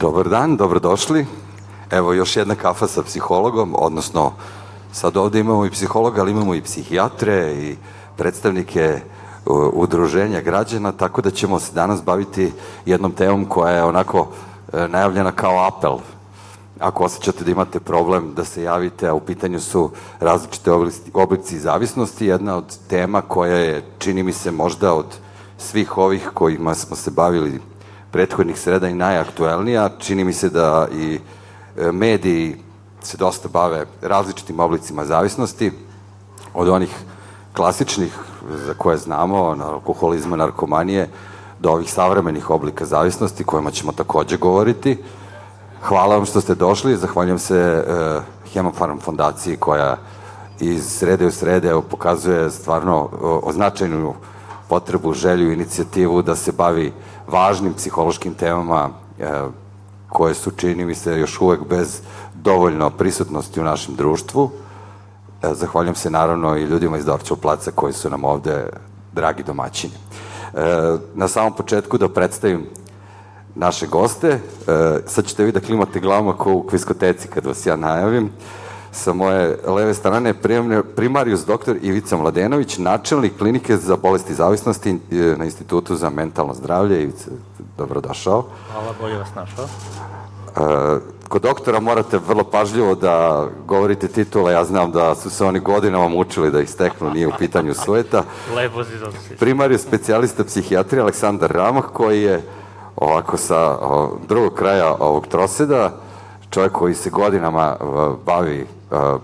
Dobar dan, dobrodošli. Evo još jedna kafa sa psihologom, odnosno sad ovde imamo i psihologa, ali imamo i psihijatre i predstavnike udruženja građana, tako da ćemo se danas baviti jednom temom koja je onako e, najavljena kao apel. Ako osjećate da imate problem, da se javite, a u pitanju su različite oblici zavisnosti, jedna od tema koja je, čini mi se, možda od svih ovih kojima smo se bavili prethodnih sreda i najaktuelnija. Čini mi se da i e, mediji se dosta bave različitim oblicima zavisnosti, od onih klasičnih za koje znamo, alkoholizma, narkomanije, do ovih savremenih oblika zavisnosti, kojima ćemo takođe govoriti. Hvala vam što ste došli, zahvaljujem se uh, Hemofarm fondaciji koja iz srede u srede pokazuje stvarno označajnu potrebu, želju, inicijativu da se bavi važnim psihološkim temama e, koje su, čini mi se, još uvek bez dovoljno prisutnosti u našem društvu. E, zahvaljujem se naravno i ljudima iz Dorčev placa koji su nam ovde dragi domaćini. E, na samom početku da predstavim naše goste. Sad ćete vi da klimate glavama kao u kviskoteci kad vas ja najavim. Sa moje leve strane primarius doktor Ivica Mladenović, načelnik klinike za bolesti zavisnosti e, na Institutu za mentalno zdravlje. Ivica, dobrodošao. Hvala, bolje vas našao. E, kod doktora morate vrlo pažljivo da govorite titule, ja znam da su se oni godinama mučili da ih steknu, nije u pitanju sveta. Lepo si zanositi. Primariju specijalista psihijatrije Aleksandar Ramah, koji je ovako sa o, drugog kraja ovog troseda, čovjek koji se godinama bavi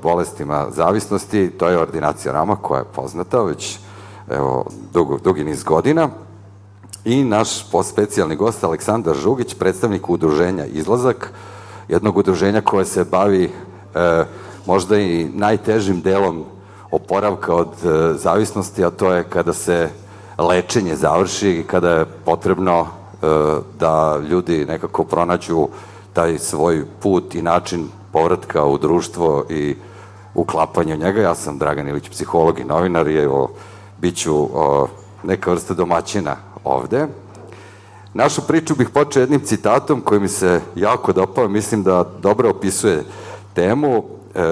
bolestima zavisnosti, to je ordinacija Rama koja je poznata već evo, dugo, dugi niz godina. I naš specijalni gost Aleksandar Žugić, predstavnik udruženja Izlazak, jednog udruženja koje se bavi e, možda i najtežim delom oporavka od e, zavisnosti, a to je kada se lečenje završi i kada je potrebno e, da ljudi nekako pronađu taj svoj put i način povratka u društvo i uklapanje u njega. Ja sam Dragan Ilić, psiholog i novinar i evo, bit ću o, neka vrsta domaćina ovde. Našu priču bih počeo jednim citatom koji mi se jako dopao, mislim da dobro opisuje temu. E,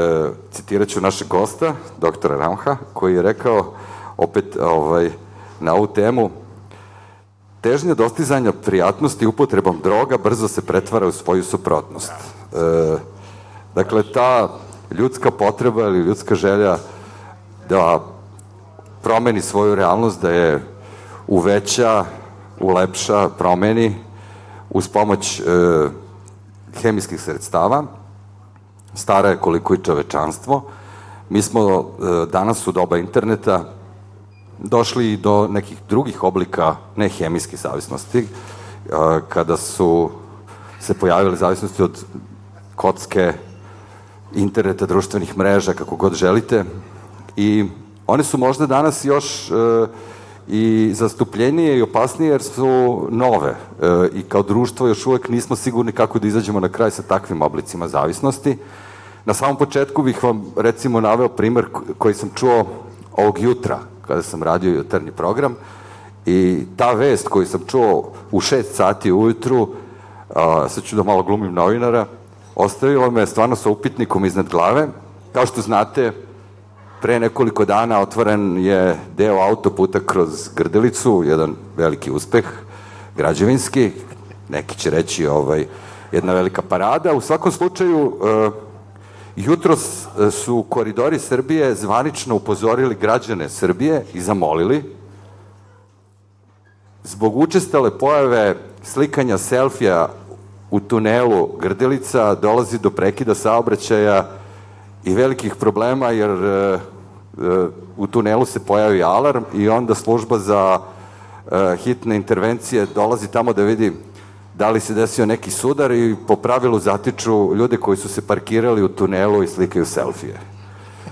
citirat ću našeg gosta, doktora Ramha, koji je rekao opet ovaj, na ovu temu Težnja dostizanja prijatnosti upotrebom droga brzo se pretvara u svoju suprotnost. E, Dakle, ta ljudska potreba ili ljudska želja da promeni svoju realnost, da je uveća, ulepša, promeni uz pomoć e, hemijskih sredstava, stara je koliko i čovečanstvo. Mi smo e, danas u doba interneta došli do nekih drugih oblika nehemijske zavisnosti, e, kada su se pojavile zavisnosti od kocke, interneta, društvenih mreža, kako god želite. I one su možda danas još e, i zastupljenije i opasnije jer su nove e, i kao društvo još uvek nismo sigurni kako da izađemo na kraj sa takvim oblicima zavisnosti. Na samom početku bih vam recimo naveo primer koji sam čuo ovog jutra kada sam radio jutarnji program i ta vest koju sam čuo u 6 sati ujutru, a, sad ću da malo glumim novinara, ostavilo me stvarno sa upitnikom iznad glave. Kao što znate, pre nekoliko dana otvoren je deo autoputa kroz Grdelicu, jedan veliki uspeh, građevinski, neki će reći ovaj, jedna velika parada. U svakom slučaju, uh, jutro su koridori Srbije zvanično upozorili građane Srbije i zamolili zbog učestale pojave slikanja selfija u tunelu Grdelica dolazi do prekida saobraćaja i velikih problema jer e, e, u tunelu se pojavi alarm i onda služba za e, hitne intervencije dolazi tamo da vidi da li se desio neki sudar i po pravilu zatiču ljude koji su se parkirali u tunelu i slikaju selfije.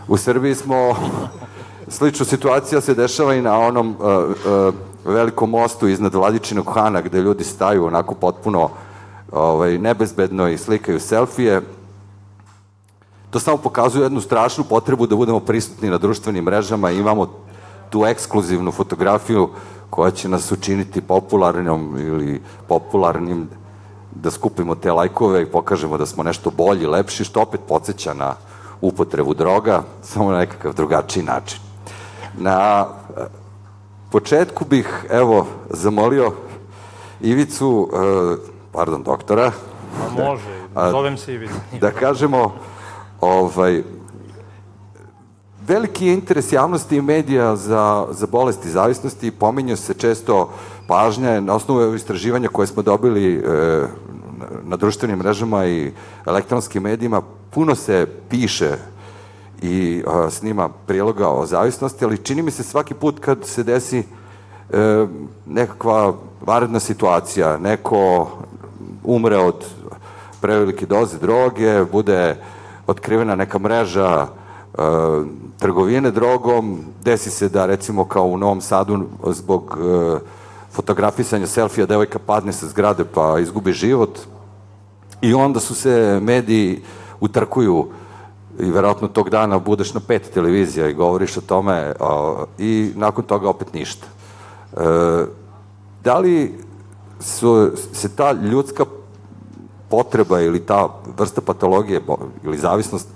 U Srbiji smo, slična situacija se dešava i na onom uh, uh, velikom mostu iznad Vladičinog Hana gde ljudi staju onako potpuno ovaj, nebezbedno i slikaju selfije. To samo pokazuje jednu strašnu potrebu da budemo prisutni na društvenim mrežama i imamo tu ekskluzivnu fotografiju koja će nas učiniti popularnom ili popularnim da skupimo te lajkove i pokažemo da smo nešto bolji, lepši, što opet podsjeća na upotrebu droga, samo na nekakav drugačiji način. Na početku bih, evo, zamolio Ivicu, e, pardon, doktora, Ma može, zovem se Ivica. da kažemo, ovaj, veliki je interes javnosti i medija za, za bolesti zavisnosti, pominje se često pažnja na osnovu istraživanja koje smo dobili e, na društvenim mrežama i elektronskim medijima, puno se piše i a, snima priloga o zavisnosti, ali čini mi se svaki put kad se desi e, nekakva varedna situacija, neko umre od prevelike doze droge, bude otkrivena neka mreža e, trgovine drogom, desi se da recimo kao u Novom Sadu zbog e, fotografisanja selfija devojka padne sa zgrade pa izgubi život i onda su se mediji utrkuju i verovatno tog dana budeš na pet televizija i govoriš o tome a, i nakon toga opet ništa. E, da li su, se ta ljudska potreba ili ta vrsta patologije ili zavisnost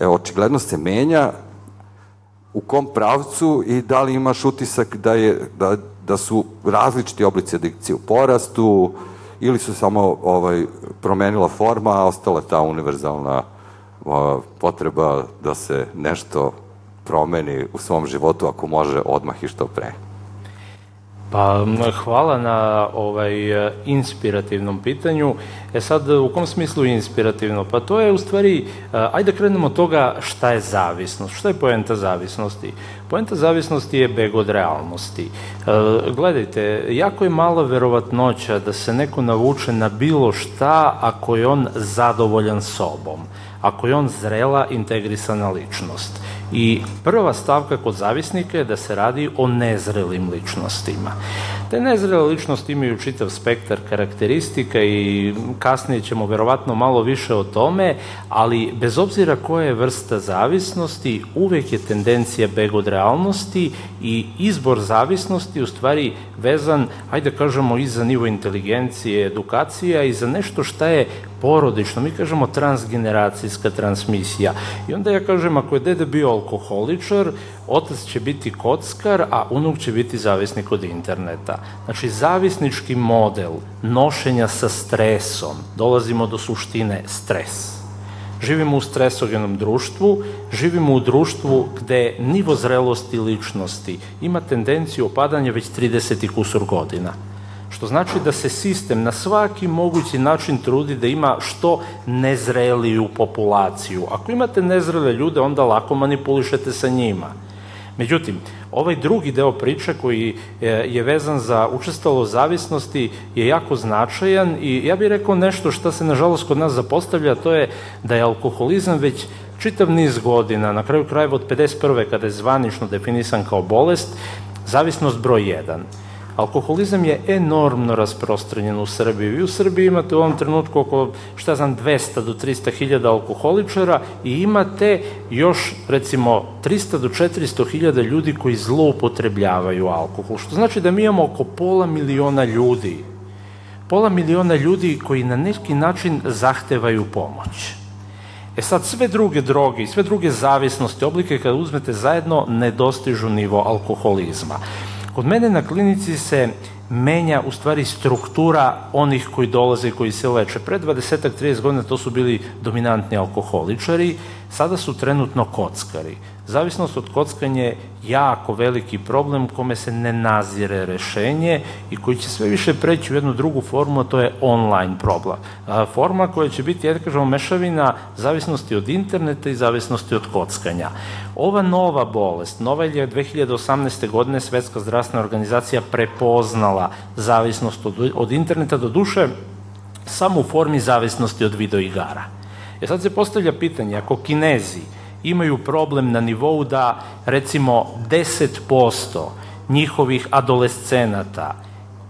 e, očigledno se menja u kom pravcu i da li imaš utisak da, je, da, da su različiti oblici adikcije u porastu ili su samo ovaj, promenila forma, a ostala ta univerzalna o, potreba da se nešto promeni u svom životu ako može odmah i što pre. Pa hvala na ovaj inspirativnom pitanju. E sad, u kom smislu inspirativno? Pa to je u stvari, ajde da krenemo od toga šta je zavisnost, šta je poenta zavisnosti. Poenta zavisnosti je beg od realnosti. E, gledajte, jako je mala verovatnoća da se neko navuče na bilo šta ako je on zadovoljan sobom, ako je on zrela, integrisana ličnost. I prva stavka kod zavisnika je da se radi o nezrelim ličnostima. Te nezrele ličnosti imaju čitav spektar karakteristika i kasnije ćemo verovatno malo više o tome, ali bez obzira koja je vrsta zavisnosti, uvek je tendencija beg od realnosti i izbor zavisnosti u stvari vezan, ajde da kažemo, i za nivo inteligencije, edukacija i za nešto šta je porodično, mi kažemo transgeneracijska transmisija. I onda ja kažem, ako je dede bio alkoholičar, otac će biti kockar, a unuk će biti zavisnik od interneta. Znači, zavisnički model nošenja sa stresom, dolazimo do suštine stres. Živimo u stresogenom društvu, živimo u društvu gde nivo zrelosti ličnosti ima tendenciju opadanja već 30 i kusur godina što znači da se sistem na svaki mogući način trudi da ima što nezreliju populaciju. Ako imate nezrele ljude, onda lako manipulišete sa njima. Međutim, ovaj drugi deo priče koji je vezan za učestalo zavisnosti je jako značajan i ja bih rekao nešto što se nažalost kod nas zapostavlja, to je da je alkoholizam već čitav niz godina, na kraju krajeva od 51. kada je zvanično definisan kao bolest, zavisnost broj 1. Alkoholizam je enormno rasprostranjen u Srbiji. Vi u Srbiji imate u ovom trenutku oko, šta znam, 200 do 300 hiljada alkoholičara i imate još, recimo, 300 do 400 hiljada ljudi koji zloupotrebljavaju alkohol, što znači da mi imamo oko pola miliona ljudi. Pola miliona ljudi koji na neki način zahtevaju pomoć. E sad, sve druge droge i sve druge zavisnosti, oblike kada uzmete zajedno, ne dostižu nivo alkoholizma. Kod mene na klinici se menja u stvari struktura onih koji dolaze i koji se leče. Pre 20-30 godina to su bili dominantni alkoholičari, sada su trenutno kockari. Zavisnost od kockanja je jako veliki problem kome se ne nazire rešenje i koji će sve više preći u jednu drugu formu, a to je online problem. Forma koja će biti, ja da kažemo, mešavina zavisnosti od interneta i zavisnosti od kockanja. Ova nova bolest, nova je 2018. godine Svetska zdravstvena organizacija prepoznala zavisnost od, od interneta, do duše samo u formi zavisnosti od videoigara. E sad se postavlja pitanje, ako kinezi imaju problem na nivou da recimo 10% njihovih adolescenata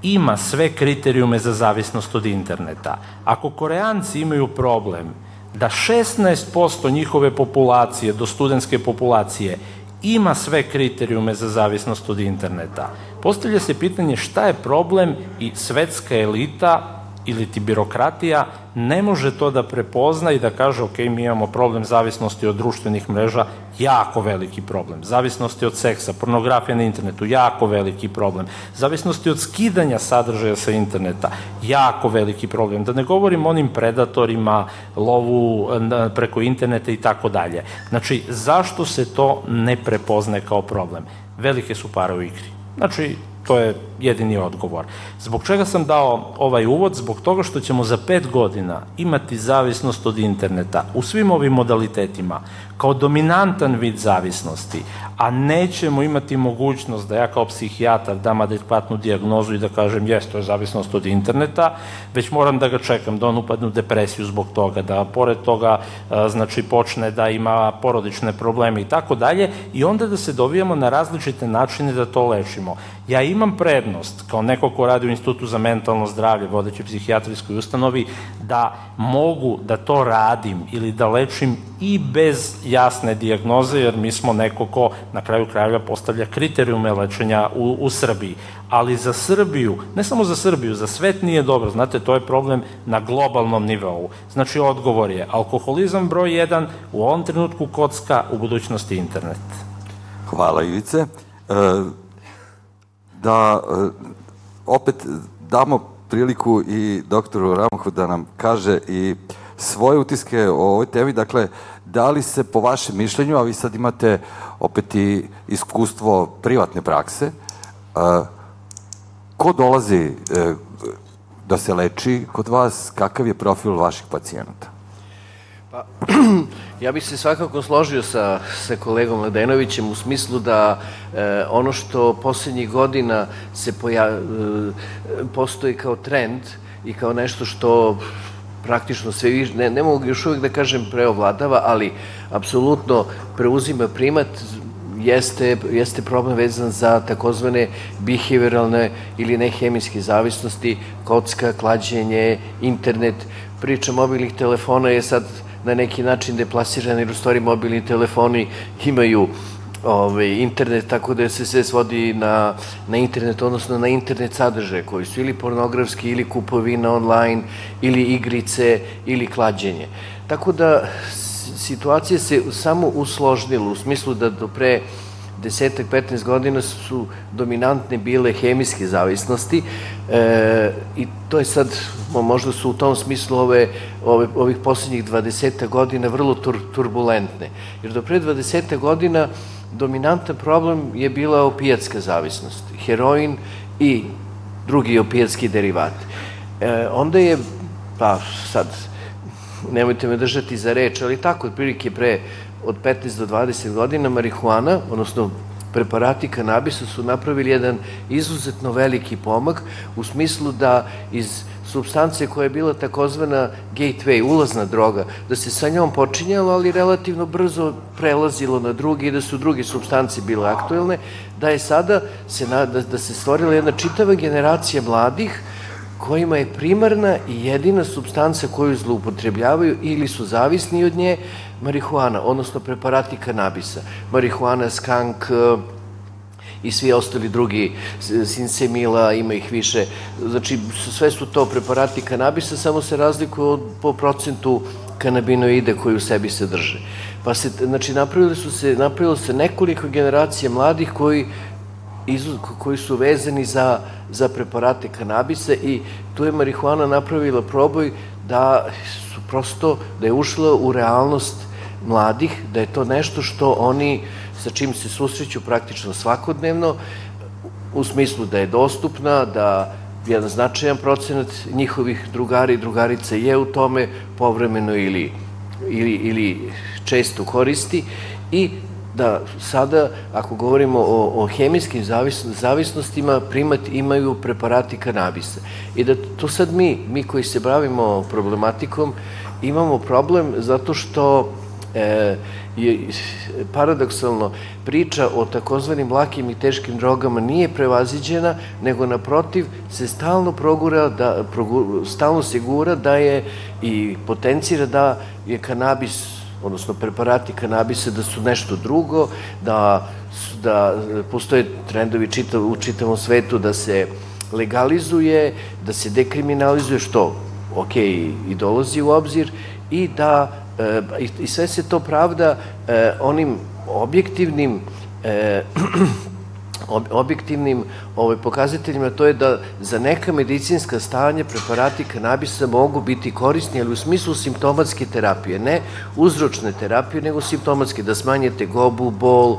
ima sve kriterijume za zavisnost od interneta. Ako Koreanci imaju problem da 16% njihove populacije, do studentske populacije, ima sve kriterijume za zavisnost od interneta, postavlja se pitanje šta je problem i svetska elita ili ti birokratija ne može to da prepozna i da kaže ok, mi imamo problem zavisnosti od društvenih mreža, jako veliki problem. Zavisnosti od seksa, pornografija na internetu, jako veliki problem. Zavisnosti od skidanja sadržaja sa interneta, jako veliki problem. Da ne govorim onim predatorima, lovu preko interneta i tako dalje. Znači, zašto se to ne prepozne kao problem? Velike su pare u igri. Znači, To je jedini odgovor. Zbog čega sam dao ovaj uvod? Zbog toga što ćemo za pet godina imati zavisnost od interneta u svim ovim modalitetima kao dominantan vid zavisnosti, a nećemo imati mogućnost da ja kao psihijatar dam adekvatnu diagnozu i da kažem jes, to je zavisnost od interneta, već moram da ga čekam, da on upadne u depresiju zbog toga, da pored toga znači počne da ima porodične probleme i tako dalje i onda da se dovijamo na različite načine da to lečimo. Ja imam prednost, kao neko ko radi u Institutu za mentalno zdravlje, vodeći psihijatrijskoj ustanovi, da mogu da to radim ili da lečim i bez jasne dijagnoze, jer mi smo neko ko na kraju krajeva postavlja kriterijume lečenja u, u Srbiji. Ali za Srbiju, ne samo za Srbiju, za svet nije dobro. Znate, to je problem na globalnom nivou. Znači, odgovor je alkoholizam broj 1, u ovom trenutku kocka, u budućnosti internet. Hvala Ivice. E, da e, opet damo priliku i doktoru Ramohu da nam kaže i svoje utiske o ovoj temi. Dakle, da li se po vašem mišljenju, a vi sad imate opet i iskustvo privatne prakse, ko dolazi uh, da se leči kod vas, kakav je profil vaših pacijenata? Pa, ja bih se svakako složio sa, sa kolegom Ledenovićem u smislu da e, ono što poslednjih godina se poja, e, postoji kao trend i kao nešto što praktično sve više, ne, ne mogu još uvek da kažem preovladava, ali apsolutno preuzima primat jeste, jeste problem vezan za takozvane behavioralne ili nehemijske zavisnosti, kocka, klađenje, internet, priča mobilnih telefona je sad na neki način deplasirana jer u stvari mobilni telefoni imaju ovaj, internet, tako da se sve svodi na, na internet, odnosno na internet sadržaje koji su ili pornografski, ili kupovina online, ili igrice, ili klađenje. Tako da situacija se samo usložnila u smislu da do pre desetak, 15 godina su dominantne bile hemijske zavisnosti e, i to je sad, možda su u tom smislu ove, ove ovih poslednjih 20 godina vrlo tur, turbulentne. Jer do pre 20 godina dominantan problem je bila opijatska zavisnost, heroin i drugi opijatski derivati. E, onda je, pa sad, nemojte me držati za reč, ali tako, otprilike pre od 15 do 20 godina marihuana, odnosno preparati kanabisa su napravili jedan izuzetno veliki pomak u smislu da iz substance koja je bila takozvana gateway, ulazna droga, da se sa njom počinjalo, ali relativno brzo prelazilo na drugi i da su druge substance bile aktuelne, da je sada se, da, da se stvorila jedna čitava generacija mladih kojima je primarna i jedina substanca koju zloupotrebljavaju ili su zavisni od nje marihuana, odnosno preparati kanabisa. Marihuana, skank, i svi ostali drugi, sinsemila, ima ih više. Znači, sve su to preparati kanabisa, samo se razlikuju po procentu kanabinoide koji u sebi se drže. Pa se, znači, napravili su se, napravilo se nekoliko generacija mladih koji izuz, koji su vezani za, za preparate kanabisa i tu je marihuana napravila proboj da su prosto, da je ušla u realnost mladih, da je to nešto što oni sa čim se susreću praktično svakodnevno, u smislu da je dostupna, da jedan značajan procenat njihovih drugara i drugarica je u tome povremeno ili, ili, ili često koristi i da sada, ako govorimo o, o hemijskim zavisnostima, primat imaju preparati kanabisa. I da to sad mi, mi koji se bavimo problematikom, imamo problem zato što e, je paradoksalno priča o takozvanim lakim i teškim drogama nije prevaziđena, nego naprotiv se stalno progura da, progur, stalno se gura da je i potencira da je kanabis odnosno preparati kanabisa da su nešto drugo, da, da postoje trendovi čitav, u čitavom svetu da se legalizuje, da se dekriminalizuje, što, ok, i dolazi u obzir, i da, e, i sve se to pravda e, onim objektivnim e, objektivnim ovaj, pokazateljima, to je da za neka medicinska stanja preparati kanabisa mogu biti korisni, ali u smislu simptomatske terapije, ne uzročne terapije, nego simptomatske, da smanjete gobu, bol,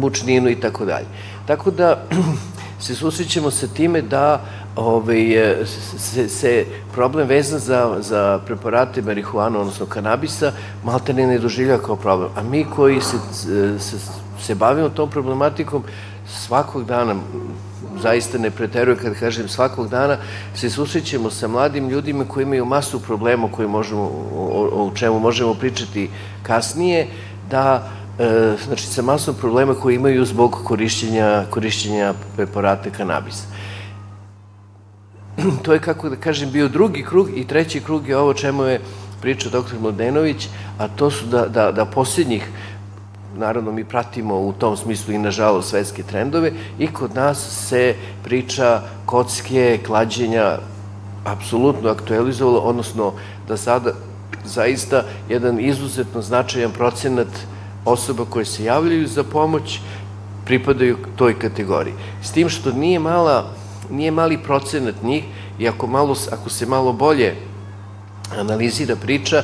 mučninu i tako dalje. Tako da se susrećemo sa time da ovaj, se, se problem vezan za, za preparate marihuana, odnosno kanabisa, malte ne ne doživlja kao problem. A mi koji se, se, se bavimo tom problematikom, svakog dana, zaista ne preterujem kad kažem svakog dana, se susrećemo sa mladim ljudima koji imaju masu problema koji možemo, o, o čemu možemo pričati kasnije, da e, znači sa masom problema koji imaju zbog korišćenja, korišćenja preparata kanabisa. to je, kako da kažem, bio drugi krug i treći krug je ovo čemu je pričao dr. Mladenović, a to su da, da, da posljednjih naravno mi pratimo u tom smislu i nažalost svetske trendove i kod nas se priča kocke, klađenja apsolutno aktualizovalo, odnosno da sada zaista jedan izuzetno značajan procenat osoba koje se javljaju za pomoć pripadaju toj kategoriji. S tim što nije mala nije mali procenat njih i ako, malo, ako se malo bolje analizira priča,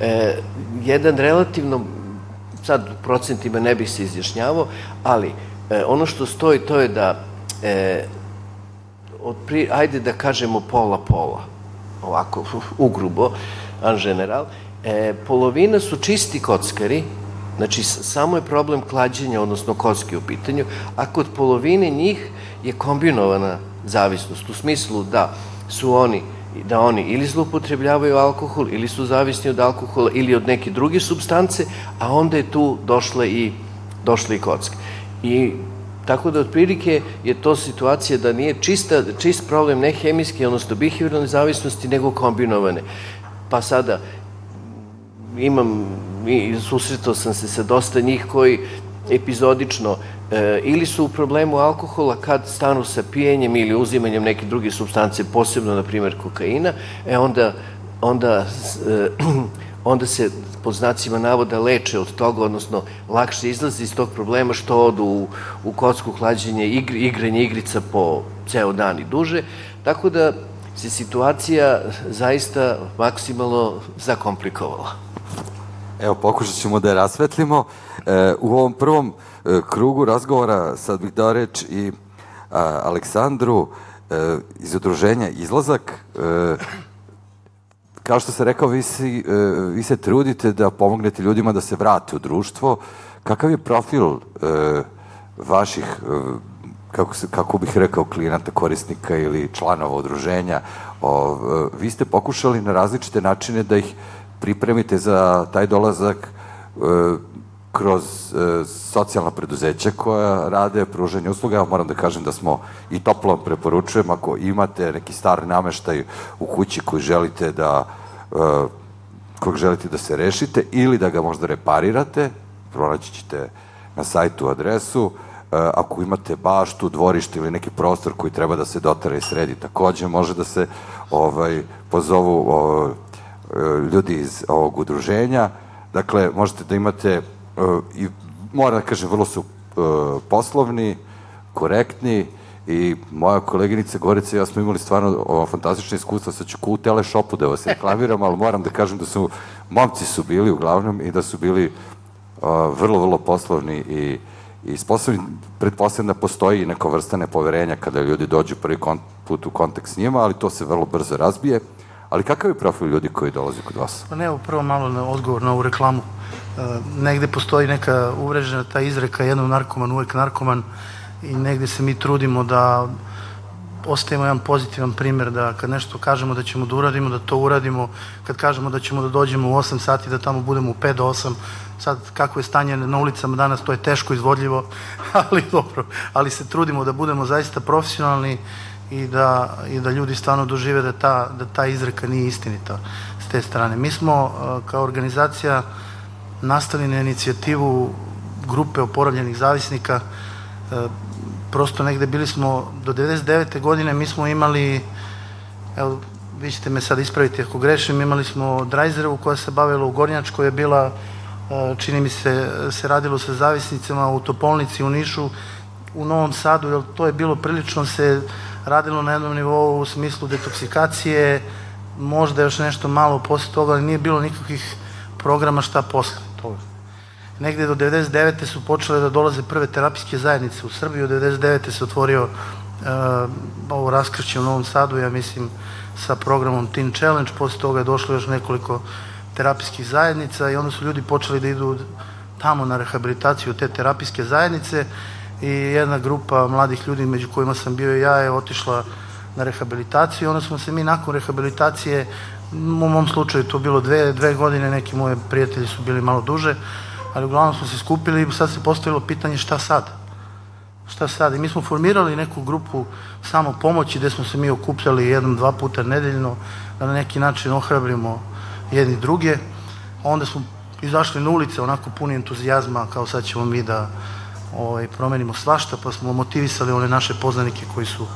e, jedan relativno sad u procentima ne bih se izjašnjavao, ali e, ono što stoji to je da e, od pri, ajde da kažemo pola-pola, ovako ugrubo, an general, e, polovina su čisti kockari, znači samo je problem klađenja, odnosno kocke u pitanju, a kod polovine njih je kombinovana zavisnost, u smislu da su oni da oni ili zloupotrebljavaju alkohol, ili su zavisni od alkohola, ili od neke druge substance, a onda je tu došle i, došle i kocke. I tako da otprilike je to situacija da nije čista, čist problem ne hemijske, odnosno behavioralne zavisnosti, nego kombinovane. Pa sada imam, susretao sam se sa dosta njih koji epizodično e, ili su u problemu alkohola kad stanu sa pijenjem ili uzimanjem neke druge substance, posebno, na primjer, kokaina, e onda, onda, e, onda se pod znacima navoda leče od toga, odnosno lakše izlazi iz tog problema što odu u, u kocku hlađenje, igr, igranje igrica po ceo dan i duže, tako da se situacija zaista maksimalno zakomplikovala. Evo, pokušat ćemo da je rasvetlimo. E, u ovom prvom e, krugu razgovora sad bih dao reč i a, Aleksandru e, iz udruženja Izlazak. E, kao što se rekao, vi, si, e, vi se trudite da pomognete ljudima da se vrate u društvo. Kakav je profil e, vaših, e, kako, se, kako bih rekao, klijenata, korisnika ili članova udruženja? O, vi ste pokušali na različite načine da ih pripremite za taj dolazak e, kroz e, socijalna preduzeća koja rade pruženje usluga. Ja moram da kažem da smo i toplo preporučujem ako imate neki star nameštaj u kući koji želite da e, kog želite da se rešite ili da ga možda reparirate, pronaći ćete na sajtu adresu, ako imate baštu, dvorište ili neki prostor koji treba da se dotara i sredi, takođe može da se ovaj pozovu ovaj, ljudi iz ovog udruženja. Dakle, možete da imate, e, i moram da kažem, vrlo su e, poslovni, korektni i moja koleginica Gorica i ja smo imali stvarno o, fantastično iskustvo, sad ću ku u teleshopu da vas reklamiram, ali moram da kažem da su, momci su bili uglavnom i da su bili o, vrlo, vrlo poslovni i, i sposobni, pretpostavljam da postoji neka vrsta nepoverenja kada ljudi dođu prvi put u kontakt s njima, ali to se vrlo brzo razbije. Ali kakav je profil ljudi koji dolaze kod vas? Pa ne, evo prvo malo na odgovor na ovu reklamu. E, negde postoji neka uvrežena ta izreka jednom narkoman, uvek narkoman i negde se mi trudimo da ostajemo jedan pozitivan primer da kad nešto kažemo da ćemo da uradimo, da to uradimo, kad kažemo da ćemo da dođemo u 8 sati, da tamo budemo u 5 do 8, sad kako je stanje na ulicama danas, to je teško izvodljivo, ali dobro, ali se trudimo da budemo zaista profesionalni i da, i da ljudi stvarno dožive da ta, da ta izreka nije istinita s te strane. Mi smo uh, kao organizacija nastali na inicijativu grupe oporavljenih zavisnika uh, prosto negde bili smo, do 99. godine mi smo imali, evo, vi ćete me sad ispraviti ako grešim, imali smo Drajzerovu koja se bavila u Gornjačkoj, je bila, e, čini mi se, se radilo sa zavisnicama u Topolnici, u Nišu, u Novom Sadu, jer to je bilo prilično se radilo na jednom nivou u smislu detoksikacije, možda još nešto malo posle toga, ali nije bilo nikakvih programa šta posle toga. Negde do 99. su počele da dolaze prve terapijske zajednice u Srbiji, od 99. se otvorio uh, ovo raskrće u Novom Sadu, ja mislim, sa programom Teen Challenge, posle toga je došlo još nekoliko terapijskih zajednica i onda su ljudi počeli da idu tamo na rehabilitaciju te terapijske zajednice i jedna grupa mladih ljudi među kojima sam bio i ja je otišla na rehabilitaciju i onda smo se mi nakon rehabilitacije u mom slučaju to bilo dve, dve godine, neki moji prijatelji su bili malo duže, ali uglavnom smo se skupili i sad se postavilo pitanje šta sad? Šta sad? I mi smo formirali neku grupu samo pomoći gde smo se mi okupljali jednom, dva puta nedeljno, da na neki način ohrabrimo jedni druge. Onda smo izašli na ulice onako puni entuzijazma kao sad ćemo mi da ovaj, promenimo svašta, pa smo motivisali one naše poznanike koji su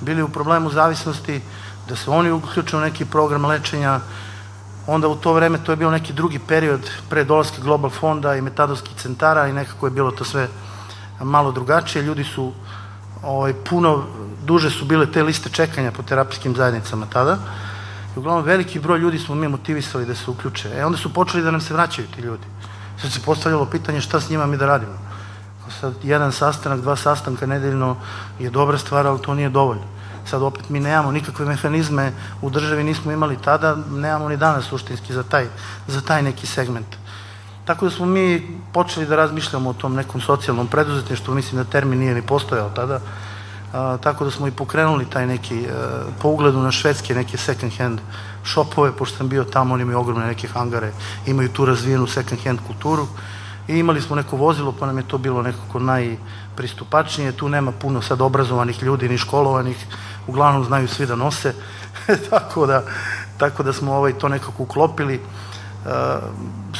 bili u problemu zavisnosti, da se oni uključe u neki program lečenja, onda u to vreme to je bio neki drugi period pre dolaska Global fonda i metadovskih centara i nekako je bilo to sve malo drugačije. Ljudi su ovaj, puno duže su bile te liste čekanja po terapijskim zajednicama tada. I uglavnom veliki broj ljudi smo mi motivisali da se uključe. E onda su počeli da nam se vraćaju ti ljudi. Sad se postavljalo pitanje šta s njima mi da radimo. Sad jedan sastanak, dva sastanka nedeljno je dobra stvar, ali to nije dovoljno. Sad opet mi nemamo nikakve mehanizme u državi nismo imali tada, nemamo ni danas suštinski za taj, za taj neki segment. Tako da smo mi počeli da razmišljamo o tom nekom socijalnom preduzetništvu, mislim da termin nije ni postojao tada, a, tako da smo i pokrenuli taj neki, a, e, po ugledu na švedske neke second hand shopove, pošto sam bio tamo, oni imaju ogromne neke hangare, imaju tu razvijenu second hand kulturu i imali smo neko vozilo, pa nam je to bilo nekako najpristupačnije, tu nema puno sad obrazovanih ljudi, ni školovanih, uglavnom znaju svi da nose, tako, da, tako da smo ovaj, to nekako uklopili. E,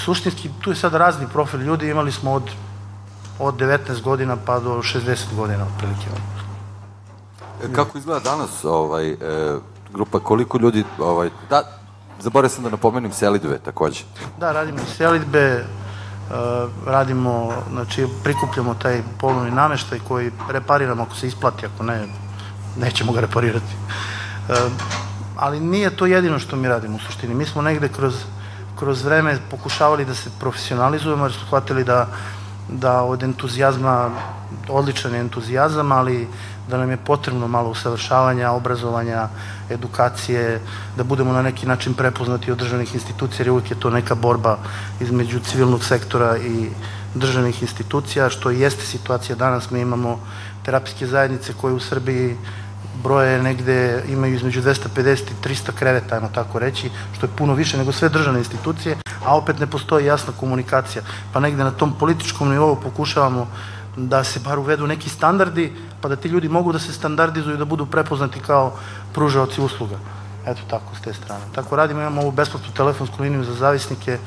suštinski, tu je sad razni profil ljudi, imali smo od, od 19 godina pa do 60 godina otprilike. E, kako izgleda danas ovaj, e, grupa, koliko ljudi, ovaj, da, zaboravio sam da napomenem selidbe takođe. Da, radimo selidbe, radimo, znači prikupljamo taj polovni nameštaj koji repariramo ako se isplati, ako ne, nećemo ga reparirati. E, ali nije to jedino što mi radimo u suštini. Mi smo negde kroz, kroz vreme pokušavali da se profesionalizujemo jer smo shvatili da, da od entuzijazma, odličan je entuzijazam, ali da nam je potrebno malo usavršavanja, obrazovanja, edukacije, da budemo na neki način prepoznati od državnih institucija, jer uvijek je to neka borba između civilnog sektora i državnih institucija, što jeste situacija danas. Mi imamo terapijske zajednice koje u Srbiji broje negde, imaju između 250 i 300 kreveta, ajmo tako reći, što je puno više nego sve državne institucije, a opet ne postoji jasna komunikacija. Pa negde na tom političkom nivou pokušavamo da se bar uvedu neki standardi, pa da ti ljudi mogu da se standardizuju i da budu prepoznati kao pružaoci usluga. Eto tako, s te strane. Tako radimo, imamo ovu besplatnu telefonsku liniju za zavisnike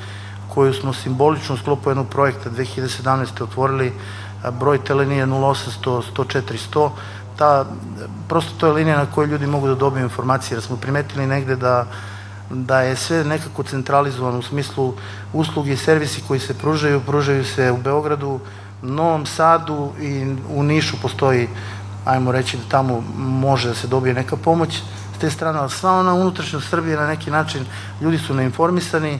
koju smo simbolično u sklopu jednog projekta 2017. otvorili, broj telenije 0800 104 100, ta, prosto to je linija na kojoj ljudi mogu da dobiju informacije, jer smo primetili negde da, da je sve nekako centralizovano u smislu usluge i servisi koji se pružaju, pružaju se u Beogradu, Novom Sadu i u Nišu postoji, ajmo reći da tamo može da se dobije neka pomoć s te strane, ali sva ona unutrašnjost Srbije na neki način, ljudi su neinformisani,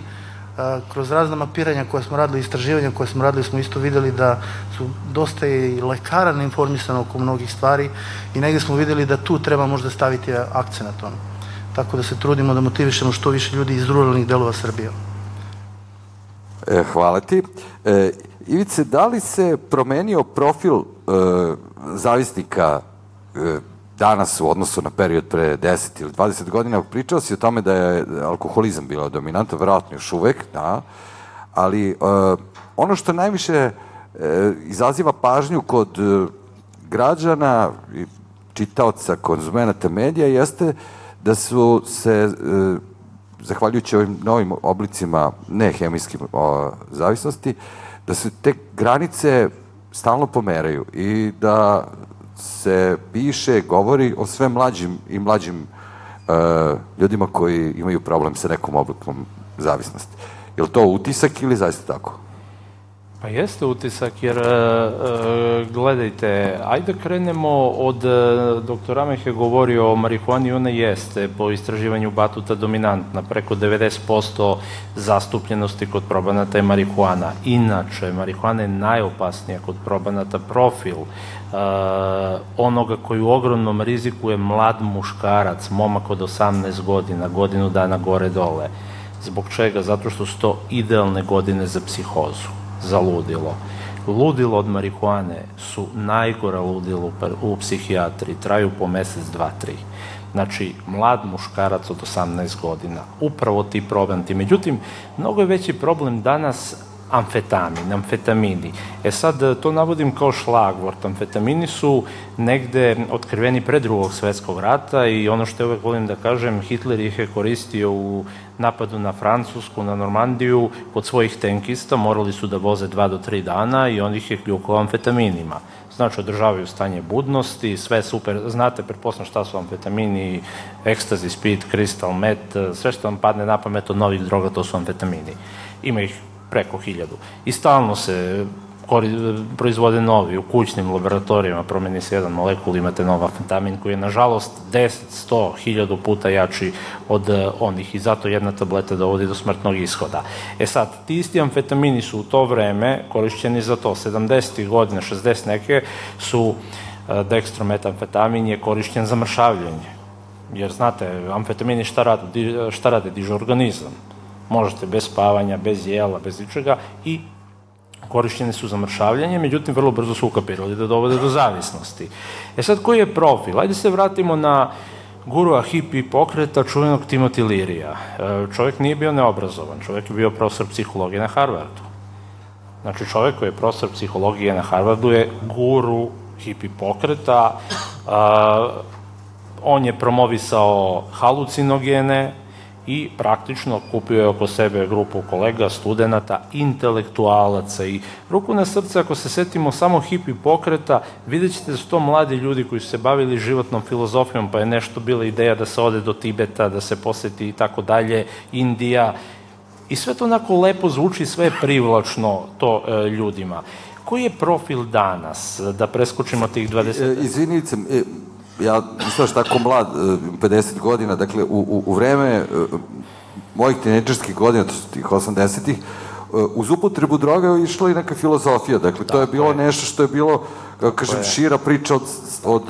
kroz razna mapiranja koje smo radili, istraživanja koje smo radili, smo isto videli da su dosta i lekara neinformisana oko mnogih stvari i negde smo videli da tu treba možda staviti akcenat ono. Tako da se trudimo da motivišemo što više ljudi iz ruralnih delova Srbije. E, hvala ti. E, Ivice, da li se promenio profil e, zavisnika e, danas u odnosu na period pre 10 ili 20 godina, pričao si o tome da je alkoholizam bila dominanta, verovatno još uvek, da, ali uh, ono što najviše uh, izaziva pažnju kod uh, građana i čitaoca, konzumenata medija jeste da su se uh, zahvaljujući ovim novim oblicima nehemijskim uh, zavisnosti, da se te granice stalno pomeraju i da se piše, govori o sve mlađim i mlađim uh, ljudima koji imaju problem sa nekom oblikom zavisnosti. Je li to utisak ili zaista tako? Pa jeste utisak, jer uh, gledajte, ajde krenemo od, uh, doktor Ameh je govorio o marihuani, ona jeste po istraživanju Batuta dominantna, preko 90% zastupljenosti kod probanata je marihuana. Inače, marihuana je najopasnija kod probanata profil uh, onoga koji u ogromnom riziku je mlad muškarac, momak od 18 godina, godinu dana gore dole. Zbog čega? Zato što su to idealne godine za psihozu za ludilo. Ludilo od marihuane su najgora ludilo u psihijatriji, traju po mesec, dva, tri. Znači, mlad muškarac od 18 godina, upravo ti problem ti. Međutim, mnogo je veći problem danas amfetamin, amfetamini. E sad, to navodim kao šlagvort. Amfetamini su negde otkriveni pre drugog svetskog rata i ono što je uvek volim da kažem, Hitler ih je koristio u napadu na Francusku, na Normandiju, kod svojih tenkista, morali su da voze dva do tri dana i on ih je kljukao amfetaminima. Znači, održavaju stanje budnosti, sve super, znate, pretpostavljam šta su amfetamini, ekstazi, speed, kristal, met, sve što vam padne na pamet od novih droga, to su amfetamini. Ima ih preko hiljadu. I stalno se proizvode novi, u kućnim laboratorijama promeni se jedan molekul, imate nova fentamin koji je nažalost 10, 100, 1000 puta jači od uh, onih i zato jedna tableta dovodi do smrtnog ishoda. E sad, ti isti amfetamini su u to vreme korišćeni za to, 70. godine, 60 neke su uh, dextrometamfetamin je korišćen za mršavljenje. Jer znate, amfetamini šta rade? Šta rade? Dižu organizam. Možete bez spavanja, bez jela, bez ničega i korišćene su za mršavljanje, međutim vrlo brzo su ukapirali da dovode do zavisnosti. E sad, koji je profil? Ajde se vratimo na gurua hipi pokreta čuvenog Timothy Lirija. E, čovjek nije bio neobrazovan, čovjek je bio profesor psihologije na Harvardu. Znači, čovjek koji je profesor psihologije na Harvardu je guru hipi pokreta, a, on je promovisao halucinogene, i praktično kupio je oko sebe grupu kolega, studenta, intelektualaca i ruku na srce, ako se setimo samo hipi pokreta, vidjet ćete da su to mladi ljudi koji su se bavili životnom filozofijom, pa je nešto bila ideja da se ode do Tibeta, da se poseti i tako dalje, Indija, i sve to onako lepo zvuči, sve je privlačno to e, ljudima. Koji je profil danas, da preskočimo tih 20... E, izvinice, e, ja nisam još tako mlad, 50 e, godina, dakle, u, u, u vreme e, mojih tineđerskih godina, to su tih 80-ih, e, uz upotrebu droga je išla i neka filozofija, dakle, to je bilo nešto što je bilo, kažem, šira priča od, od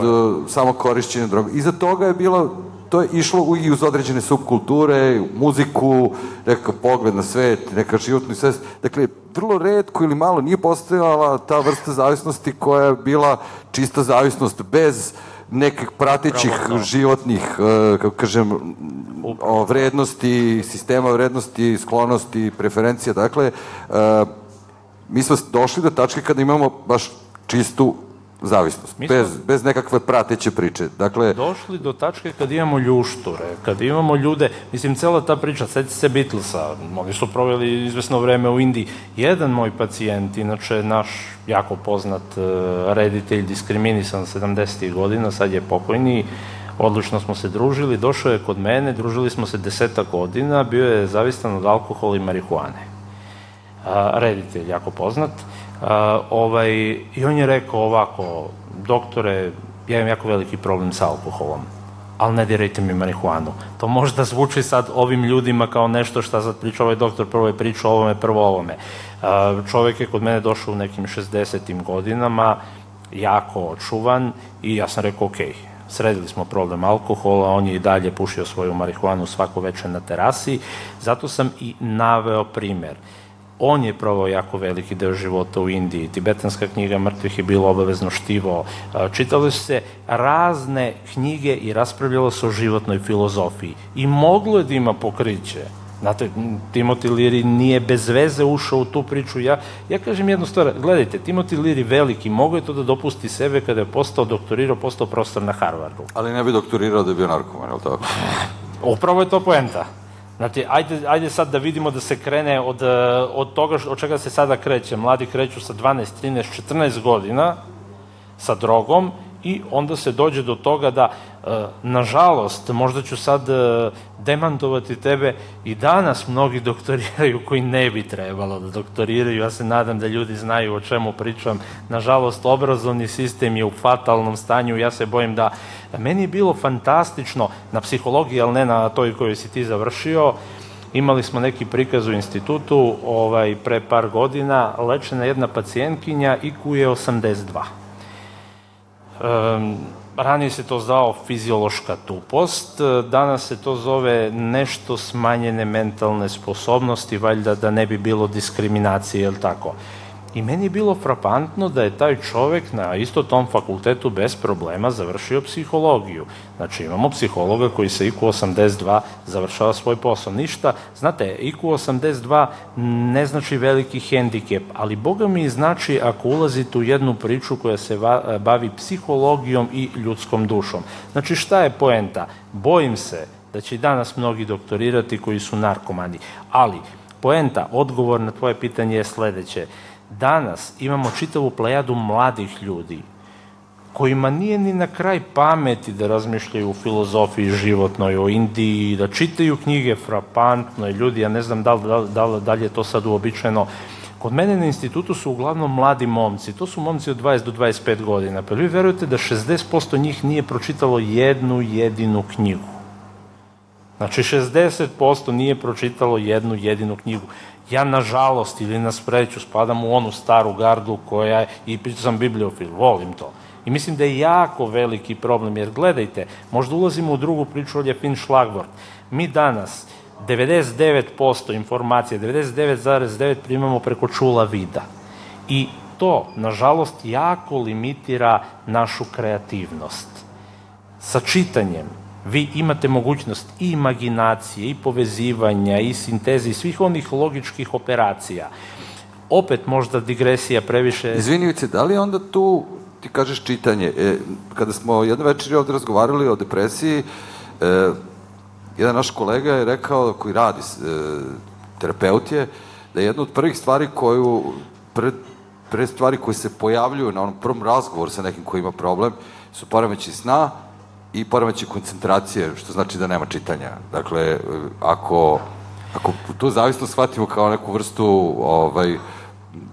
samo korišćenja droga. Iza toga je bilo to je išlo i uz određene subkulture, muziku, nekakav pogled na svet, neka životnu svest. Dakle, vrlo redko ili malo nije postojala ta vrsta zavisnosti koja je bila čista zavisnost bez uh, nekih pratećih životnih, uh, kako kažem, o vrednosti, sistema vrednosti, sklonosti, preferencija. Dakle, uh, mi smo došli do tačke kada imamo baš čistu zavisnost, smo, bez, bez nekakve prateće priče. Dakle, došli do tačke kad imamo ljušture, kad imamo ljude, mislim, cela ta priča, seti se Beatlesa, oni su proveli izvesno vreme u Indiji. Jedan moj pacijent, inače naš jako poznat uh, reditelj, diskriminisan 70. godina, sad je pokojni, odlično smo se družili, došao je kod mene, družili smo se deseta godina, bio je zavistan od alkohola i marihuane. Reditelj, jako poznat. Uh, ovaj, I on je rekao ovako, doktore, ja imam jako veliki problem sa alkoholom, ali ne dirajte mi marihuanu. To možda zvuči sad ovim ljudima kao nešto šta sad priča ovaj doktor, prvo je pričao o ovome, prvo o ovome. Uh, čovek je kod mene došao u nekim 60. godinama, jako očuvan i ja sam rekao, okej, sredili smo problem alkohola, on je i dalje pušio svoju marihuanu svako večer na terasi, zato sam i naveo primer. Uh, on je provao jako veliki deo života u Indiji. Tibetanska knjiga mrtvih je bilo obavezno štivo. Čitali su se razne knjige i raspravljalo se o životnoj filozofiji. I moglo je da ima pokriće. Znate, Timothy Leary nije bez veze ušao u tu priču. Ja, ja kažem jednu stvar, gledajte, Timothy Leary veliki, mogo je to da dopusti sebe kada je postao doktorirao, postao profesor na Harvardu. Ali ne bi doktorirao da je bio narkoman, je li tako? Upravo je to poenta. Znači, ajde, ajde sad da vidimo da se krene od, eh, od toga od čega se sada kreće. Mladi kreću sa 12, 13, 14 godina sa drogom I onda se dođe do toga da, nažalost, možda ću sad e, demantovati tebe, i danas mnogi doktoriraju koji ne bi trebalo da doktoriraju. Ja se nadam da ljudi znaju o čemu pričam. Nažalost, obrazovni sistem je u fatalnom stanju. Ja se bojim da meni je bilo fantastično na psihologiji, ali ne na toj koju si ti završio, Imali smo neki prikaz u institutu ovaj, pre par godina, lečena jedna pacijentkinja IQ je 82. Um, ranije se to zvao fiziološka tupost, danas se to zove nešto smanjene mentalne sposobnosti, valjda da ne bi bilo diskriminacije, ili tako. I meni je bilo frapantno da je taj čovek na isto tom fakultetu bez problema završio psihologiju. Znači imamo psihologa koji sa IQ 82 završava svoj posao. Ništa, znate, IQ 82 ne znači veliki hendikep, ali boga mi znači ako ulazite u jednu priču koja se bavi psihologijom i ljudskom dušom. Znači šta je poenta? Bojim se da će danas mnogi doktorirati koji su narkomani, ali poenta, odgovor na tvoje pitanje je sledeće Danas imamo čitavu plejadu mladih ljudi kojima nije ni na kraj pameti da razmišljaju u filozofiji životnoj, o Indiji, da čitaju knjige frapantno i ljudi, ja ne znam da li, da, da, da li je to sad uobičajeno, Kod mene na institutu su uglavnom mladi momci, to su momci od 20 do 25 godina, pa vi verujete da 60% njih nije pročitalo jednu jedinu knjigu. Znači 60% nije pročitalo jednu jedinu knjigu. Ja, nažalost, ili na spreću, spadam u onu staru gardu koja je, i sam bibliofil, volim to. I mislim da je jako veliki problem, jer gledajte, možda ulazimo u drugu priču od Jefin Šlagvort. Mi danas 99% informacije, 99,9 primamo preko čula vida. I to, nažalost, jako limitira našu kreativnost. Sa čitanjem, vi imate mogućnost i imaginacije, i povezivanja, i sinteze, i svih onih logičkih operacija. Opet možda digresija previše... Izvinivice, da li onda tu, ti kažeš čitanje, e, kada smo jedne večeri ovde razgovarali o depresiji, e, jedan naš kolega je rekao, koji radi, e, terapeut je, da je jedna od prvih stvari koju, pre, pre stvari koje se pojavljuju na onom prvom razgovoru sa nekim koji ima problem, su poremeći sna, i poremeći koncentracije, što znači da nema čitanja. Dakle, ako, ako tu zavisno shvatimo kao neku vrstu ovaj,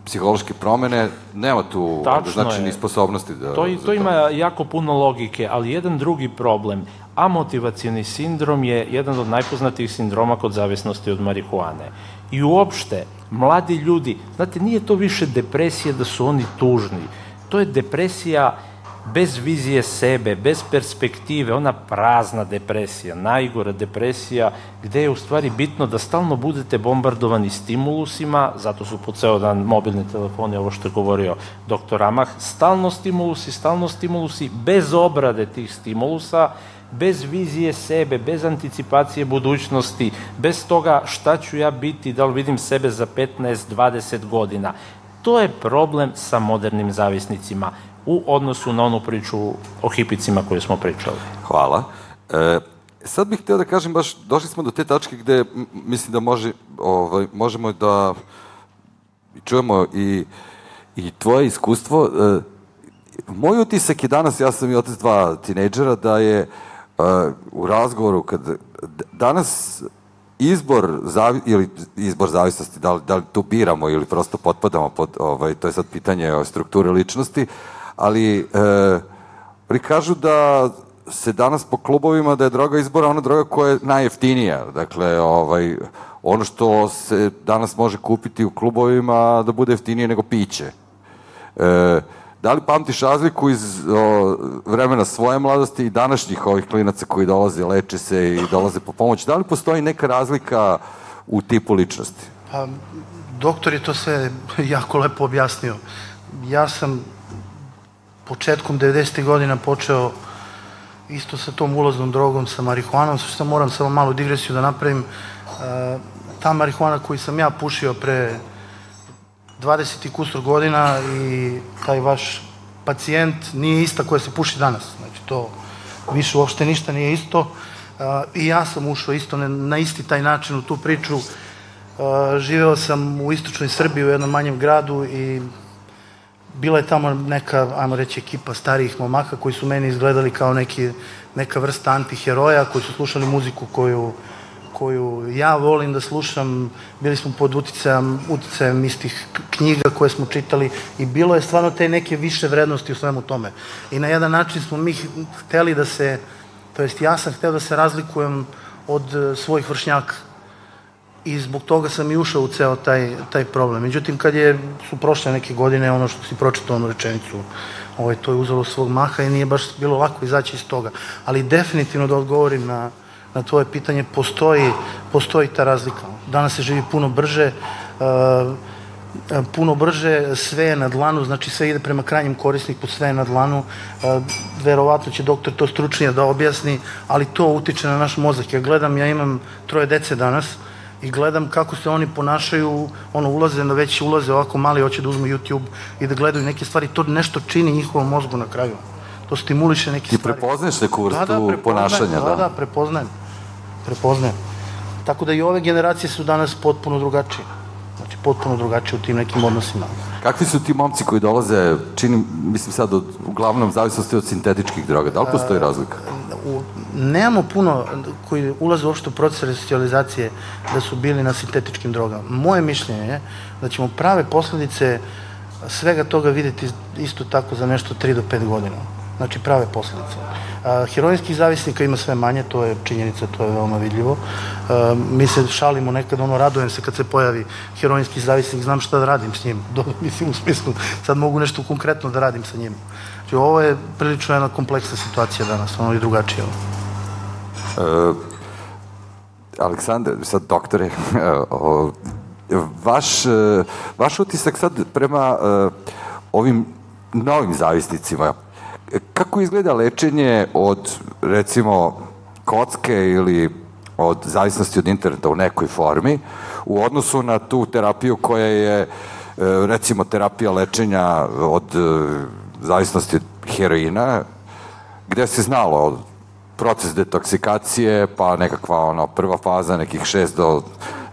psihološke promene, nema tu Tačno znači ni sposobnosti da... To, i, to, to ima jako puno logike, ali jedan drugi problem, amotivacijani sindrom je jedan od najpoznatijih sindroma kod zavisnosti od marihuane. I uopšte, mladi ljudi, znate, nije to više depresija da su oni tužni, to je depresija bez vizije sebe, bez perspektive, ona prazna depresija, najgora depresija, gde je u stvari bitno da stalno budete bombardovani stimulusima, zato su po ceo dan mobilni telefoni, ovo što je govorio doktor Amah, stalno stimulusi, stalno stimulusi, bez obrade tih stimulusa, bez vizije sebe, bez anticipacije budućnosti, bez toga šta ću ja biti, da li vidim sebe za 15-20 godina. To je problem sa modernim zavisnicima u odnosu na onu priču o hipicima koju smo pričali. Hvala. E, sad bih hteo da kažem, baš došli smo do te tačke gde mislim da može, ovaj, možemo da čujemo i, i tvoje iskustvo. E, moj utisak je danas, ja sam i otac dva tinejdžera, da je uh, u razgovoru, kad danas izbor zavi, ili izbor zavisnosti, da li, da li tu biramo ili prosto potpadamo pod, ovaj, to je sad pitanje o strukture ličnosti, ali e, oni kažu da se danas po klubovima da je droga izbora ona droga koja je najjeftinija. Dakle, ovaj, ono što se danas može kupiti u klubovima da bude jeftinije nego piće. E, da li pamtiš razliku iz o, vremena svoje mladosti i današnjih ovih klinaca koji dolaze, leče se i dolaze po pomoć? Da li postoji neka razlika u tipu ličnosti? Pa, doktor je to sve jako lepo objasnio. Ja sam početkom 90. godina počeo isto sa tom ulaznom drogom, sa marihuanom, sa što moram samo malu digresiju da napravim. E, ta marihuana koju sam ja pušio pre 20 i kusur godina i taj vaš pacijent nije ista koja se puši danas. Znači to više uopšte ništa nije isto. E, I ja sam ušao isto na isti taj način u tu priču. E, živeo sam u istočnoj Srbiji u jednom manjem gradu i bila je tamo neka, ajmo reći, ekipa starijih momaka koji su meni izgledali kao neki, neka vrsta antiheroja, koji su slušali muziku koju, koju ja volim da slušam, bili smo pod uticajem, uticajem istih knjiga koje smo čitali i bilo je stvarno te neke više vrednosti u svemu tome. I na jedan način smo mi hteli da se, to jest ja sam hteo da se razlikujem od eh, svojih vršnjaka i zbog toga sam i ušao u ceo taj, taj problem. Međutim, kad je, su prošle neke godine, ono što si pročitao onu rečenicu, ovaj, to je uzelo svog maha i nije baš bilo lako izaći iz toga. Ali definitivno da odgovorim na, na tvoje pitanje, postoji, postoji ta razlika. Danas se živi puno brže, uh, puno brže, sve je na dlanu, znači sve ide prema krajnjem korisniku, sve je na dlanu. Uh, verovatno će doktor to stručnije da objasni, ali to utiče na naš mozak. Ja gledam, ja imam troje dece danas, uh, i gledam kako se oni ponašaju, ono ulaze, na već ulaze ovako mali, hoće da uzmu YouTube i da gledaju neke stvari, to nešto čini njihovom mozgu na kraju. To stimuliše neke Ti stvari. Ti prepoznaješ neku vrstu da, da, ponašanja, da? Da, da, prepoznajem. Prepoznajem. Tako da i ove generacije su danas potpuno drugačije. Znači, potpuno drugačije u tim nekim odnosima. Kakvi su ti momci koji dolaze, čini, mislim sad, od, uglavnom zavisnosti od sintetičkih droga? Da li postoji razlika? U, nemamo puno koji ulaze uopšte u proces resocijalizacije da su bili na sintetičkim drogama. Moje mišljenje je da ćemo prave posledice svega toga videti isto tako za nešto 3 do 5 godina. Znači prave posledice. A, heroinskih zavisnika ima sve manje, to je činjenica, to je veoma vidljivo. A, mi se šalimo nekad, ono, radujem se kad se pojavi heroinski zavisnik, znam šta da radim s njim. Do, mislim, u smislu, sad mogu nešto konkretno da radim sa njim. Znači, ovo je prilično jedna kompleksna situacija danas, ono i drugačije. Uh, Aleksandar, sad doktore, uh, vaš, uh, vaš utisak sad prema uh, ovim novim zavisnicima, kako izgleda lečenje od, recimo, kocke ili od zavisnosti od interneta u nekoj formi u odnosu na tu terapiju koja je recimo terapija lečenja od zavisnosti od heroina gde se znalo proces detoksikacije, pa nekakva ono, prva faza, nekih šest do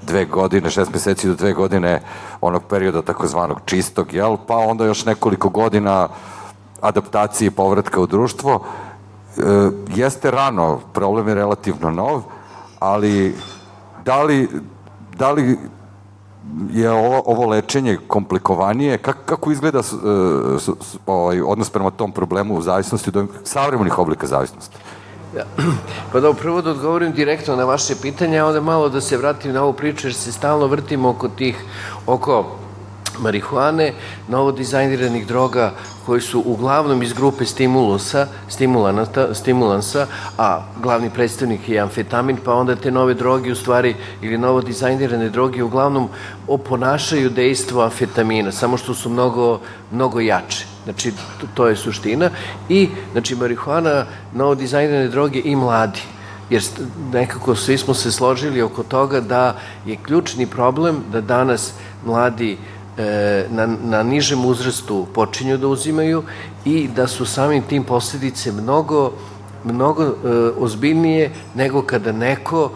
dve godine, šest meseci do dve godine onog perioda takozvanog čistog, jel? pa onda još nekoliko godina adaptacije i povratka u društvo. E, jeste rano, problem je relativno nov, ali da li, da li je ovo, ovo lečenje komplikovanije? Kako, kako izgleda s, s, s, ovaj, odnos prema tom problemu u zavisnosti od savremenih oblika zavisnosti? Ja. Pa da, prvo da odgovorim direktno na vaše pitanje, a onda malo da se vratim na ovu priču, jer se stalno vrtimo oko tih, oko marihuane, novo dizajniranih droga koji su uglavnom iz grupe stimulusa, stimulansa, a glavni predstavnik je amfetamin, pa onda te nove droge u stvari, ili novo dizajnirane droge uglavnom oponašaju dejstvo amfetamina, samo što su mnogo, mnogo jače. Znači, to, je suština. I, znači, marihuana, novo dizajnirane droge i mladi jer nekako svi smo se složili oko toga da je ključni problem da danas mladi uh, na, na nižem uzrastu počinju da uzimaju i da su samim tim posledice mnogo, mnogo e, ozbiljnije nego kada neko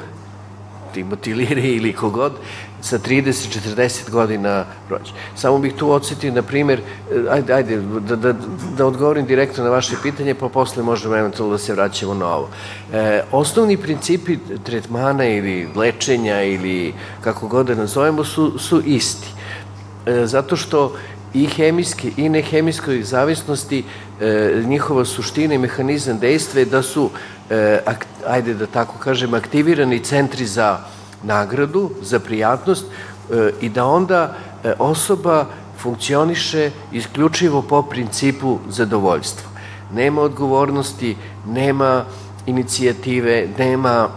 Timothy Leary ili kogod sa 30-40 godina prođe. Samo bih tu odsjetio, na primjer, e, ajde, ajde da, da, da odgovorim direktno na vaše pitanje, pa posle možemo eventualno da se vraćamo na ovo. E, osnovni principi tretmana ili lečenja ili kako god da nazovemo su, su isti. E, zato što i hemijske i nehemijske zavisnosti e, njihova suština i mehanizam dejstva je da su, e, ak, ajde da tako kažem, aktivirani centri za nagradu, za prijatnost e, i da onda e, osoba funkcioniše isključivo po principu zadovoljstva. Nema odgovornosti, nema inicijative, nema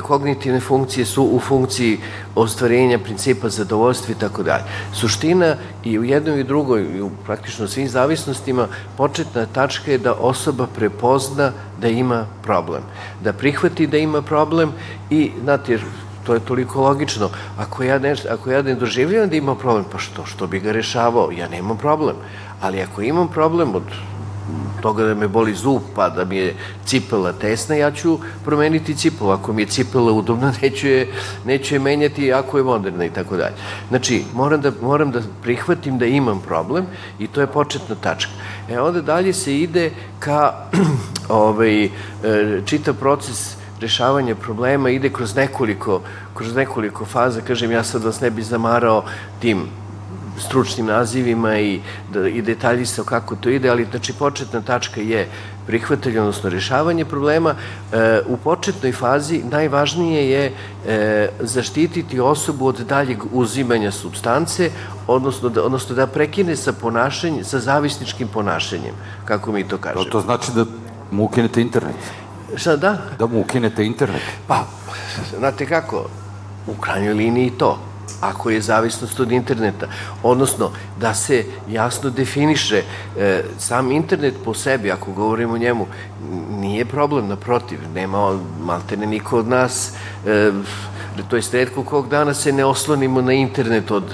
kognitivne funkcije su u funkciji ostvarenja principa zadovoljstva i tako dalje. Suština i u jednoj i drugoj, i u praktično svim zavisnostima, početna tačka je da osoba prepozna da ima problem. Da prihvati da ima problem i, znate, jer to je toliko logično. Ako ja, ne, ako ja ne doživljam da ima problem, pa što? Što bi ga rešavao? Ja nemam problem. Ali ako imam problem od toga da me boli zub, pa da mi je cipela tesna, ja ću promeniti cipelu. Ako mi je cipela udobna, neću je, neću je menjati ako je moderna i tako dalje. Znači, moram da, moram da prihvatim da imam problem i to je početna tačka. E onda dalje se ide ka ovaj, e, čitav proces rešavanja problema ide kroz nekoliko, kroz nekoliko faza, kažem, ja sad vas ne bi zamarao tim stručnim nazivima i, da, i detaljistao kako to ide, ali znači početna tačka je prihvatanje, odnosno rešavanje problema. E, u početnoj fazi najvažnije je e, zaštititi osobu od daljeg uzimanja substance, odnosno da, odnosno da prekine sa ponašanjem, sa zavisničkim ponašanjem, kako mi to kažemo. To, to znači da mu ukinete internet? Šta da? Da mu ukinete internet? Pa, znate kako, u krajnjoj liniji to ako je zavisnost od interneta. Odnosno, da se jasno definiše e, sam internet po sebi, ako govorimo o njemu, nije problem, naprotiv, nema maltene niko od nas e, to je redko kog dana se ne oslonimo na internet od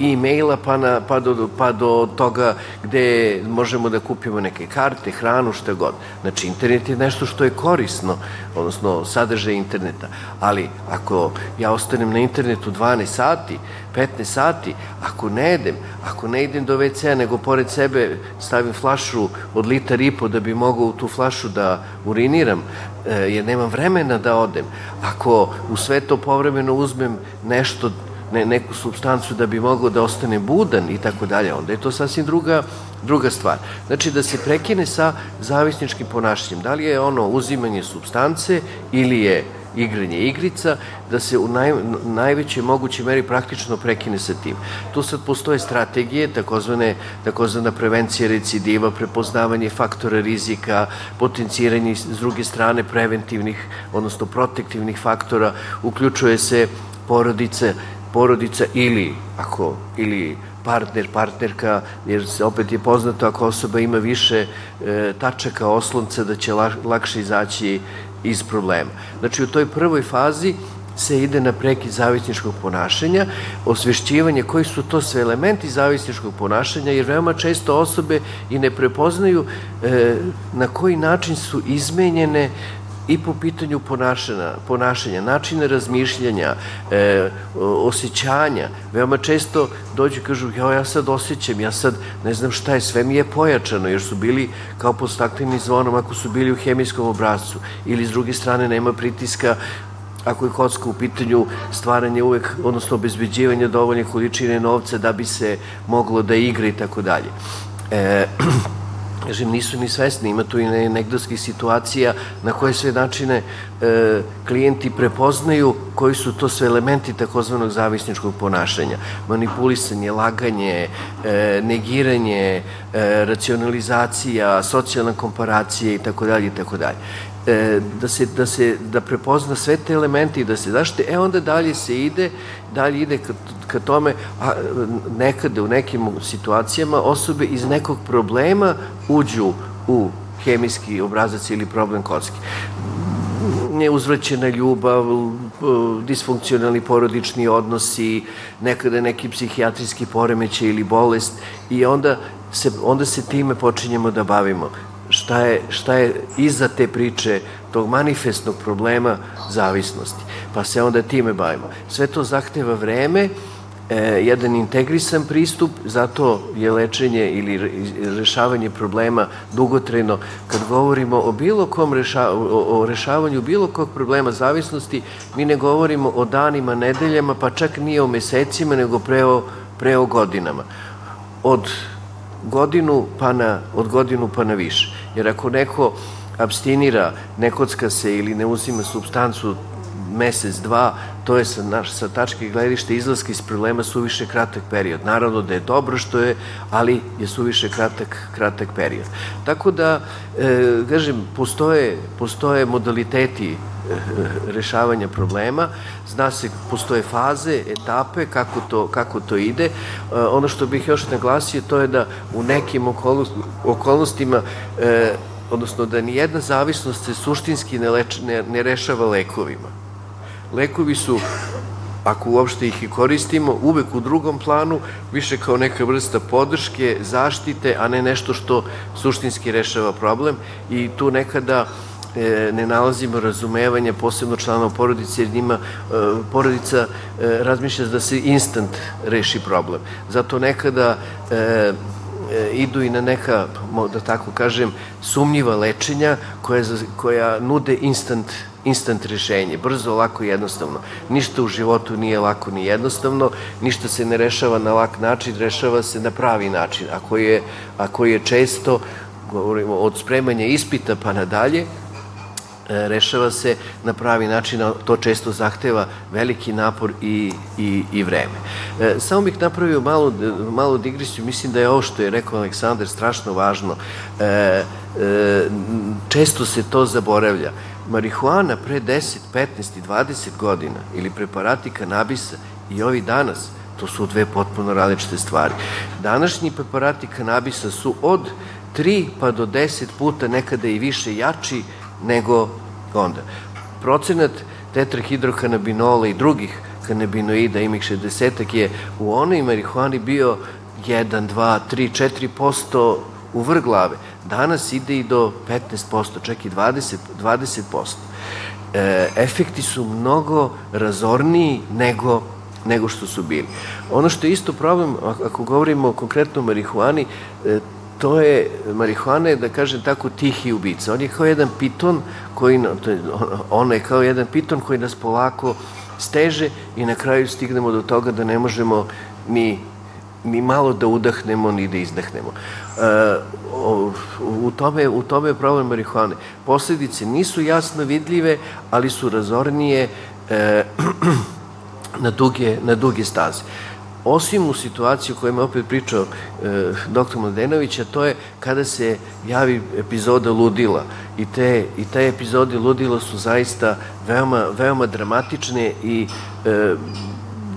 e-maila pa, na, pa, do, pa do toga gde možemo da kupimo neke karte, hranu, šta god. Znači, internet je nešto što je korisno, odnosno sadržaj interneta. Ali, ako ja ostanem na internetu 12 sati, 15 sati, ako ne idem, ako ne idem do WC-a, nego pored sebe stavim flašu od litar i po da bi mogao u tu flašu da uriniram, jer nemam vremena da odem. Ako u sve to povremeno uzmem nešto ne, neku substancu da bi mogao da ostane budan i tako dalje, onda je to sasvim druga, druga stvar. Znači da se prekine sa zavisničkim ponašanjem. Da li je ono uzimanje substance ili je igranje igrica, da se u naj, najvećoj mogućoj meri praktično prekine sa tim. Tu sad postoje strategije, takozvane, takozvana prevencija recidiva, prepoznavanje faktora rizika, potenciranje s druge strane preventivnih, odnosno protektivnih faktora, uključuje se porodice, porodica ili, ako, ili partner, partnerka, jer opet je poznato ako osoba ima više e, tačaka oslonca da će la, lakše izaći iz problema. Znači, u toj prvoj fazi se ide na preki zavisničkog ponašanja, osvešćivanje koji su to sve elementi zavisničkog ponašanja, jer veoma često osobe i ne prepoznaju e, na koji način su izmenjene i po pitanju ponašanja, ponašanja načina razmišljanja, e, osjećanja. Veoma često dođu i kažu, ja, ja sad osjećam, ja sad ne znam šta je, sve mi je pojačano, jer su bili kao pod staklenim zvonom ako su bili u hemijskom obrazcu. Ili s druge strane nema pritiska ako je kocka u pitanju stvaranje uvek, odnosno obezbeđivanje dovoljne količine novca da bi se moglo da igra i tako dalje. E, kažem, nisu ni svesni, ima tu i anegdotskih situacija na koje sve načine e, klijenti prepoznaju koji su to sve elementi takozvanog zavisničkog ponašanja. Manipulisanje, laganje, e, negiranje, e, racionalizacija, socijalna komparacija i tako dalje i tako dalje e, da se, da se da prepozna sve te elemente i da se zaštite, e onda dalje se ide, dalje ide ka, ka tome, a nekada u nekim situacijama osobe iz nekog problema uđu u hemijski obrazac ili problem kocki neuzvraćena ljubav, disfunkcionalni porodični odnosi, nekada neki psihijatrijski poremećaj ili bolest i onda se, onda se time počinjemo da bavimo šta je, šta je iza te priče tog manifestnog problema zavisnosti. Pa se onda time bavimo. Sve to zahteva vreme, e, jedan integrisan pristup, zato je lečenje ili rešavanje problema dugotrajno. Kad govorimo o bilo kom reša, o, o rešavanju bilo kog problema zavisnosti, mi ne govorimo o danima, nedeljama, pa čak nije o mesecima, nego pre o, pre o godinama. Od godinu pa na, od godinu pa na više. Jer ako neko abstinira, ne kocka se ili ne uzima substancu mesec, dva, to je sa, naš, sa tačke gledište izlaska iz problema suviše kratak period. Naravno da je dobro što je, ali je suviše kratak, kratak period. Tako da, e, kažem, postoje, postoje modaliteti rešavanja problema, zna se, postoje faze, etape, kako to, kako to ide. E, ono što bih još naglasio, to je da u nekim okolnostima e, odnosno da ni jedna zavisnost se suštinski ne, leč, ne, ne rešava lekovima. Lekovi su ako uopšte ih i koristimo, uvek u drugom planu, više kao neka vrsta podrške, zaštite, a ne nešto što suštinski rešava problem i tu nekada ne nalazimo razumevanje posebno članova porodice jer njima e, porodica e, razmišlja da se instant reši problem. Zato nekada e, idu i na neka, da tako kažem, sumnjiva lečenja koja, koja nude instant, instant rešenje, brzo, lako i jednostavno. Ništa u životu nije lako ni jednostavno, ništa se ne rešava na lak način, rešava se na pravi način, a koji je, a koji je često, govorimo, od spremanja ispita pa nadalje, rešava se na pravi način, a to često zahteva veliki napor i, i, i vreme. E, samo bih napravio malo, malo digresiju, mislim da je ovo što je rekao Aleksandar strašno važno. E, e, često se to zaboravlja. Marihuana pre 10, 15 i 20 godina ili preparati kanabisa i ovi danas, to su dve potpuno različite stvari. Današnji preparati kanabisa su od 3 pa do 10 puta nekada i više jači nego onda. Procenat tetrahidrokanabinola i drugih kanabinoida, imih 60 je u onoj marihuani bio 1, 2, 3, 4% u vrh glave. Danas ide i do 15%, čak i 20%. 20%. E, efekti su mnogo razorniji nego nego što su bili. Ono što je isto problem, ako govorimo konkretno o marihuani, e, to je, marihuana je, da kažem tako, tihi ubica. On je kao jedan piton koji, on je kao jedan piton koji nas polako steže i na kraju stignemo do toga da ne možemo ni, ni malo da udahnemo ni da izdahnemo. E, u, tome, u tome je problem marihuane. Posledice nisu jasno vidljive, ali su razornije e, na, duge, na duge staze osim u situaciji o kojoj je opet pričao e, dr. Mladenović, a to je kada se javi epizoda ludila i te, i te epizode ludila su zaista veoma, veoma dramatične i e,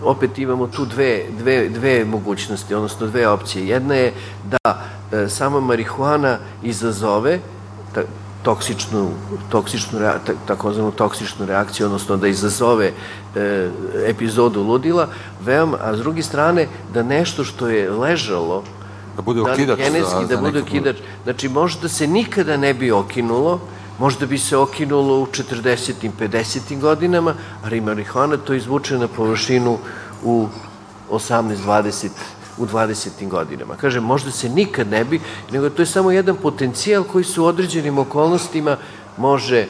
opet imamo tu dve, dve, dve mogućnosti, odnosno dve opcije. Jedna je da e, sama marihuana izazove, toksičnu, toksičnu takozvanu toksičnu reakciju, odnosno da izazove e, epizodu ludila, veoma, a s druge strane da nešto što je ležalo da bude da okidač da, za, da bude okidač, znači možda se nikada ne bi okinulo, možda bi se okinulo u 40. 50. godinama, ali marihuana to izvuče na površinu u 18, 20 u 20. godinama. Kažem, možda se nikad ne bi, nego to je samo jedan potencijal koji se u određenim okolnostima može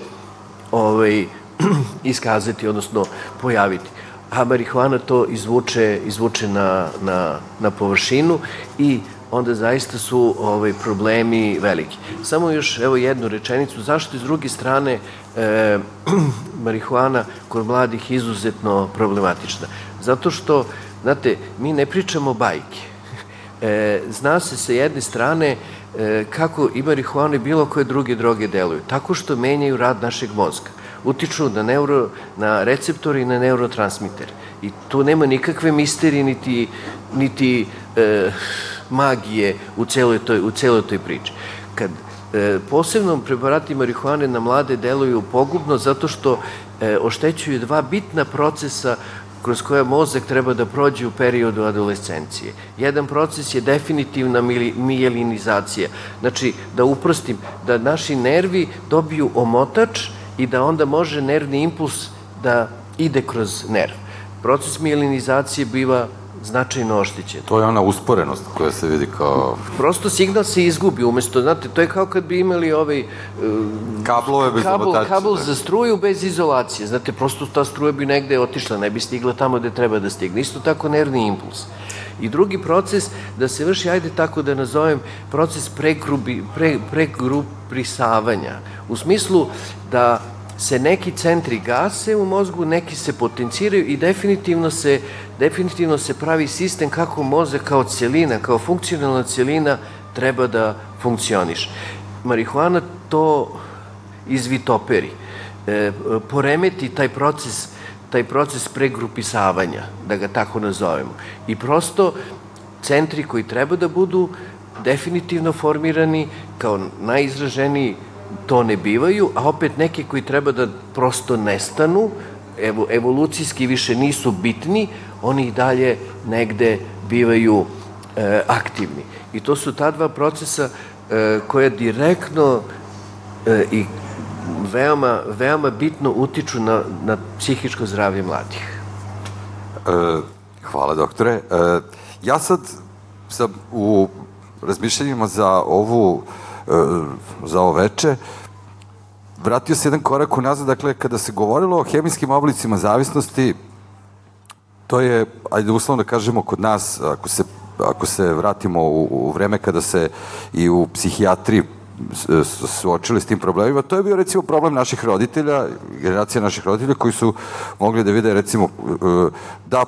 ovaj, iskazati, odnosno pojaviti. A marihuana to izvuče, izvuče na, na, na površinu i onda zaista su ovaj, problemi veliki. Samo još evo jednu rečenicu, zašto iz druge strane e, marihuana kod mladih izuzetno problematična? Zato što Znate, mi ne pričamo bajke. E, zna se sa jedne strane e, kako i marihuana i bilo koje druge droge deluju. Tako što menjaju rad našeg mozga. Utiču na, neuro, na receptori i na neurotransmitere. I tu nema nikakve misterije niti, niti e, magije u celoj toj, u celoj toj priči. Kad e, posebno preparati marihuane na mlade deluju pogubno zato što e, oštećuju dva bitna procesa kroz koja mozak treba da prođe u periodu adolescencije. Jedan proces je definitivna mijelinizacija. Znači, da uprostim, da naši nervi dobiju omotač i da onda može nervni impuls da ide kroz nerv. Proces mielinizacije biva značajno oštećen. To je ona usporenost koja se vidi kao... Prosto signal se izgubi, umesto, znate, to je kao kad bi imali ovaj... Uh, Kablove bez kabel, Kabel za struju bez izolacije, znate, prosto ta struja bi negde otišla, ne bi stigla tamo gde treba da stigne. Isto tako nervni impuls. I drugi proces, da se vrši, ajde tako da nazovem, proces pregrubi, pre, pregruprisavanja. U smislu da se neki centri gase u mozgu, neki se potenciraju i definitivno se, definitivno se pravi sistem kako mozak kao celina, kao funkcionalna celina treba da funkcioniš. Marihuana to izvitoperi, e, poremeti taj proces taj proces pregrupisavanja, da ga tako nazovemo. I prosto centri koji treba da budu definitivno formirani kao najizraženiji to ne bivaju, a opet neki koji treba da prosto nestanu, evo, evolucijski više nisu bitni, oni i dalje negde bivaju e, aktivni. I to su ta dva procesa e, koje direktno e, i veoma, veoma bitno utiču na, na psihičko zdravlje mladih. E, hvala, doktore. E, ja sad sam u razmišljanjima za ovu za ovo veče vratio se jedan korak unazad, dakle, kada se govorilo o hemijskim oblicima zavisnosti, to je, ajde uslovno da kažemo, kod nas, ako se, ako se vratimo u, u vreme kada se i u psihijatriji suočili s tim problemima. To je bio recimo problem naših roditelja, generacija naših roditelja koji su mogli da vide recimo da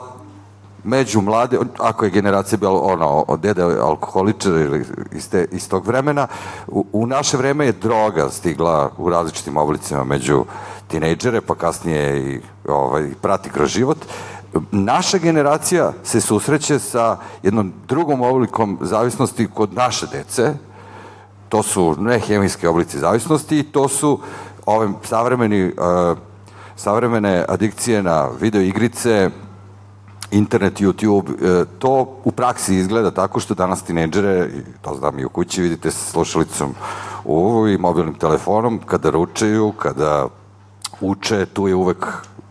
među mlade, ako je generacija bila ono, od dede alkoholičar ili iz, te, iz tog vremena, u, u naše vreme je droga stigla u različitim oblicima među tinejdžere, pa kasnije i ovaj, prati kroz život. Naša generacija se susreće sa jednom drugom oblikom zavisnosti kod naše dece, to su ne hemijske oblici zavisnosti, to su ove savremeni, uh, savremene adikcije na video igrice, internet, YouTube, uh, to u praksi izgleda tako što danas tineđere, to znam i u kući, vidite sa slušalicom u i mobilnim telefonom, kada ručaju, kada uče, tu je uvek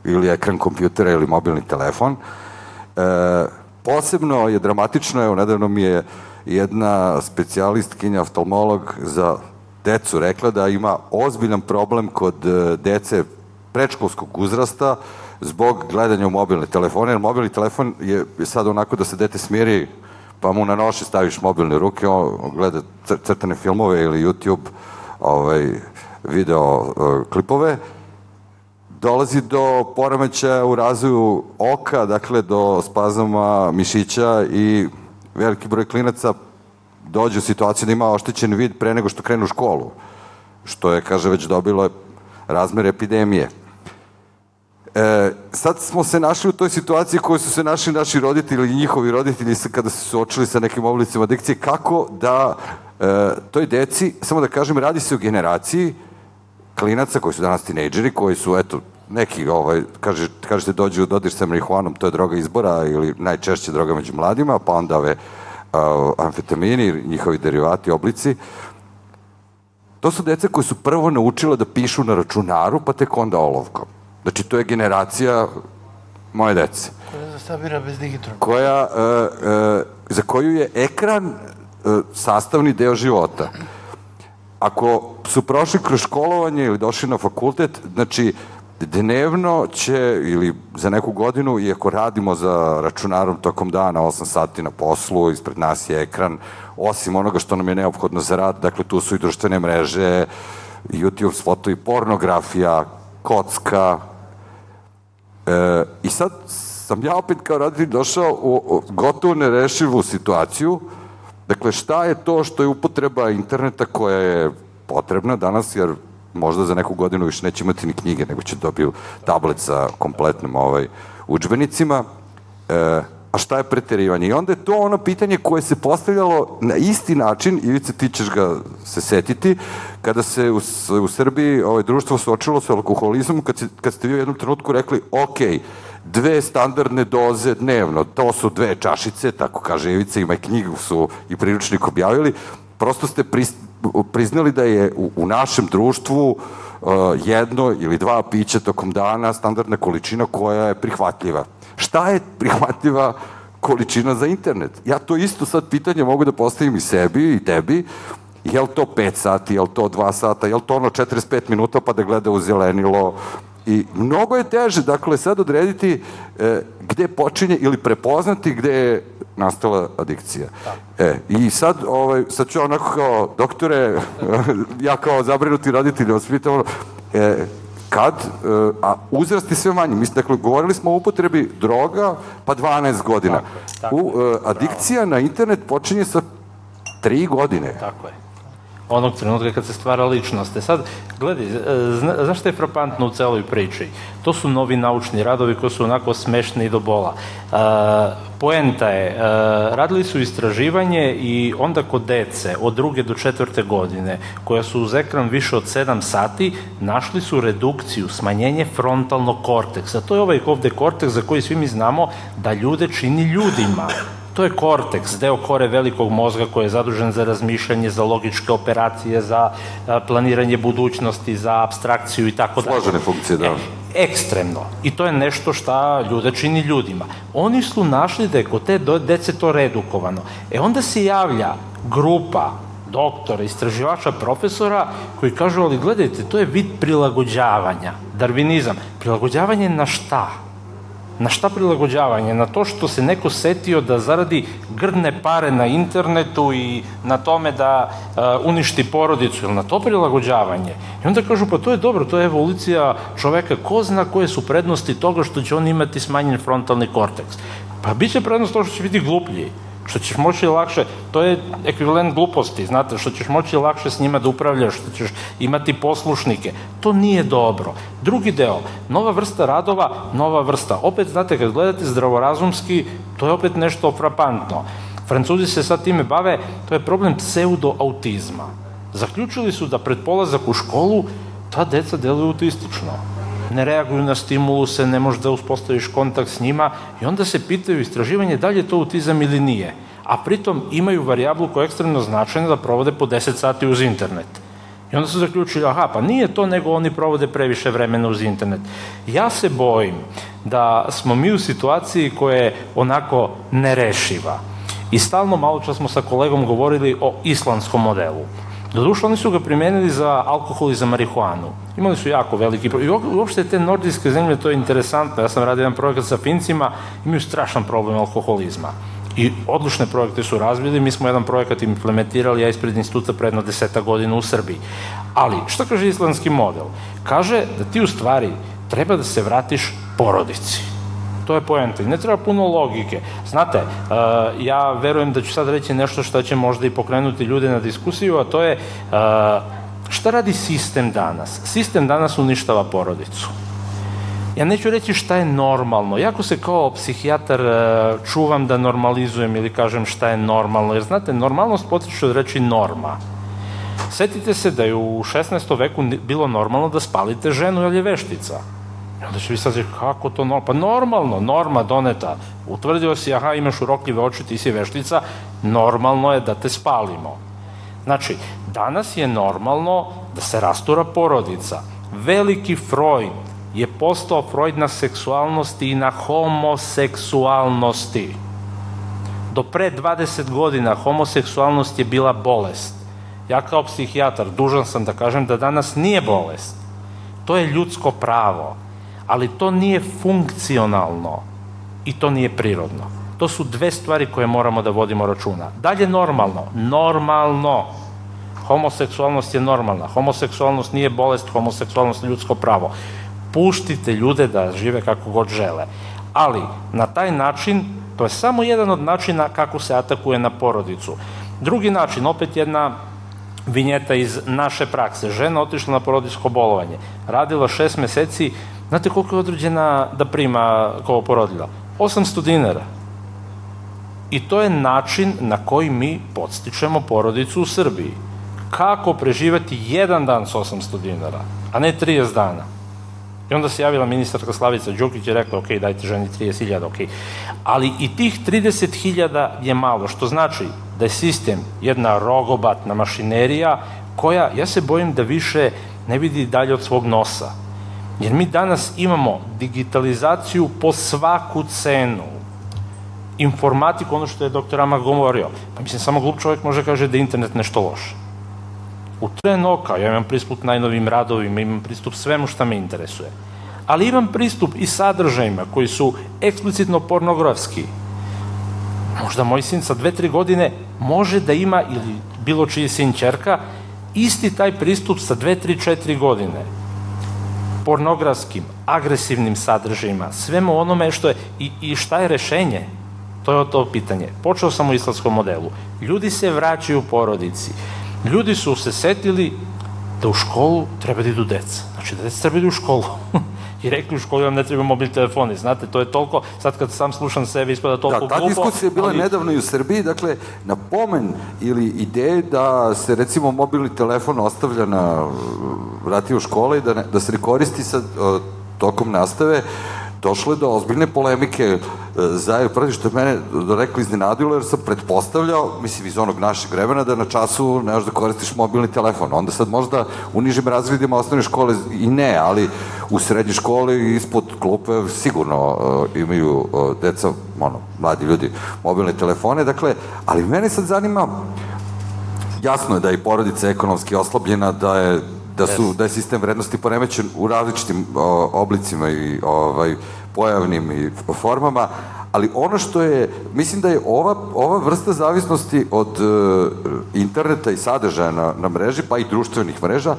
ili ekran kompjutera ili mobilni telefon. E, posebno je dramatično, evo, nedavno mi je uh, jedna specijalistkinja, oftalmolog za decu rekla da ima ozbiljan problem kod e, dece predškolskog uzrasta zbog gledanja u mobilne telefone, jer mobilni telefon je sad onako da se dete smiri, pa mu na noše staviš mobilne ruke, on gleda crtane filmove ili YouTube ovaj, video uh, klipove, dolazi do poremećaja u razvoju oka, dakle do spazama mišića i veliki broj klinaca dođe u situaciju da ima oštećen vid pre nego što krenu u školu, što je, kaže, već dobilo razmer epidemije. E, sad smo se našli u toj situaciji koju su se našli naši roditelji i njihovi roditelji kada su se suočili sa nekim oblicima adikcije, kako da e, toj deci, samo da kažem, radi se o generaciji klinaca koji su danas tinejdžeri, koji su, eto, neki, ovaj, kaže, kažete, dođu u dodir sa marihuanom, to je droga izbora ili najčešće droga među mladima, pa onda ove uh, amfetamini, njihovi derivati, oblici. To su deca koji su prvo naučila da pišu na računaru, pa tek onda olovkom. Znači, to je generacija moje dece. Koja sabira bez digitrona. Koja, uh, uh, za koju je ekran uh, sastavni deo života. Ako su prošli kroz školovanje ili došli na fakultet, znači, dnevno će, ili za neku godinu, iako radimo za računarom tokom dana, 8 sati na poslu, ispred nas je ekran, osim onoga što nam je neophodno za rad, dakle tu su i društvene mreže, YouTube, foto i pornografija, kocka. E, I sad sam ja opet kao raditelj došao u gotovo nerešivu situaciju, dakle šta je to što je upotreba interneta koja je potrebna danas, jer možda za neku godinu više neće imati ni knjige, nego će dobiju tablet sa kompletnim ovaj, učbenicima. E, a šta je preterivanje? I onda je to ono pitanje koje se postavljalo na isti način, Ivice, ti ćeš ga se setiti, kada se u, u Srbiji ovaj, društvo suočilo sa alkoholizmom, kad, se, kad ste vi u jednom trenutku rekli, ok, dve standardne doze dnevno, to su dve čašice, tako kaže Ivica, ima i knjigu su i priručnik objavili, prosto ste prist, priznali da je u, u našem društvu uh, jedno ili dva pića tokom dana standardna količina koja je prihvatljiva. Šta je prihvatljiva količina za internet? Ja to isto sad pitanje mogu da postavim i sebi i tebi. Je li to 5 sati, je li to 2 sata, je li to ono 45 minuta pa da gleda u zelenilo, I mnogo je teže, dakle, sad odrediti e, gde počinje ili prepoznati gde je nastala adikcija. Da. E, I sad, ovaj, sad ću onako kao doktore, ja kao zabrinuti roditelj, vas pitam, e, kad, e, a uzrast je sve manji. Mislim, dakle, govorili smo o upotrebi droga, pa 12 godina. Tako je, tako U, e, adikcija Bravo. na internet počinje sa 3 godine. Tako je. Onog trenutka kad se stvara ličnost. E sad, gledaj, zna, znaš što je frapantno u celoj priči? To su novi naučni radovi koji su onako smešni do bola. Uh, poenta je, uh, radili su istraživanje i onda kod dece od druge do četvrte godine, koja su uz ekran više od 7 sati, našli su redukciju, smanjenje frontalnog korteksa. To je ovaj ovde korteks za koji svi mi znamo da ljude čini ljudima. To je korteks, deo kore velikog mozga koji je zadužen za razmišljanje, za logičke operacije, za planiranje budućnosti, za abstrakciju i tako dalje. Složene funkcije, da. E, ekstremno. I to je nešto šta ljude čini ljudima. Oni su našli da je kod te dece to redukovano. E onda se javlja grupa doktora, istraživača, profesora koji kažu, ali gledajte, to je vid prilagođavanja, darvinizam. Prilagođavanje na šta? Na šta prilagođavanje? Na to što se neko setio da zaradi grdne pare na internetu i na tome da uh, uništi porodicu, ili na to prilagođavanje? I onda kažu, pa to je dobro, to je evolucija čoveka, ko zna koje su prednosti toga što će on imati smanjen frontalni korteks? Pa bit će prednost to što će biti gluplji što ćeš moći lakše, to je ekvivalent gluposti, znate, što ćeš moći lakše s njima da upravljaš, što ćeš imati poslušnike. To nije dobro. Drugi deo, nova vrsta radova, nova vrsta. Opet, znate, kad gledate zdravorazumski, to je opet nešto frapantno. Francuzi se sad time bave, to je problem pseudoautizma. Zaključili su da pred polazak u školu ta deca deluju autistično ne reaguju na stimuluse, ne možeš da uspostaviš kontakt s njima i onda se pitaju istraživanje da li je to autizam ili nije. A pritom imaju varijablu koja je ekstremno značajna da provode po 10 sati uz internet. I onda su zaključili, aha, pa nije to nego oni provode previše vremena uz internet. Ja se bojim da smo mi u situaciji koja je onako nerešiva. I stalno malo čas smo sa kolegom govorili o islamskom modelu. Doduše, oni su ga primenili za alkohol i za marihuanu. Imali su jako veliki problem. I uopšte te nordijske zemlje, to je interesantno. Ja sam radio jedan projekat sa Fincima, imaju strašan problem alkoholizma. I odlične projekte su razvili, mi smo jedan projekat implementirali, ja ispred instituta pre jedno deseta godina u Srbiji. Ali, šta kaže islamski model? Kaže da ti u stvari treba da se vratiš porodici. To je poenta. Ne treba puno logike. Znate, uh, ja verujem da ću sad reći nešto što će možda i pokrenuti ljude na diskusiju, a to je uh, šta radi sistem danas? Sistem danas uništava porodicu. Ja neću reći šta je normalno. Jako se kao psihijatar uh, čuvam da normalizujem ili kažem šta je normalno. Jer znate, normalnost potiče od reći norma. Setite se da je u 16. veku bilo normalno da spalite ženu, jer je veštica. I onda će vi sad kako to normalno? Pa normalno, norma doneta. Utvrdio si, aha, imaš urokljive oči, ti si veštica, normalno je da te spalimo. Znači, danas je normalno da se rastura porodica. Veliki Freud je postao Freud na seksualnosti i na homoseksualnosti. Do pre 20 godina homoseksualnost je bila bolest. Ja kao psihijatar dužan sam da kažem da danas nije bolest. To je ljudsko pravo ali to nije funkcionalno i to nije prirodno. To su dve stvari koje moramo da vodimo računa. Dalje normalno, normalno. Homoseksualnost je normalna. Homoseksualnost nije bolest, homoseksualnost je ljudsko pravo. Puštite ljude da žive kako god žele. Ali na taj način, to je samo jedan od načina kako se atakuje na porodicu. Drugi način, opet jedna vinjeta iz naše prakse. Žena otišla na porodičko bolovanje. Radila šest meseci, Znate koliko je određena da prima kao porodila? 800 dinara. I to je način na koji mi podstičemo porodicu u Srbiji. Kako preživati jedan dan s 800 dinara, a ne 30 dana. I onda se javila ministarka Slavica Đukić i rekla, ok, dajte ženi 30.000, ok. Ali i tih 30.000 je malo, što znači da je sistem jedna rogobatna mašinerija koja, ja se bojim da više ne vidi dalje od svog nosa Jer mi danas imamo digitalizaciju po svaku cenu. Informatiku, ono što je doktor Ama govorio. Pa mislim, samo glup čovjek može kaže da je internet nešto loše. U tren oka, ja imam pristup najnovim radovima, imam pristup svemu što me interesuje. Ali imam pristup i sadržajima koji su eksplicitno pornografski. Možda moj sin sa dve, tri godine može da ima, ili bilo čiji sin čerka, isti taj pristup sa dve, tri, četiri godine pornografskim, agresivnim sadržajima, svemu onome što je, i, i šta je rešenje? To je to pitanje. Počeo sam u islamskom modelu. Ljudi se vraćaju u porodici. Ljudi su se setili da u školu treba da idu deca. Znači da deca treba da idu u školu. I rekli u školi vam ne treba mobilni telefoni. Znate, to je toliko, sad kad sam slušam sebe, ispada toliko da, ta diskusija je bila ali... nedavno i u Srbiji, dakle, na pomen ili ideje da se recimo mobilni telefon ostavlja na vrati u škole i da, ne, da se ne koristi sa tokom nastave, došlo je do ozbiljne polemike e, za protiv što je mene rekao iznenadilo jer sam pretpostavljao, mislim iz onog našeg vremena da na času ne možeš da koristiš mobilni telefon. Onda sad možda u nižim razredima osnovne škole i ne, ali u srednjoj školi ispod klupe sigurno uh, imaju uh, deca, ono, mladi ljudi mobilne telefone, dakle, ali mene sad zanima jasno je da je i porodica ekonomski oslabljena, da je da su da je sistem vrednosti poremećen u različitim o, oblicima i ovaj pojavnim i formama, ali ono što je, mislim da je ova, ova vrsta zavisnosti od uh, interneta i sadržaja na, na mreži, pa i društvenih mreža,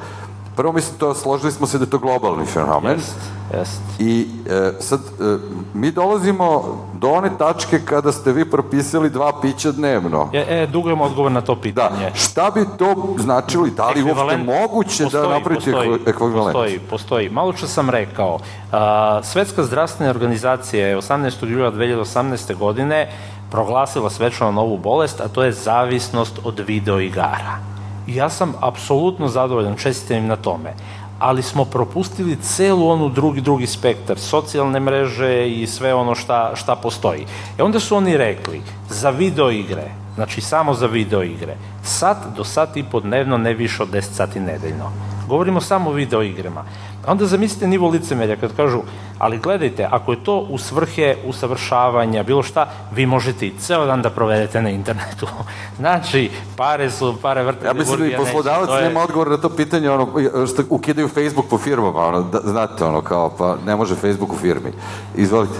Prvo, mislim, to, složili smo se da je to globalni fenomen. Jest, jest. I e, sad, e, mi dolazimo do one tačke kada ste vi propisali dva pića dnevno. E, e dugujem odgovor na to pitanje. Da, šta bi to značilo i da li uopšte moguće da postoji, da napravite postoji, ekvivalent? Postoji, postoji. Malo što sam rekao, a, Svetska zdravstvena organizacija je 18. jula 2018. godine proglasila svečano novu bolest, a to je zavisnost od videoigara ja sam apsolutno zadovoljan, čestitam im na tome, ali smo propustili celu onu drugi, drugi spektar, socijalne mreže i sve ono šta, šta postoji. E onda su oni rekli, za video igre, znači samo za video igre, sat do sat i po dnevno, ne više od 10 sati nedeljno. Govorimo samo o video igrama. Onda zamislite nivo licemerja kad kažu, ali gledajte, ako je to u svrhe usavršavanja, bilo šta, vi možete i ceo dan da provedete na internetu. znači, pare su, pare vrte. Ja mislim da i poslodavac je... nema odgovor na to pitanje, ono, što ukidaju Facebook po firmama, ono, da, znate, ono, kao, pa ne može Facebook u firmi. Izvolite.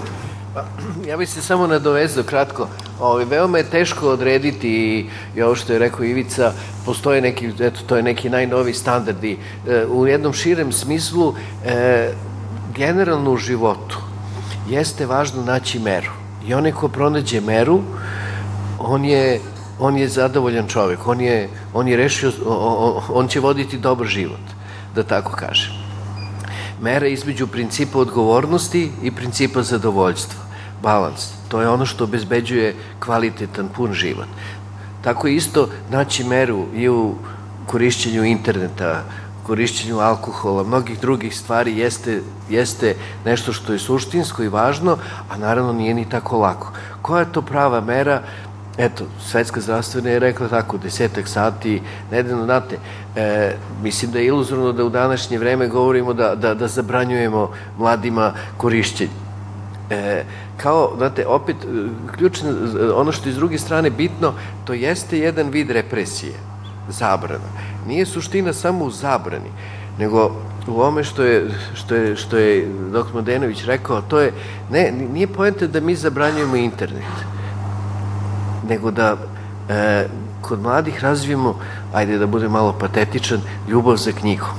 Pa, ja bih se samo nadovezao kratko. Ovi, veoma je teško odrediti i, i ovo što je rekao Ivica, postoje neki, eto, to je neki najnovi standardi. E, u jednom širem smislu, e, generalno u životu, jeste važno naći meru. I onaj ko pronađe meru, on je, on je zadovoljan čovek, on je, on je rešio, on će voditi dobar život, da tako kažem. Mera između principa odgovornosti i principa zadovoljstva balans. To je ono što obezbeđuje kvalitetan, pun život. Tako isto naći meru i u korišćenju interneta, korišćenju alkohola, mnogih drugih stvari jeste, jeste nešto što je suštinsko i važno, a naravno nije ni tako lako. Koja je to prava mera? Eto, Svetska zdravstvena je rekla tako, desetak sati, nedeljno, znate, e, mislim da je iluzorno da u današnje vreme govorimo da, da, da zabranjujemo mladima korišćenje. E, kao, znate, opet, e, ključno, e, ono što je iz druge strane bitno, to jeste jedan vid represije, zabrana. Nije suština samo u zabrani, nego u ome što je, što je, što je dr. Modenović rekao, to je, ne, nije pojenta da mi zabranjujemo internet, nego da e, kod mladih razvijemo, ajde da bude malo patetičan, ljubav za knjigom.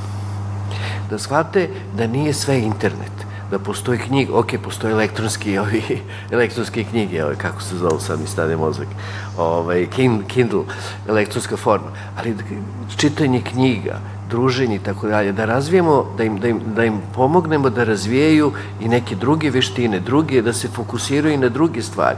Da shvate da nije sve internet da postoji knjig, ok, postoje elektronski, ovi, elektronske knjige, ovi, kako se zovu sad mi stane mozak, ovaj, Kindle, elektronska forma, ali čitanje knjiga, druženje i tako dalje, da razvijemo, da im, da, im, da im pomognemo da razvijaju i neke druge veštine, druge, da se fokusiraju na druge stvari.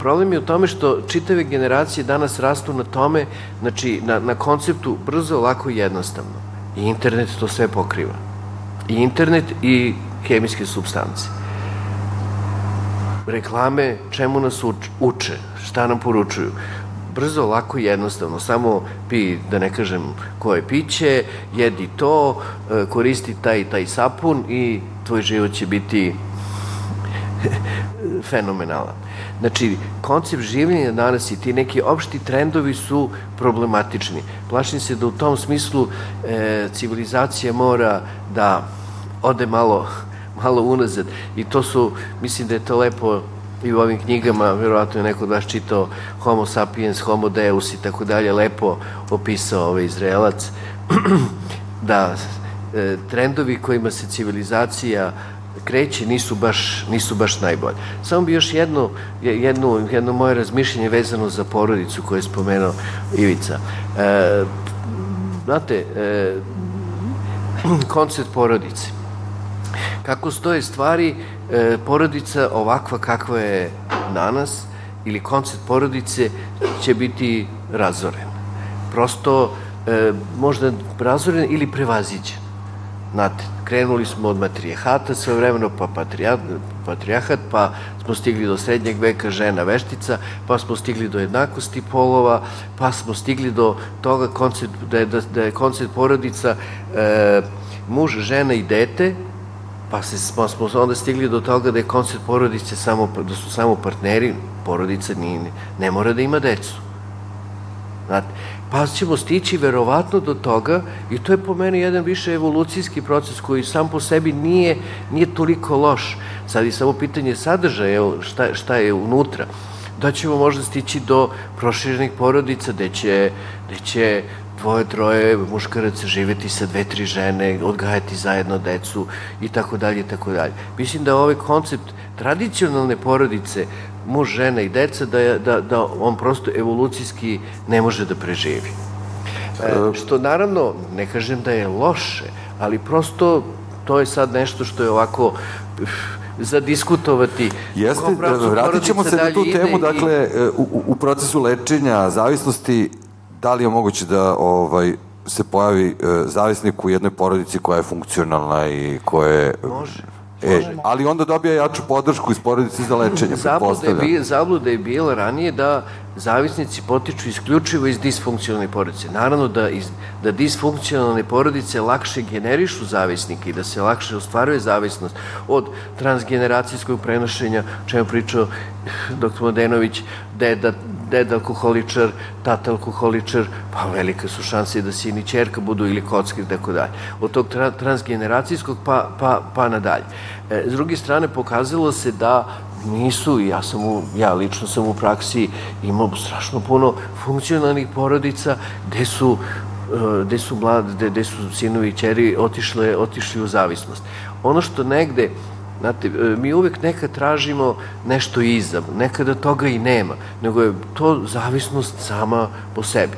Problem je u tome što čitave generacije danas rastu na tome, znači na, na konceptu brzo, lako i jednostavno. I internet to sve pokriva. I internet i hemijske substance. Reklame čemu nas uče, šta nam poručuju? Brzo, lako i jednostavno, samo pi, da ne kažem koje piće, jedi to, e, koristi taj taj sapun i tvoj život će biti fenomenalan. Znači, koncept življenja danas i ti neki opšti trendovi su problematični. Plašim se da u tom smislu e, civilizacija mora da ode malo malo unazad i to su, mislim da je to lepo i u ovim knjigama, verovatno je neko od vas čitao Homo sapiens, Homo deus i tako dalje, lepo opisao ovaj Izraelac, da e, trendovi kojima se civilizacija kreće nisu baš, nisu baš najbolje. Samo bi još jedno, jedno, jedno moje razmišljenje vezano za porodicu koje je spomenuo Ivica. E, znate, e, koncept porodice. Kako stoje stvari, e, porodica ovakva kakva je danas, ili koncept porodice će biti razoren. Prosto, e, možda razoren ili prevaziđen. Znate, krenuli smo od matrijehata sve vremeno, pa patrijahat, pa smo stigli do srednjeg veka žena veštica, pa smo stigli do jednakosti polova, pa smo stigli do toga koncept, da, je, da, da je koncept porodica e, muž, žena i dete, pa se, pa smo onda stigli do toga da je koncept porodice samo, da su samo partneri, porodica ni, ne mora da ima decu. Znate, pa ćemo stići verovatno do toga i to je po meni jedan više evolucijski proces koji sam po sebi nije, nije toliko loš. Sad je samo pitanje sadržaja, šta, šta je unutra. Da ćemo možda stići do proširenih porodica gde će, gde će dvoje, troje muškaraca živeti sa dve, tri žene, odgajati zajedno decu i tako dalje i tako dalje. Mislim da ovaj koncept tradicionalne porodice muž, žena i deca, da, da, da on prosto evolucijski ne može da preživi. E, što naravno, ne kažem da je loše, ali prosto to je sad nešto što je ovako za diskutovati. Jeste, vratit ćemo se na tu temu, dakle, e, u, u procesu lečenja zavisnosti, da li je moguće da ovaj, se pojavi e, zavisnik u jednoj porodici koja je funkcionalna i koja je... Može E, ali onda dobija jaču podršku iz porodice za lečenje, zabluda je, bi, zabluda je bila ranije da zavisnici potiču isključivo iz disfunkcionalne porodice. Naravno da, iz, da disfunkcionalne porodice lakše generišu zavisnike i da se lakše ostvaruje zavisnost od transgeneracijskog prenošenja, čemu pričao dr. Modenović, deda, deda alkoholičar, tata alkoholičar, pa velike su šanse da sin i čerka budu ili kocki i tako dalje. Od tog tra, transgeneracijskog pa, pa, pa nadalje. E, s druge strane, pokazalo se da nisu, ja sam u, ja lično sam u praksi imao strašno puno funkcionalnih porodica gde su e, gde su mlade, gde, gde su sinovi i čeri otišle, otišli u zavisnost. Ono što negde Znate, e, mi uvek nekad tražimo nešto iza, nekada toga i nema, nego je to zavisnost sama po sebi.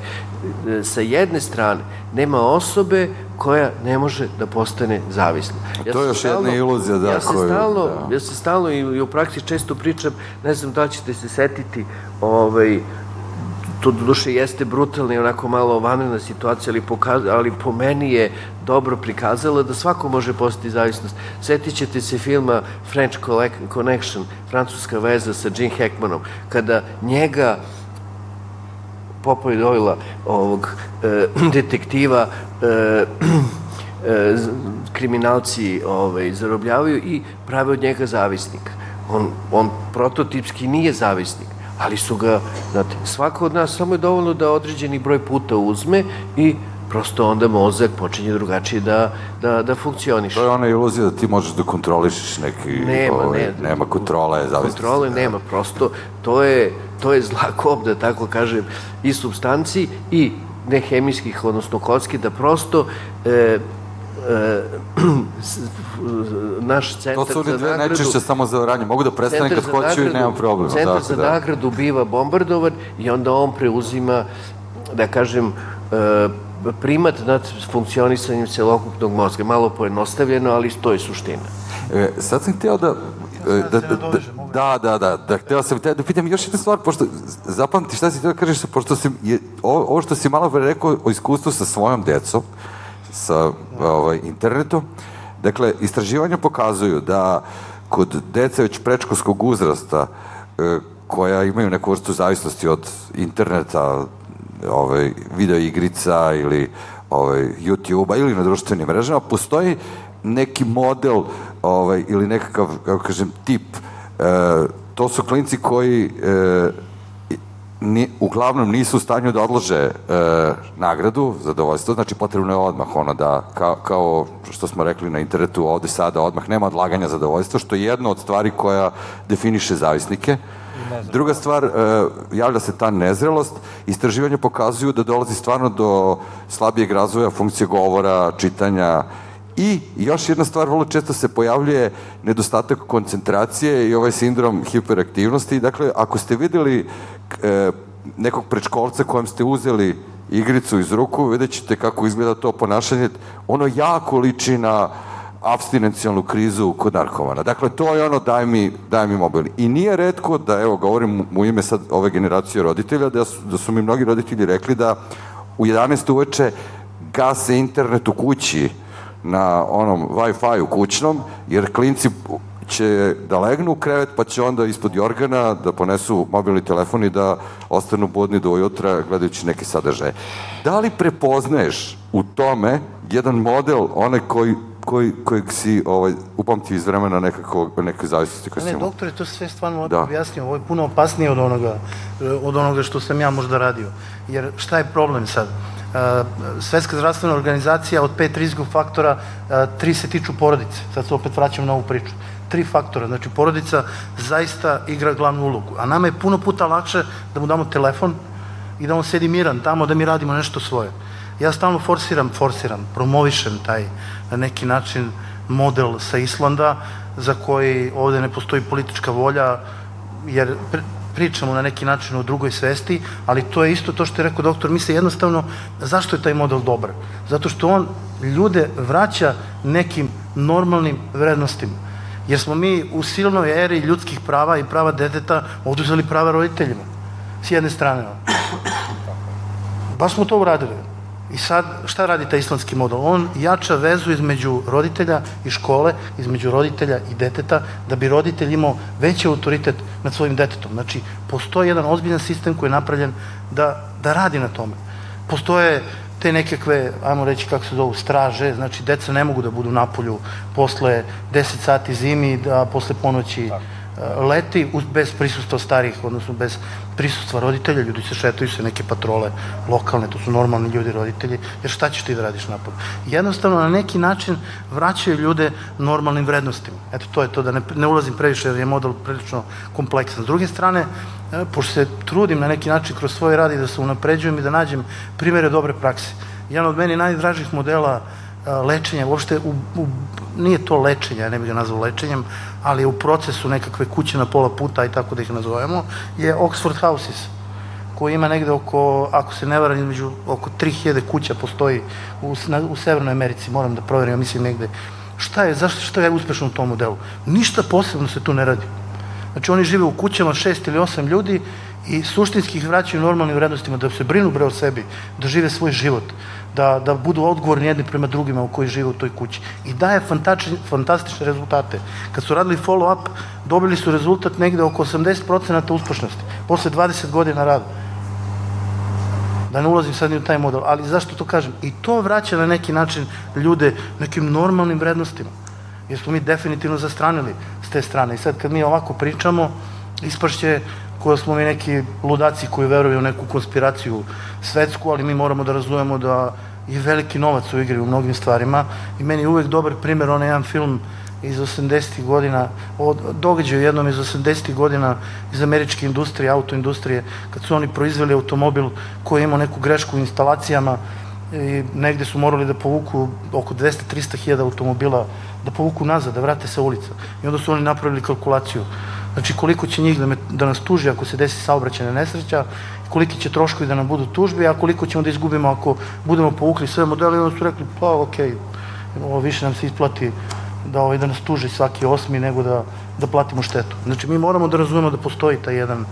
E, sa jedne strane, nema osobe koja ne može da postane zavisna. Ja to je još stalno, jedna iluzija, da. Ja se koju, stalno, da. ja se stalno i, i u praksi često pričam, ne znam da ćete se setiti, ovaj, to do duše jeste brutalna i onako malo vanredna situacija, ali, pokaz, ali po meni je dobro prikazala da svako može postati zavisnost. Setit ćete se filma French Connection, francuska veza sa Jim Hackmanom, kada njega Popovi Doyla, ovog e, detektiva, e, e, kriminalci ovaj, zarobljavaju i prave od njega zavisnika. On, on prototipski nije zavisnik, ali su ga, znate, svako od nas samo je dovoljno da određeni broj puta uzme i prosto onda mozak počinje drugačije da, da, da funkcioniše. To je ona iluzija da ti možeš da kontrolišeš neki... Nema, ovaj, ne, nema kontrole, zavisno. Kontrole nema, prosto to je, to je zla kop, da tako kažem, i substanci i nehemijskih, odnosno kocki, da prosto e, e, naš centar za nagradu... To su oni dve najčešće samo za oranje. Mogu da prestane kad hoću i nemam problema. Centar dakle, za da. nagradu biva bombardovan i onda on preuzima, da kažem, e, primat nad funkcionisanjem celokupnog mozga. Malo pojednostavljeno, ali to je suština. E, sad sam hteo da e, da, da, da, da, da, da, da, hteo sam te da pitam još jedna stvar, pošto zapamti šta si hteo da kažeš, pošto si, je, ovo što si malo pre rekao o iskustvu sa svojom decom, sa ovaj, internetom, dakle, istraživanja pokazuju da kod dece već prečkolskog uzrasta, e, koja imaju neku vrstu zavisnosti od interneta, ovaj, video igrica ili ovaj, YouTube-a ili na društvenim mrežama, postoji neki model ovaj, ili nekakav, kako kažem, tip. E, to su klinci koji e, ni, uglavnom nisu u stanju da odlože e, nagradu, zadovoljstvo, znači potrebno je odmah ono da, kao, kao što smo rekli na internetu ovde sada, odmah nema odlaganja zadovoljstva, što je jedna od stvari koja definiše zavisnike. Druga stvar, e, javlja se ta nezrelost. Istraživanja pokazuju da dolazi stvarno do slabijeg razvoja funkcije govora, čitanja, I još jedna stvar, vrlo često se pojavljuje nedostatak koncentracije i ovaj sindrom hiperaktivnosti. Dakle, ako ste videli e, nekog predškolca kojem ste uzeli igricu iz ruku, vidjet ćete kako izgleda to ponašanje. Ono jako liči na abstinencijalnu krizu kod narkomana. Dakle, to je ono daj mi, daj mi mobil. I nije redko da, evo, govorim u ime sad ove generacije roditelja, da su, da su mi mnogi roditelji rekli da u 11. uveče gase internet u kući na onom Wi-Fi u kućnom, jer klinci će da legnu u krevet, pa će onda ispod jorgana da ponesu mobilni telefon i da ostanu budni do ujutra gledajući neke sadržaje. Da li prepoznaješ u tome jedan model, onaj koji koji, kojeg si ovaj, upamtio iz vremena nekako, neke zavisnosti koje Ne, si ne, imao? doktore, to sve stvarno Da. objasnio. Ovo je puno opasnije od onoga, od onoga što sam ja možda radio. Jer šta je problem sad? E, Svetska zdravstvena organizacija od pet rizikov faktora, tri se tiču porodice. Sad se opet vraćam na ovu priču. Tri faktora. Znači, porodica zaista igra glavnu ulogu. A nama je puno puta lakše da mu damo telefon i da on sedi miran tamo, da mi radimo nešto svoje. Ja stalno forsiram, forsiram, promovišem taj na neki način model sa Islanda za koji ovde ne postoji politička volja jer pričamo na neki način o drugoj svesti, ali to je isto to što je rekao doktor, mi se jednostavno, zašto je taj model dobar? Zato što on ljude vraća nekim normalnim vrednostima. Jer smo mi u silnoj eri ljudskih prava i prava deteta oduzeli prava roditeljima. S jedne strane. Baš smo to uradili. I sad, šta radi taj islamski model? On jača vezu između roditelja i škole, između roditelja i deteta, da bi roditelj imao veći autoritet nad svojim detetom. Znači, postoji jedan ozbiljan sistem koji je napravljen da, da radi na tome. Postoje te nekakve, ajmo reći kako se zovu, straže, znači deca ne mogu da budu na polju posle 10 sati zimi, da posle ponoći e, leti bez prisustva starih, odnosno bez prisustva roditelja, ljudi se šetaju se neke patrole lokalne, to su normalni ljudi roditelji, jer šta ćeš ti da radiš napolju? Jednostavno na neki način vraćaju ljude normalnim vrednostima. Eto, to je to, da ne, ne ulazim previše jer je model prilično kompleksan. S druge strane, e, pošto se trudim na neki način kroz svoj rad i da se unapređujem i da nađem primere dobre prakse. Jedan od meni najdražih modela e, lečenja, uopšte u, u, nije to lečenje, ja ne bih ga nazvao lečenjem, ali je u procesu nekakve kuće na pola puta i tako da ih nazovemo, je Oxford Houses koji ima negde oko, ako se ne varam, između oko 3000 kuća postoji u, na, u Severnoj Americi, moram da proverim, ja mislim negde. Šta je, zašto, što je uspešno u tom modelu? Ništa posebno se tu ne radi. Znači oni žive u kućama šest ili osam ljudi i suštinski ih vraćaju normalnim vrednostima, da se brinu bre o sebi, da žive svoj život, da, da budu odgovorni jedni prema drugima u koji žive u toj kući. I daje fantastične, rezultate. Kad su radili follow-up, dobili su rezultat negde oko 80% uspešnosti, posle 20 godina rada da ne ulazim sad ni u taj model, ali zašto to kažem? I to vraća na neki način ljude nekim normalnim vrednostima. Jer smo mi definitivno zastranili s te strane. I sad kad mi ovako pričamo, ispašće koja smo mi neki ludaci koji veruju u neku konspiraciju svetsku, ali mi moramo da razumemo da je veliki novac u igri u mnogim stvarima. I meni je uvek dobar primer onaj jedan film iz 80. godina, od događaju jednom iz 80. godina iz američke industrije, autoindustrije, kad su oni proizveli automobil koji je imao neku grešku u instalacijama i negde su morali da povuku oko 200-300 hiljada automobila, da povuku nazad, da vrate sa ulica. I onda su oni napravili kalkulaciju. Znači koliko će njih da, me, da nas tuži ako se desi saobraćajna nesreća, koliki će troškovi da nam budu tužbi, a koliko ćemo da izgubimo ako budemo povukli sve modele. I onda su rekli, pa okej, ovo više nam se isplati da, ovaj, da nas tuži svaki osmi nego da, da platimo štetu. Znači mi moramo da razumemo da postoji taj jedan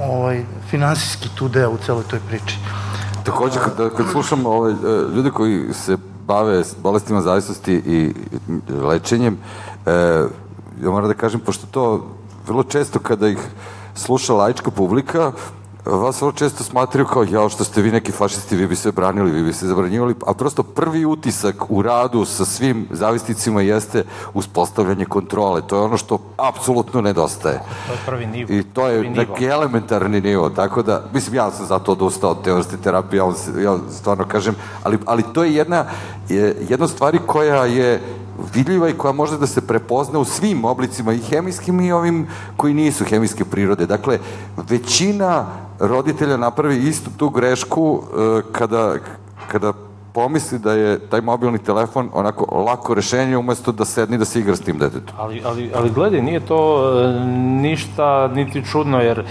ovaj, finansijski tu deo u celoj toj priči. Takođe, kad, kad slušam ove, e, ljude koji se bave bolestima zavisnosti i lečenjem, e, ja moram da kažem, pošto to vrlo često kada ih sluša laička publika, vas vrlo često smatraju kao, jao što ste vi neki fašisti, vi bi se branili, vi bi se zabranjivali, a prosto prvi utisak u radu sa svim zavisnicima jeste uspostavljanje kontrole. To je ono što apsolutno nedostaje. To je prvi nivo. I to je Prvi nivo. neki elementarni nivo, tako da, mislim, ja sam zato odustao od te vrste terapije, ja, ja stvarno kažem, ali, ali to je jedna, je, jedna stvari koja je vidljiva i koja može da se prepozna u svim oblicima i hemijskim i ovim koji nisu hemijske prirode. Dakle, većina roditelja napravi istu tu grešku e, kada, kada pomisli da je taj mobilni telefon onako lako rešenje umesto da sedni da se igra s tim detetom. Ali, ali, ali gledaj, nije to e, ništa niti čudno, jer e,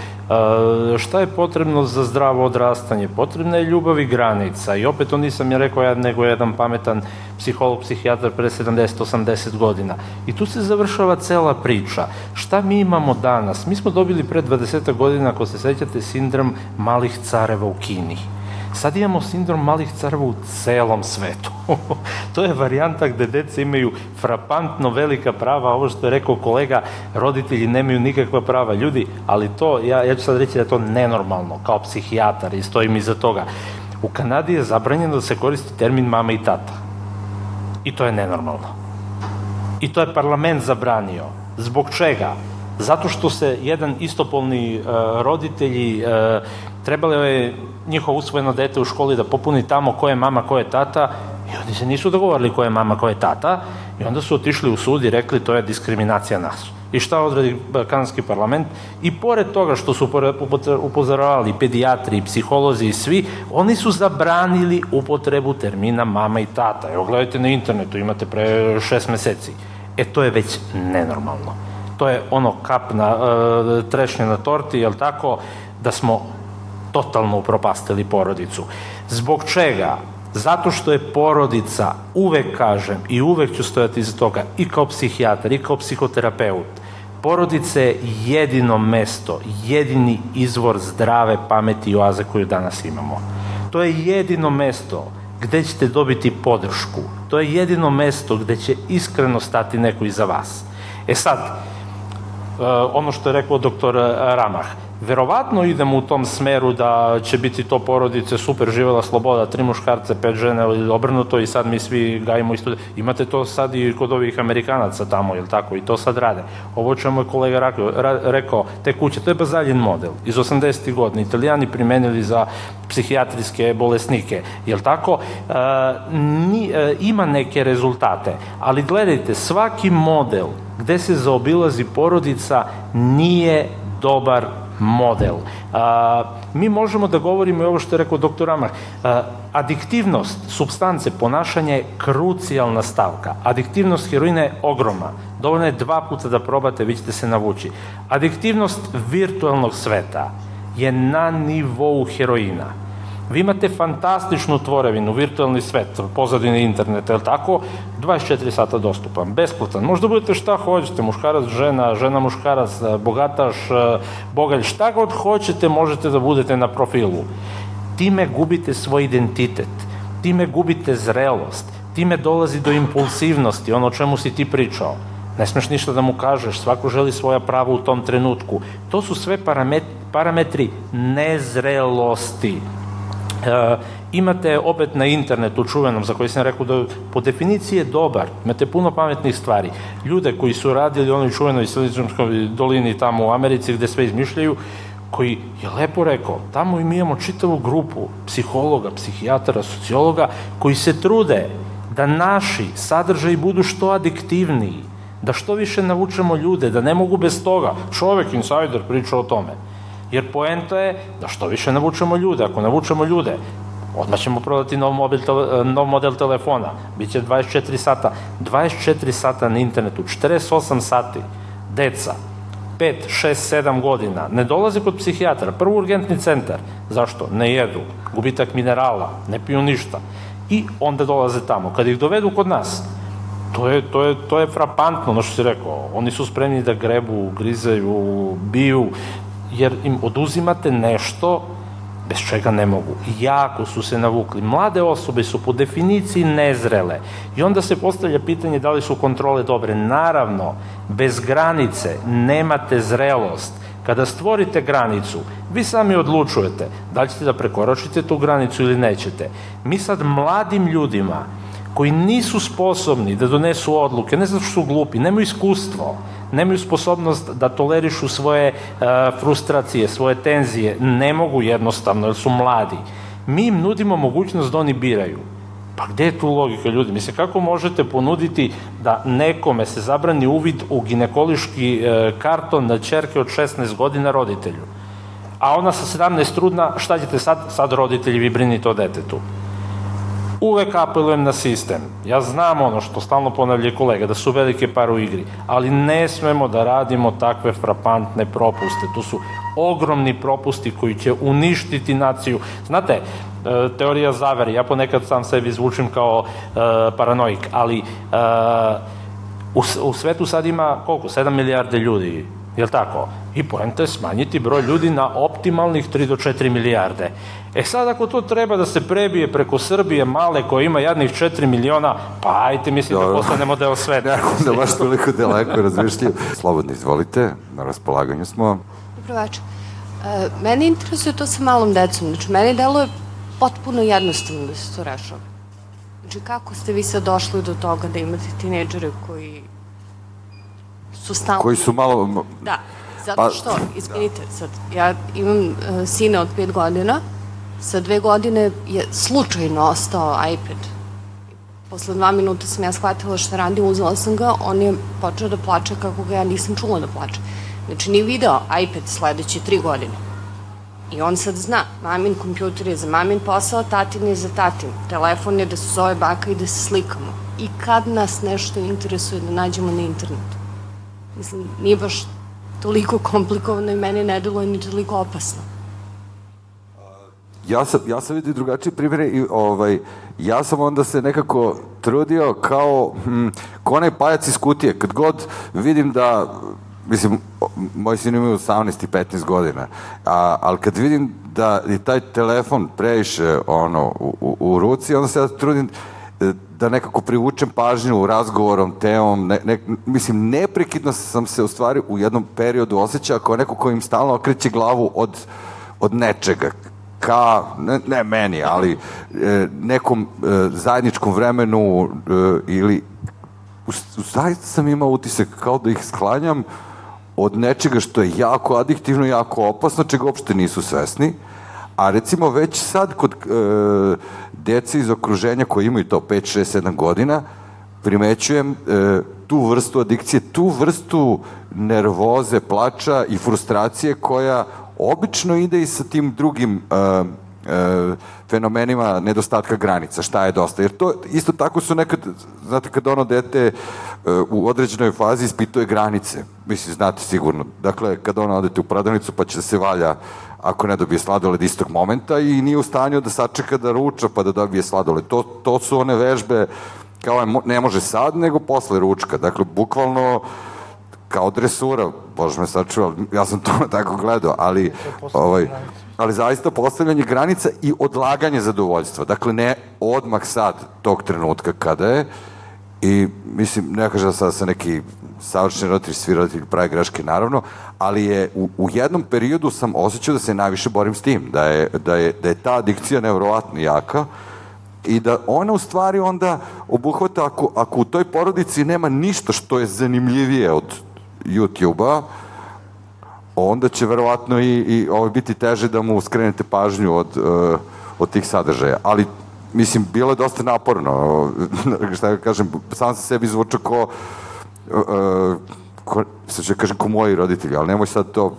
šta je potrebno za zdravo odrastanje? Potrebna je ljubav i granica. I opet to nisam ja rekao ja, nego jedan pametan psiholog, psihijatar pre 70-80 godina. I tu se završava cela priča. Šta mi imamo danas? Mi smo dobili pre 20 godina, ako se sećate, sindrom malih careva u Kini. Sad imamo sindrom malih careva u celom svetu. to je varijanta gde deca imaju frapantno velika prava, ovo što je rekao kolega, roditelji nemaju nikakva prava. Ljudi, ali to, ja, ja ću sad reći da je to nenormalno, kao psihijatar i stojim iza toga. U Kanadi je zabranjeno da se koristi termin mama i tata. I to je nenormalno. I to je parlament zabranio. Zbog čega? Zato što se jedan istopolni uh, roditelji uh, trebalo je njihovo usvojeno dete u školi da popuni tamo ko je mama, ko je tata i oni se nisu dogovorili ko je mama, ko je tata i onda su otišli u sud i rekli to je diskriminacija nas. I šta odredi kanadski parlament? I pored toga što su upozoravali pedijatri, psiholozi i svi, oni su zabranili upotrebu termina mama i tata. Evo gledajte na internetu, imate pre šest meseci. E to je već nenormalno. To je ono kap na uh, trešnje na torti, jel tako, da smo totalno upropastili porodicu. Zbog čega? Zato što je porodica, uvek kažem i uvek ću stojati iza toga, i kao psihijatar, i kao psihoterapeut, porodice je jedino mesto, jedini izvor zdrave pameti i oaze koju danas imamo. To je jedino mesto gde ćete dobiti podršku. To je jedino mesto gde će iskreno stati neko iza vas. E sad, e, ono što je rekao doktor Ramah, Verovatno idemo u tom smeru da će biti to porodice, super živela sloboda, tri muškarce, pet žene ili obrnuto i sad mi svi gajimo isto. Imate to sad i kod ovih Amerikanaca tamo, ili tako, i to sad rade. Ovo čemu je kolega rekao, rekao te kuće, to je bazaljen model iz 80. godina. Italijani primenili za psihijatrijske bolesnike, jel tako? E, ni, e, ima neke rezultate, ali gledajte, svaki model gde se zaobilazi porodica nije dobar model. A, mi možemo da govorimo i ovo što je rekao doktor Amar, a, adiktivnost substance ponašanja je krucijalna stavka. Adiktivnost heroina je ogromna. Dovoljno je dva puta da probate, vi ćete se navući. Adiktivnost virtualnog sveta je na nivou heroina. Vi imate fantastičnu tvorevinu, virtualni svet, pozadine interneta, je li tako? 24 sata dostupan, besplatan. Možda budete šta hoćete, muškarac, žena, žena, muškarac, bogataš, bogalj, šta god hoćete možete da budete na profilu. Time gubite svoj identitet, time gubite zrelost, time dolazi do impulsivnosti, ono o čemu si ti pričao. Ne smeš ništa da mu kažeš, svako želi svoja prava u tom trenutku. To su sve parametri, parametri nezrelosti. E, imate opet na internetu čuvenom, za koji sam rekao da po definiciji je dobar, imate puno pametnih stvari. Ljude koji su radili onoj čuvenoj Siliconskoj dolini tamo u Americi gde sve izmišljaju, koji je lepo rekao, tamo mi imamo čitavu grupu psihologa, psihijatara, sociologa, koji se trude da naši sadržaji budu što adiktivniji, da što više navučemo ljude, da ne mogu bez toga. Čovek, insider, priča o tome. Jer poenta je da što više navučemo ljude. Ako navučemo ljude, odmah ćemo prodati nov, mobil, nov model telefona. Biće 24 sata. 24 sata na internetu, 48 sati. Deca, 5, 6, 7 godina, ne dolaze kod psihijatra, prvo urgentni centar. Zašto? Ne jedu, gubitak minerala, ne piju ništa. I onda dolaze tamo. Kad ih dovedu kod nas, to je, to je, to je frapantno, ono što si rekao. Oni su spremni da grebu, grizaju, biju, jer im oduzimate nešto bez čega ne mogu. Jako su se navukli. Mlade osobe su po definiciji nezrele. I onda se postavlja pitanje da li su kontrole dobre. Naravno, bez granice nemate zrelost. Kada stvorite granicu, vi sami odlučujete da li ćete da prekoračite tu granicu ili nećete. Mi sad mladim ljudima koji nisu sposobni da donesu odluke, ne zato što su glupi, nemaju iskustvo, nemaju sposobnost da tolerišu svoje e, frustracije, svoje tenzije, ne mogu jednostavno, jer su mladi. Mi im nudimo mogućnost da oni biraju. Pa gde je tu logika ljudi? Mislim, kako možete ponuditi da nekome se zabrani uvid u ginekoliški e, karton na čerke od 16 godina roditelju? A ona sa 17 trudna, šta ćete sad? Sad roditelji vi brinite o detetu. Uvek apelujem na sistem. Ja znam ono što stalno ponavlja kolega, da su velike pare u igri, ali ne smemo da radimo takve frapantne propuste. To su ogromni propusti koji će uništiti naciju. Znate, e, teorija zavere, ja ponekad sam sebi zvučim kao uh, paranoik, ali uh, u, u svetu sad ima koliko? 7 milijarde ljudi, je li tako? I poenta je smanjiti broj ljudi na optimalnih 3 do 4 milijarde. E sad ako to treba da se prebije preko Srbije male koja ima jadnih 4 miliona, pa ajte mislim da Dobro. da postanemo deo sveta. Ne, da baš toliko daleko razmišljaju. Slobodno izvolite, na raspolaganju smo. Dobro večer. E, meni interesuje to sa malom decom. Znači, meni deluje potpuno jednostavno da se to rešava. Znači, kako ste vi sad došli do toga da imate tineđere koji su stalno... Koji su malo... Da, zato pa- što, izvinite, sad, ja imam uh, sina od pet godina, sa dve godine je slučajno ostao iPad. Posle dva minuta sam ja shvatila šta radi, uzela sam ga, on je počeo da plače kako ga ja nisam čula da plače. Znači, nije video iPad sledeće tri godine. I on sad zna, mamin kompjuter je za mamin posao, tatin je za tatin. Telefon je da se zove baka i da se slikamo. I kad nas nešto interesuje da nađemo na internetu. Mislim, nije baš toliko komplikovano i meni ne deluje ni toliko opasno. Ja sam, ja sam vidio drugačije primjere i ovaj, ja sam onda se nekako trudio kao, hm, ko onaj pajac iz kutije. Kad god vidim da mislim, moj sin ima 18 i 15 godina, a, ali kad vidim da je taj telefon previše ono, u, u, u ruci, onda se ja trudim e, da nekako privučem pažnju razgovorom, temom, ne, ne, mislim, neprekidno sam se u stvari u jednom periodu osjećao kao neko ko im stalno okreće glavu od, od nečega, ka, ne, ne meni, ali e, nekom e, zajedničkom vremenu e, ili zaista sam imao utisak kao da ih sklanjam od nečega što je jako adiktivno, jako opasno, čega uopšte nisu svesni, a recimo već sad kod e, dece iz okruženja koji imaju to 5, 6, 7 godina, primećujem e, tu vrstu adikcije, tu vrstu nervoze, plača i frustracije koja obično ide i sa tim drugim e, e, fenomenima nedostatka granica, šta je dosta. Jer to isto tako su nekad, znate, kad ono dete e, u određenoj fazi ispituje granice, mislim, znate sigurno. Dakle, kad ono odete u prodavnicu pa će da se valja ako ne dobije sladoled istog momenta i nije u stanju da sačeka da ruča pa da dobije sladoled. To, to su one vežbe kao ne može sad, nego posle ručka. Dakle, bukvalno kao dresura, bože me sačuva, ja sam to tako gledao, ali ovaj, ali zaista postavljanje granica i odlaganje zadovoljstva. Dakle, ne odmah sad tog trenutka kada je i mislim, ne kažem da sad sa neki savršeni roditelj, svi roditelji prave greške, naravno, ali je u, u jednom periodu sam osjećao da se najviše borim s tim, da je, da je, da je ta adikcija nevrovatno jaka i da ona u stvari onda obuhvata ako, ako u toj porodici nema ništa što je zanimljivije od YouTube-a, onda će verovatno i, i ovo biti teže da mu skrenete pažnju od, uh, od tih sadržaja. Ali, mislim, bilo je dosta naporno. šta ga kažem, sam se sebi zvuča ko, uh, ko sad ću kažem ko moji roditelji, ali nemoj sad to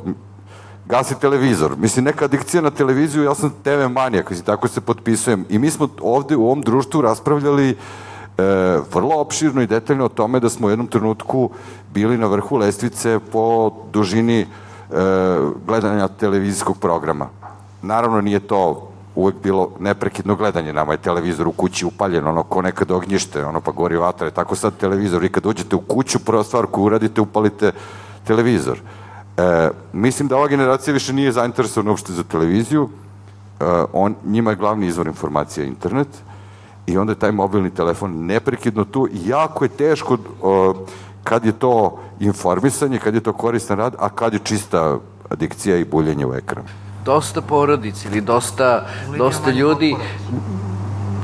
gasi televizor. Mislim, neka adikcija na televiziju, ja sam TV manijak, i tako se potpisujem. I mi smo ovde u ovom društvu raspravljali e, vrlo opširno i detaljno o tome da smo u jednom trenutku bili na vrhu lestvice po dužini E, gledanja televizijskog programa. Naravno nije to uvek bilo neprekidno gledanje, nama je televizor u kući upaljen, ono ko nekad ognjište, ono pa gori vatra, tako sad televizor, i kad uđete u kuću, prva stvar koju uradite, upalite televizor. E, mislim da ova generacija više nije zainteresovana uopšte za televiziju, e, on, njima je glavni izvor informacija internet, i onda je taj mobilni telefon neprekidno tu i jako je teško kad je to informisanje, kad je to koristan rad, a kad je čista adikcija i buljenje u ekran. Dosta porodic ili dosta, dosta ljudi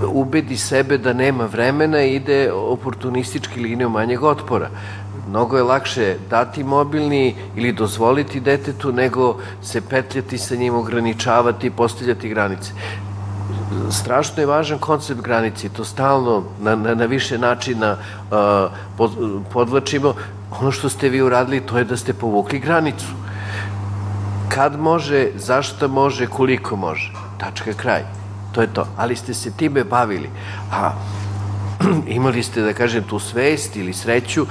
ubedi sebe da nema vremena i ide oportunistički linijom manjeg otpora. Mnogo je lakše dati mobilni ili dozvoliti detetu nego se petljati sa njim, ograničavati, postavljati granice strašno je važan koncept granice to stalno na, na, na više načina uh, pod, podvlačimo. Ono što ste vi uradili, to je da ste povukli granicu. Kad može, zašto može, koliko može. Tačka kraj. to je to. Ali ste se time bavili. A imali ste, da kažem, tu svest ili sreću,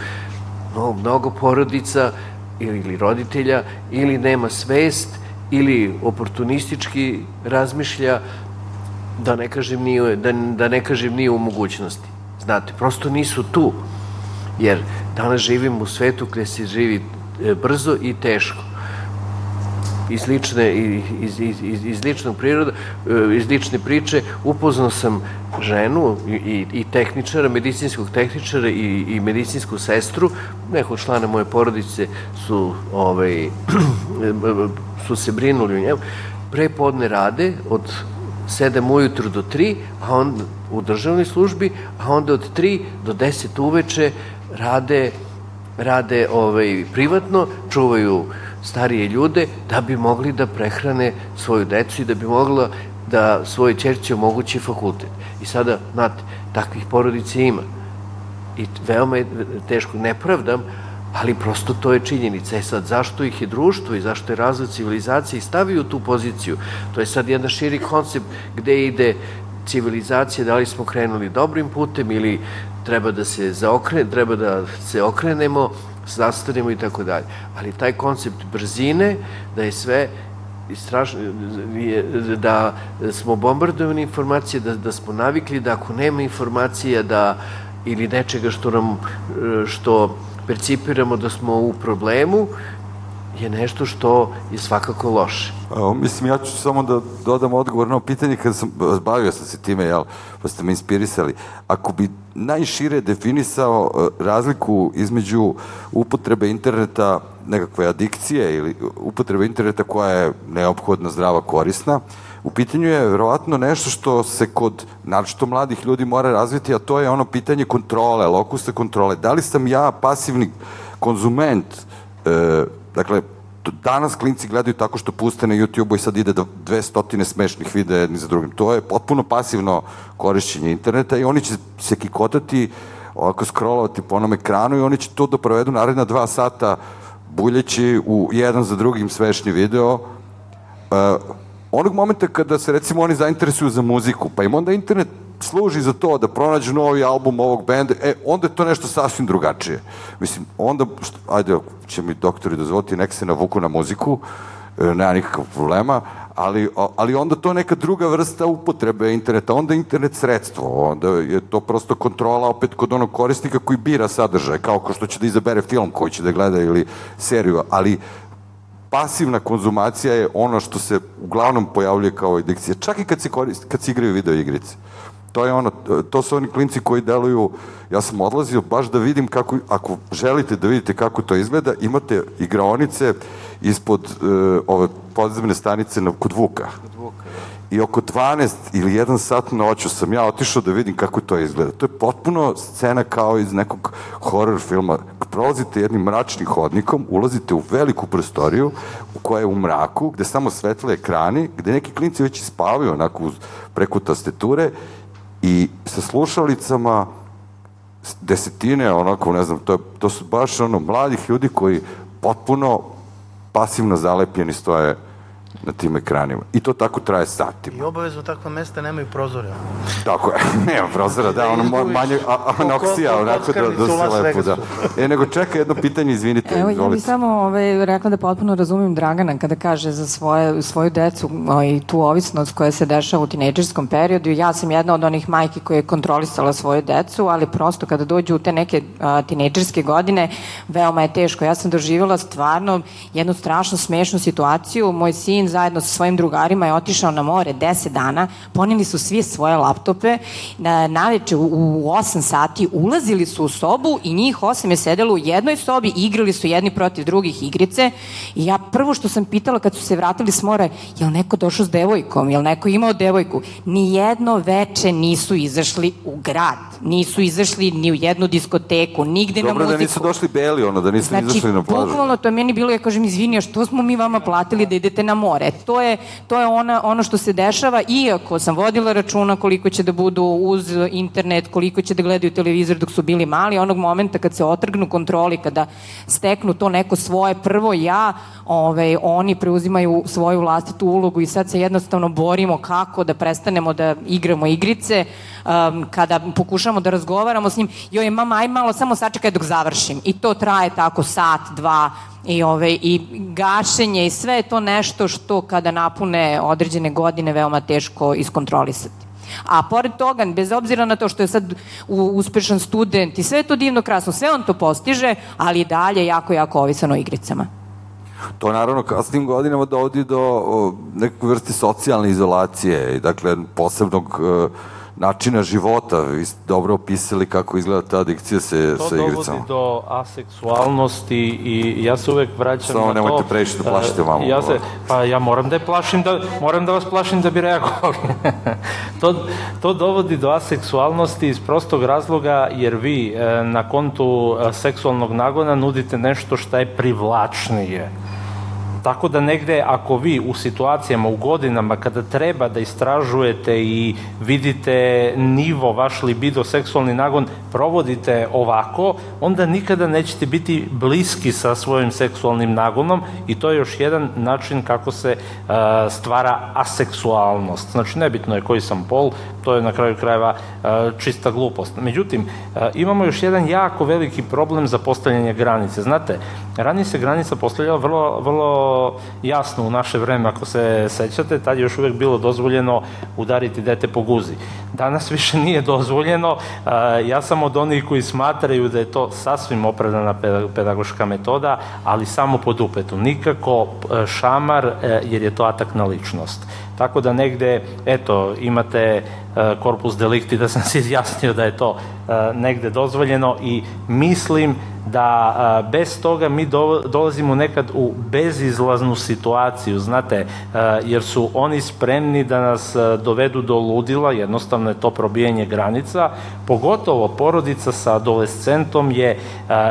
no, mnogo porodica ili roditelja ili nema svest ili oportunistički razmišlja da ne kažem nije, da, da ne kažem nije u mogućnosti. Znate, prosto nisu tu. Jer danas živimo u svetu gde se živi e, brzo i teško iz lične, iz, iz, iz, iz ličnog priroda, e, iz lične priče, upoznao sam ženu i, i, i tehničara, medicinskog tehničara i, i medicinsku sestru, nekog člana moje porodice su, ovaj, su se brinuli u njemu, pre podne rade od 7 ujutru do 3, a on u državnoj službi, a onda od 3 do 10 uveče rade rade ovaj, privatno, čuvaju starije ljude da bi mogli da prehrane svoju decu i da bi mogla da svoje čerće omogući fakultet. I sada, znate, takvih porodica ima. I veoma je teško, ne pravdam, ali prosto to je činjenica. E sad, zašto ih je društvo i zašto je razvoj civilizacije stavio u tu poziciju? To je sad jedan širi koncept gde ide civilizacija, da li smo krenuli dobrim putem ili treba da se zaokre, treba da se okrenemo, zastanemo i tako dalje. Ali taj koncept brzine, da je sve strašno, da smo bombardovani informacije, da, da smo navikli da ako nema informacija da ili nečega što nam, što percipiramo da smo u problemu, je nešto što je svakako loše. A, mislim, ja ću samo da dodam odgovor na pitanje kada sam, bavio sam se time, jel, pa ste me inspirisali. Ako bi najšire definisao e, razliku između upotrebe interneta, nekakve adikcije ili upotrebe interneta koja je neophodna, zdrava, korisna, u pitanju je verovatno nešto što se kod naročito mladih ljudi mora razviti, a to je ono pitanje kontrole, lokusa kontrole. Da li sam ja pasivni konzument e, Dakle, danas klinci gledaju tako što puste na YouTube-u i sad ide do 200 smešnih videa jedni za drugim. To je potpuno pasivno korišćenje interneta i oni će se kikotati, ovako scrollovati po onom ekranu i oni će to da provedu naredna dva sata buljeći u jedan za drugim smešni video. Uh, onog momenta kada se recimo oni zainteresuju za muziku, pa im onda internet služi za to da pronađu novi album ovog benda, e, onda je to nešto sasvim drugačije. Mislim, onda, što, ajde, će mi doktori dozvoliti, nek se navuku na muziku, e, nema nikakav problema, ali, ali onda to neka druga vrsta upotrebe interneta, onda internet sredstvo, onda je to prosto kontrola opet kod onog korisnika koji bira sadržaj, kao ko što će da izabere film koji će da gleda ili seriju, ali pasivna konzumacija je ono što se uglavnom pojavljuje kao adikcija, čak i kad se, korist, kad se igraju video igrice to je ono, to su oni klinci koji deluju, ja sam odlazio baš da vidim kako, ako želite da vidite kako to izgleda, imate igraonice ispod uh, ove podzemne stanice na, kod Vuka. Kod Vuka. I oko 12 ili 1 sat noću sam ja otišao da vidim kako to izgleda. To je potpuno scena kao iz nekog horror filma. Prolazite jednim mračnim hodnikom, ulazite u veliku prostoriju koja je u mraku, gde samo svetle ekrani, gde neki klinci već ispavaju onako preko tasteture i sa slušalicama desetine, onako, ne znam, to, to su baš ono, mladih ljudi koji potpuno pasivno zalepljeni stoje na tim ekranima. I to tako traje satima. I obavezno takva mesta nemaju prozore. Tako je, nema prozora, da, ono manje anoksija, onako da, da se lepo, da. E, nego čeka jedno pitanje, izvinite. Evo, ja bih samo ovaj, rekla da potpuno razumim Dragana kada kaže za svoje, svoju decu i tu ovisnost koja se dešava u tinejdžerskom periodu. Ja sam jedna od onih majki koja je kontrolisala svoju decu, ali prosto kada dođu u te neke a, tinejdžerske godine, veoma je teško. Ja sam doživjela stvarno jednu strašno smešnu situaciju. Moj sin zajedno sa svojim drugarima je otišao na more 10 dana, poneli su svi svoje laptope, na, naveče u, u 8 sati ulazili su u sobu i njih 8 je sedelo u jednoj sobi, igrali su jedni protiv drugih igrice i ja prvo što sam pitala kad su se vratili s mora, je li neko došao s devojkom, je li neko imao devojku? Nijedno veče nisu izašli u grad, nisu izašli ni u jednu diskoteku, nigde Dobro, na muziku. Dobro da nisu došli beli, ono, da nisu znači, izašli na plažu. Bukvalno, to je meni bilo, ja kažem, izvini, što smo mi vama platili da idete na more? Gore. To je, to je ona, ono što se dešava, iako sam vodila računa koliko će da budu uz internet, koliko će da gledaju televizor dok su bili mali, onog momenta kad se otrgnu kontroli, kada steknu to neko svoje prvo ja, ovaj, oni preuzimaju svoju vlastitu ulogu i sad se jednostavno borimo kako da prestanemo da igramo igrice, um, kada pokušamo da razgovaramo s njim, joj mama, aj malo samo sačekaj dok završim. I to traje tako sat, dva, i, ove, i gašenje i sve je to nešto što kada napune određene godine veoma teško iskontrolisati. A pored toga, bez obzira na to što je sad uspešan student i sve to divno krasno, sve on to postiže, ali i dalje jako, jako ovisan o igricama. To naravno kasnim godinama dovodi do neke vrste socijalne izolacije i dakle posebnog uh, načina života. Vi ste dobro opisali kako izgleda ta adikcija se, to sa igricama. To dovodi do aseksualnosti i ja se uvek vraćam Samo na to... Samo nemojte previše da plašite mamu. Ja se, pa ja moram da je plašim, da, moram da vas plašim da bi reagovali. to, to dovodi do aseksualnosti iz prostog razloga jer vi e, na kontu e, seksualnog nagona nudite nešto šta je privlačnije Tako da negde ako vi u situacijama, u godinama kada treba da istražujete i vidite nivo, vaš libido, seksualni nagon, provodite ovako, onda nikada nećete biti bliski sa svojim seksualnim nagonom i to je još jedan način kako se uh, stvara aseksualnost. Znači, nebitno je koji sam pol, to je na kraju krajeva uh, čista glupost. Međutim, uh, imamo još jedan jako veliki problem za postavljanje granice. Znate, ranije se granica postavljala vrlo, vrlo jasno u naše vreme, ako se sećate, tad je još uvek bilo dozvoljeno udariti dete po guzi. Danas više nije dozvoljeno, ja sam od onih koji smatraju da je to sasvim opravdana pedagoška metoda, ali samo pod upetu, nikako e, šamar, e, jer je to atak na ličnost. Tako da negde, eto, imate korpus e, delikti da sam se izjasnio da je to negde dozvoljeno i mislim da a, bez toga mi do, dolazimo nekad u bezizlaznu situaciju, znate, jer su oni spremni da nas dovedu do ludila, jednostavno je to probijanje granica, pogotovo porodica sa adolescentom je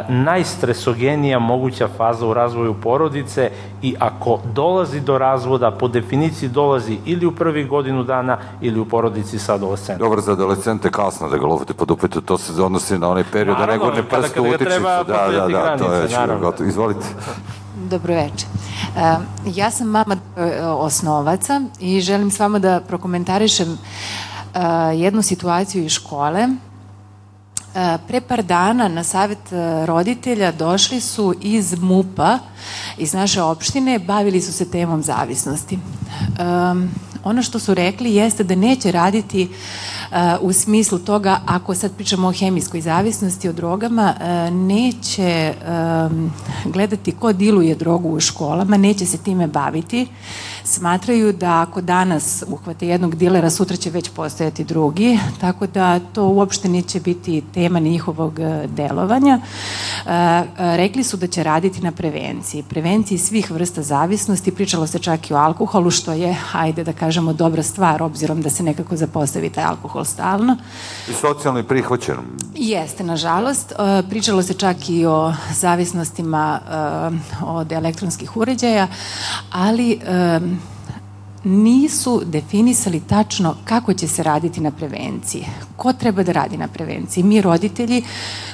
najstresogenija moguća faza u razvoju porodice i ako dolazi do razvoda, po definiciji dolazi ili u prvi godinu dana ili u porodici sa adolescentom. Dobro, za adolescente kasno da ga lovite pod upetu, to se odnosi na onaj period Naravno, da ne gurne prst u utičnicu da, da, da, granice, to je. Gotovo. Izvolite. Dobro večer. Uh, ja sam mama uh, osnovaca i želim s vama da prokomentarišem uh, jednu situaciju iz škole. Pre par dana na savet roditelja došli su iz MUPA, iz naše opštine, bavili su se temom zavisnosti. Um, ono što su rekli jeste da neće raditi uh, u smislu toga, ako sad pričamo o hemijskoj zavisnosti, o drogama, uh, neće um, gledati ko diluje drogu u školama, neće se time baviti. Smatraju da ako danas uhvate jednog dilera, sutra će već postojati drugi, tako da to uopšte neće biti tema njihovog uh, delovanja. Rekli su da će raditi na prevenciji. Prevenciji svih vrsta zavisnosti, pričalo se čak i o alkoholu, što je, hajde da kažem, kažemo, dobra stvar, obzirom da se nekako zapostavi taj alkohol stalno. I socijalno i prihvaćeno. Jeste, nažalost. E, pričalo se čak i o zavisnostima e, od elektronskih uređaja, ali e, nisu definisali tačno kako će se raditi na prevenciji. Ko treba da radi na prevenciji? Mi roditelji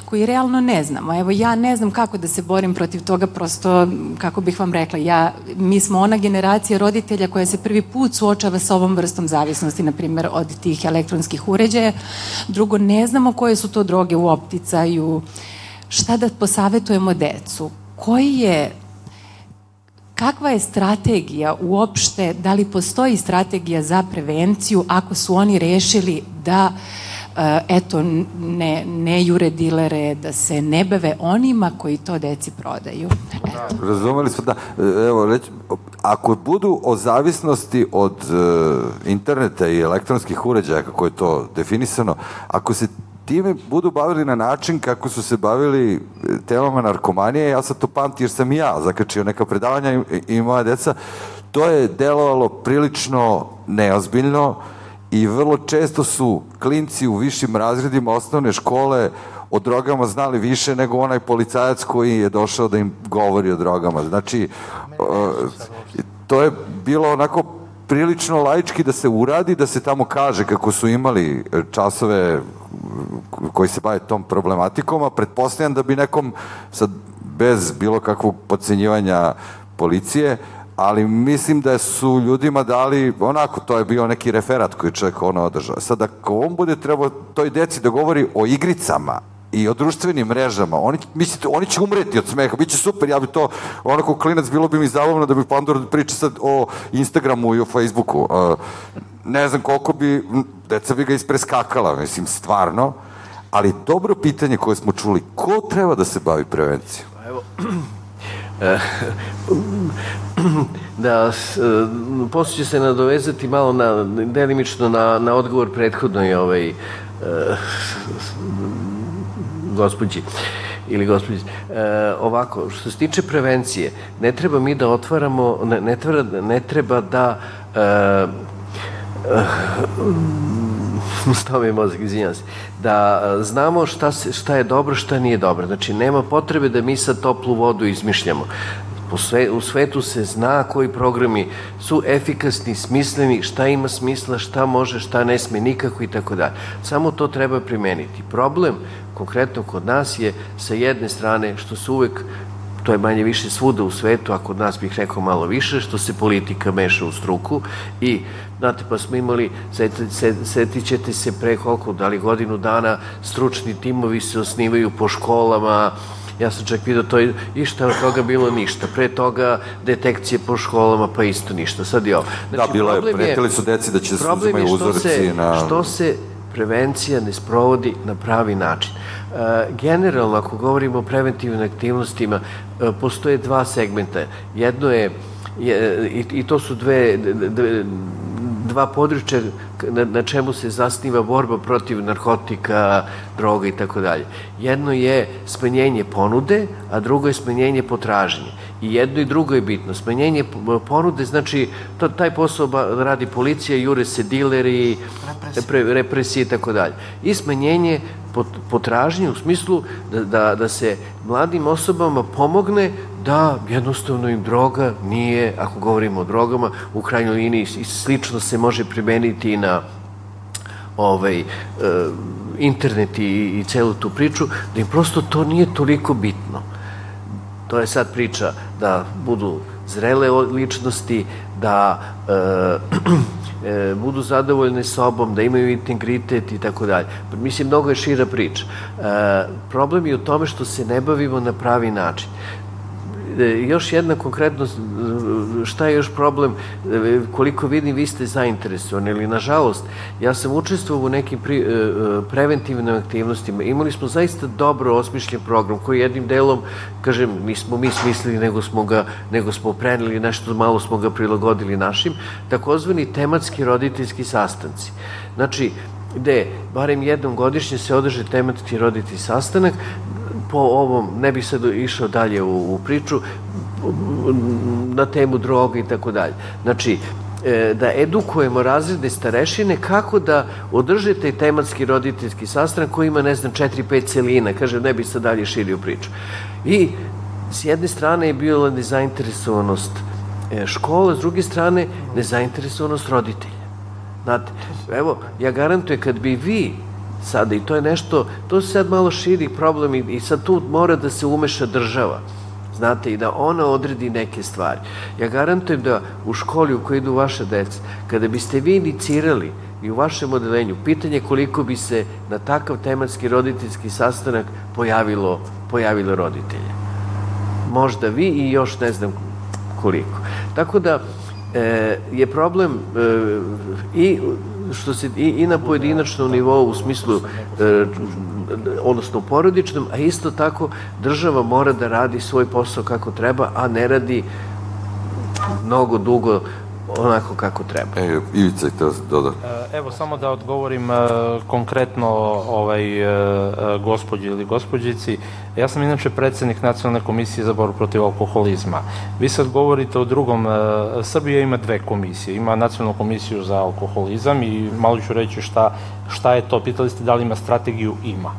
koji realno ne znamo. Evo ja ne znam kako da se borim protiv toga, prosto kako bih vam rekla, ja, mi smo ona generacija roditelja koja se prvi put suočava sa ovom vrstom zavisnosti, na primjer od tih elektronskih uređaja. Drugo, ne znamo koje su to droge u opticaju, šta da posavetujemo decu, koji je kakva je strategija uopšte, da li postoji strategija za prevenciju ako su oni rešili da e, eto, ne, ne jure dilere, da se ne bave onima koji to deci prodaju. Eto. Razumeli smo da, evo, reći, ako budu o zavisnosti od uh, interneta i elektronskih uređaja, kako je to definisano, ako se time budu bavili na način kako su se bavili e, temama narkomanije, ja sad to pamti jer sam i ja zakačio neka predavanja i, i moja deca, to je delovalo prilično neozbiljno i vrlo često su klinci u višim razredima osnovne škole o drogama znali više nego onaj policajac koji je došao da im govori o drogama. Znači, to je bilo onako prilično laički da se uradi, da se tamo kaže kako su imali časove koji se bave tom problematikom, a pretpostavljam da bi nekom sad bez bilo kakvog podcenjivanja policije, ali mislim da su ljudima dali, onako, to je bio neki referat koji čovjek ono održao. Sad, ako on bude trebao toj deci da govori o igricama, i o društvenim mrežama, oni, mislite, oni će umreti od smeha, bit će super, ja bi to, onako klinac, bilo bi mi zabavno da bi Pandora priča sad o Instagramu i o Facebooku. Uh, ne znam koliko bi, deca bi ga ispreskakala, mislim, stvarno, ali dobro pitanje koje smo čuli, ko treba da se bavi prevencijom? Pa evo, da, posle će se nadovezati malo na, delimično na, na odgovor prethodnoj ovaj, uh, gospođi ili gospođi. E, ovako, što se tiče prevencije, ne treba mi da otvaramo, ne, ne, treba, ne treba da e, stao mi mozak, izvinjam se, da e, znamo šta, se, šta je dobro, šta nije dobro. Znači, nema potrebe da mi sad toplu vodu izmišljamo. Sve, u svetu se zna koji programi su efikasni, smisleni, šta ima smisla, šta može, šta ne sme nikako i tako dalje. Samo to treba primeniti. Problem konkretno kod nas je sa jedne strane što se uvek to je manje više svuda u svetu, a kod nas bih rekao malo više, što se politika meša u struku i, znate, pa smo imali, setit ćete se pre koliko, da li godinu dana, stručni timovi se osnivaju po školama, Ja sam čak vidio to i šta od toga bilo ništa. Pre toga detekcije po školama pa isto ništa. Sad je ovo. Znači, da, bilo je, pretili su deci da će se uzimaju uzorci na... Što se prevencija ne sprovodi na pravi način. E, generalno, ako govorimo o preventivnim aktivnostima, e, postoje dva segmenta. Jedno je, i, i to su dve, dve dva područja na, na čemu se zasniva borba protiv narkotika, droga i tako dalje. Jedno je smanjenje ponude, a drugo je smanjenje potražnje. I jedno i drugo je bitno. Smanjenje ponude, znači, to, taj posao radi policija, jure se dileri, represije, represije i tako dalje. I smanjenje potražnje u smislu da, da, da se mladim osobama pomogne da jednostavno im droga nije, ako govorimo o drogama, u krajnjoj liniji i slično se može primeniti na ovaj, e, internet i, i celu tu priču, da im prosto to nije toliko bitno. To je sad priča da budu zrele ličnosti, da e, e, budu zadovoljne sobom, da imaju integritet i tako dalje. Mislim, mnogo je šira priča. E, problem je u tome što se ne bavimo na pravi način. E, još jedna konkretno, šta je još problem, e, koliko vidim vi ste zainteresovani, ili nažalost, ja sam učestvovao u nekim pri, e, preventivnim aktivnostima, imali smo zaista dobro osmišljen program, koji jednim delom, kažem, nismo mi smislili, nego smo ga, nego smo preneli, nešto malo smo ga prilagodili našim, takozvani tematski roditeljski sastanci. Znači, gde barem jednom godišnje se održe tematski roditeljski sastanak po ovom, ne bih sad išao dalje u, u priču, na temu droga i tako dalje. Znači, e, da edukujemo razredne starešine kako da održe taj tematski roditeljski sastanak koji ima, ne znam, 4-5 celina, kaže, ne bi sad dalje širio priču. I s jedne strane je bila nezainteresovanost e, škola, s druge strane nezainteresovanost roditelja. Znate, evo, ja garantujem kad bi vi sada i to je nešto, to se sad malo širi problem i, i sad tu mora da se umeša država znate, i da ona odredi neke stvari. Ja garantujem da u školi u kojoj idu vaše deca, kada biste vi inicirali i u vašem odelenju, pitanje koliko bi se na takav tematski roditeljski sastanak pojavilo, pojavilo roditelje. Možda vi i još ne znam koliko. Tako da e, je problem e, i što se i, i na pojedinačnom nivou u smislu e, odnosno porodičnom, a isto tako država mora da radi svoj posao kako treba, a ne radi mnogo dugo onako kako treba. E, Ivica je to doda. Evo, samo da odgovorim e, konkretno ovaj, e, gospođi ili gospođici. Ja sam inače predsednik Nacionalne komisije za borbu protiv alkoholizma. Vi sad govorite o drugom, Srbija ima dve komisije. Ima Nacionalnu komisiju za alkoholizam i malo ću reći šta, šta je to. Pitali ste da li ima strategiju? Ima.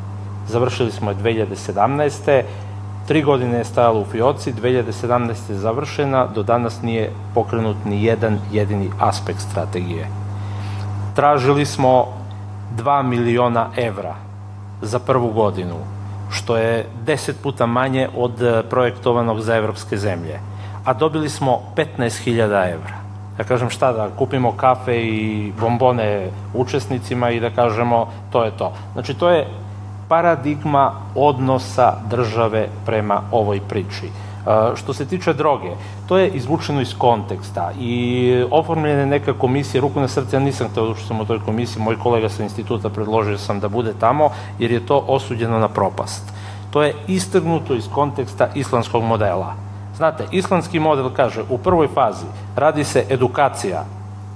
Završili smo je 2017 Tri godine je stajala u Fioci, 2017. je završena, do danas nije pokrenut ni jedan jedini aspekt strategije. Tražili smo 2 miliona evra za prvu godinu, što je 10 puta manje od e, projektovanog za evropske zemlje, a dobili smo 15.000 evra. Ja kažem šta da kupimo kafe i bombone učesnicima i da kažemo to je to. Znači to je paradigma odnosa države prema ovoj priči. Uh, što se tiče droge, to je izvučeno iz konteksta i oformljena je neka komisija, ruku na srce, ja nisam hteo da sam u toj komisiji, moj kolega sa instituta predložio sam da bude tamo, jer je to osuđeno na propast. To je istrgnuto iz konteksta islamskog modela. Znate, islamski model kaže, u prvoj fazi radi se edukacija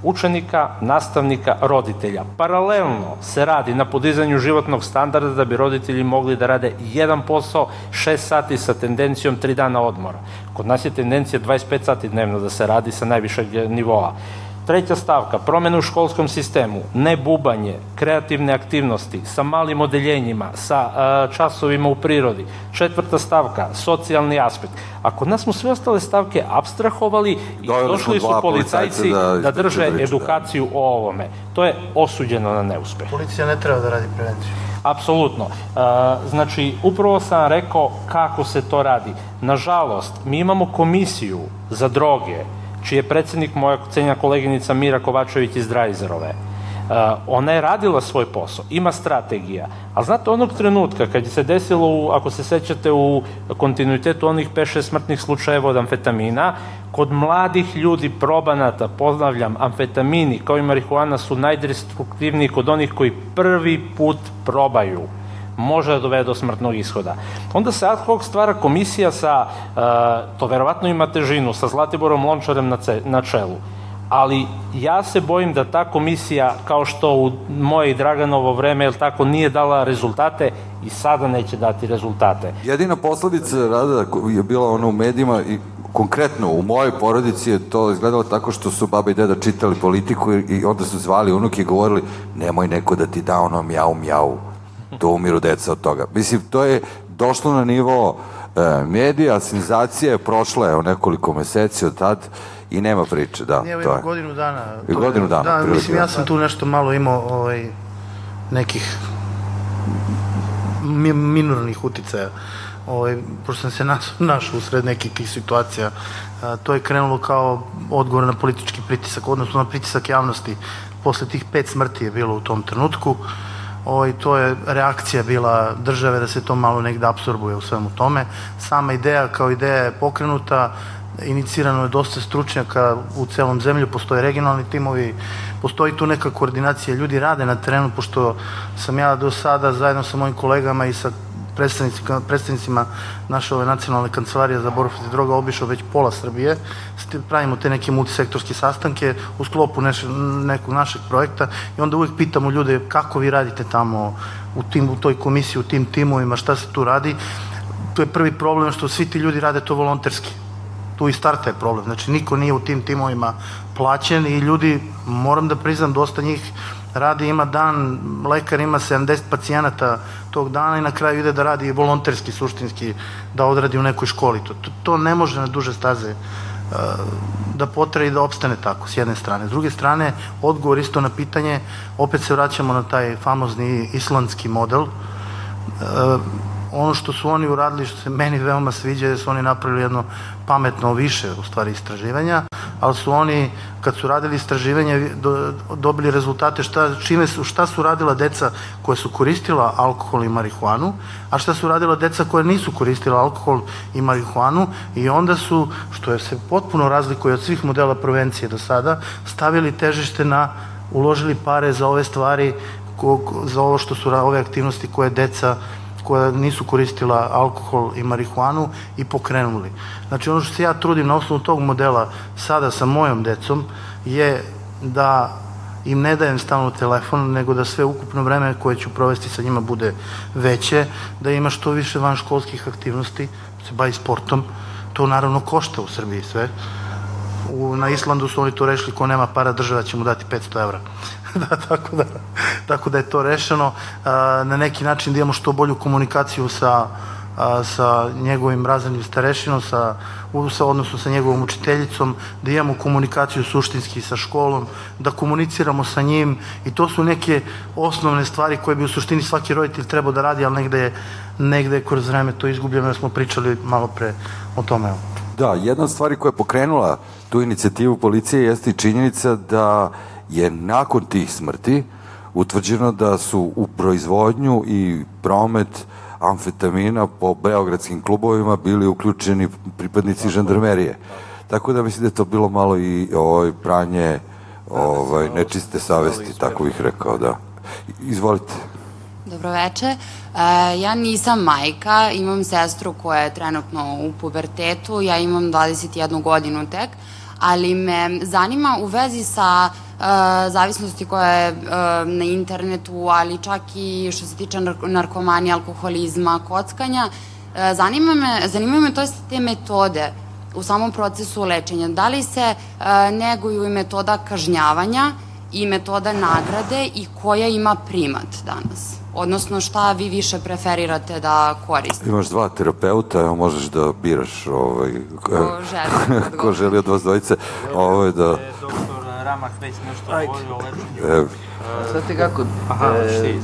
učenika, nastavnika, roditelja. Paralelno se radi na podizanju životnog standarda da bi roditelji mogli da rade jedan posao, 6 sati sa tendencijom 3 dana odmora. Kod nas je tendencija 25 sati dnevno da se radi sa najvišeg nivoa. Treća stavka, promene u školskom sistemu, ne bubanje, kreativne aktivnosti, sa malim odeljenjima, sa a, časovima u prirodi. Četvrta stavka, socijalni aspekt. A kod nas smo sve ostale stavke abstrahovali i Doveli smo došli su policajci da- da drže da- edukaciju o ovome. To je osuđeno na neuspeh. Policija ne treba da radi prevenciju. Apsolutno. E, znači, upravo sam rekao kako se to radi. Nažalost, mi imamo komisiju za droge, čiji je predsednik moja cenjena koleginica Mira Kovačević iz Drajzerove. E, ona je radila svoj posao, ima strategija, a znate onog trenutka kad je se desilo, u, ako se sećate u kontinuitetu onih 5-6 smrtnih slučajeva od amfetamina, kod mladih ljudi probanata, poznavljam, amfetamini kao i marihuana su najdestruktivniji kod onih koji prvi put probaju može da dovede do smrtnog ishoda. Onda se ad hoc stvara komisija sa, uh, to verovatno ima težinu, sa Zlatiborom Lončarem na, ce, na čelu. Ali ja se bojim da ta komisija, kao što u moje i Draganovo vreme, jel tako, nije dala rezultate i sada neće dati rezultate. Jedina posledica rada je bila ono u medijima i konkretno u mojoj porodici je to izgledalo tako što su baba i deda čitali politiku i onda su zvali unuke i govorili nemoj neko da ti da ono mjau mjau to umiru deca od toga. Mislim, to je došlo na nivo e, medija, senzacija je prošla je nekoliko meseci od tad i nema priče, da, Nije, to je. godinu dana. I godinu dana, Da, otprilike, mislim, ja da. sam tu nešto malo imao ovaj, nekih mi, minornih uticaja. Ovaj, pošto sam se nas, našao usred nekih tih situacija, a, to je krenulo kao odgovor na politički pritisak, odnosno na pritisak javnosti. Posle tih pet smrti je bilo u tom trenutku. Ovaj, to je reakcija bila države da se to malo negde absorbuje u svemu tome. Sama ideja kao ideja je pokrenuta, inicirano je dosta stručnjaka u celom zemlju, postoje regionalni timovi, postoji tu neka koordinacija, ljudi rade na terenu, pošto sam ja do sada zajedno sa mojim kolegama i sa predstavnicima, predstavnicima naše ove nacionalne kancelarije za borbu protiv droga obišao već pola Srbije. Pravimo te neke multisektorske sastanke u sklopu neš, nekog našeg projekta i onda uvek pitamo ljude kako vi radite tamo u, tim, u toj komisiji, u tim timovima, šta se tu radi. Tu je prvi problem što svi ti ljudi rade to volonterski tu i starta je problem. Znači, niko nije u tim timovima plaćen i ljudi, moram da priznam, dosta njih radi, ima dan, lekar ima 70 pacijenata tog dana i na kraju ide da radi volonterski, suštinski, da odradi u nekoj školi. To, to, ne može na duže staze uh, da potraje i da opstane tako, s jedne strane. S druge strane, odgovor isto na pitanje, opet se vraćamo na taj famozni islandski model, uh, ono što su oni uradili, što se meni veoma sviđa, je da su oni napravili jedno pametno više, u stvari, istraživanja, ali su oni, kad su radili istraživanje, do, dobili rezultate šta, čime su, šta su radila deca koja su koristila alkohol i marihuanu, a šta su radila deca koja nisu koristila alkohol i marihuanu i onda su, što je se potpuno razlikuje od svih modela prevencije do sada, stavili težište na, uložili pare za ove stvari, za ovo što su ove aktivnosti koje deca koja nisu koristila alkohol i marihuanu i pokrenuli. Znači ono što se ja trudim na osnovu tog modela sada sa mojom decom je da im ne dajem stalno telefon, nego da sve ukupno vreme koje ću provesti sa njima bude veće, da ima što više van školskih aktivnosti, se bavi sportom. To naravno košta u Srbiji sve. U, na Islandu su oni to rešili, ko nema para, država će mu dati 500 evra. da, tako, da, tako da je to rešeno. Na neki način da imamo što bolju komunikaciju sa sa njegovim razrednim starešinom, sa, sa, odnosno sa njegovom učiteljicom, da imamo komunikaciju suštinski sa školom, da komuniciramo sa njim i to su neke osnovne stvari koje bi u suštini svaki roditelj trebao da radi, ali negde je, negde kroz vreme to izgubljeno, jer smo pričali malo pre o tome. Da, jedna od stvari koja je pokrenula tu inicijativu policije jeste i činjenica da je nakon tih smrti utvrđeno da su u proizvodnju i promet amfetamina po beogradskim klubovima bili uključeni pripadnici žandarmerije. Tako da mislim da je to bilo malo i ovaj, pranje ovaj, nečiste savesti, tako bih rekao, da. Izvolite. Dobroveče. E, ja nisam majka, imam sestru koja je trenutno u pubertetu, ja imam 21 godinu tek, ali me zanima u vezi sa uh, zavisnosti koja je uh, na internetu, ali čak i što se tiče narkomanije, alkoholizma, kockanja, uh, zanima me, zanima me to je te metode u samom procesu lečenja. Da li se uh, neguju i metoda kažnjavanja i metoda nagrade i koja ima primat danas? Odnosno, šta vi više preferirate da koristite? Imaš dva terapeuta, evo možeš da biraš ovaj, ko želi, ko želi od vas dvojice. Ovaj, da... Doktor Ramah već nešto govorio o lečenju. E, Znate kako, Aha, e,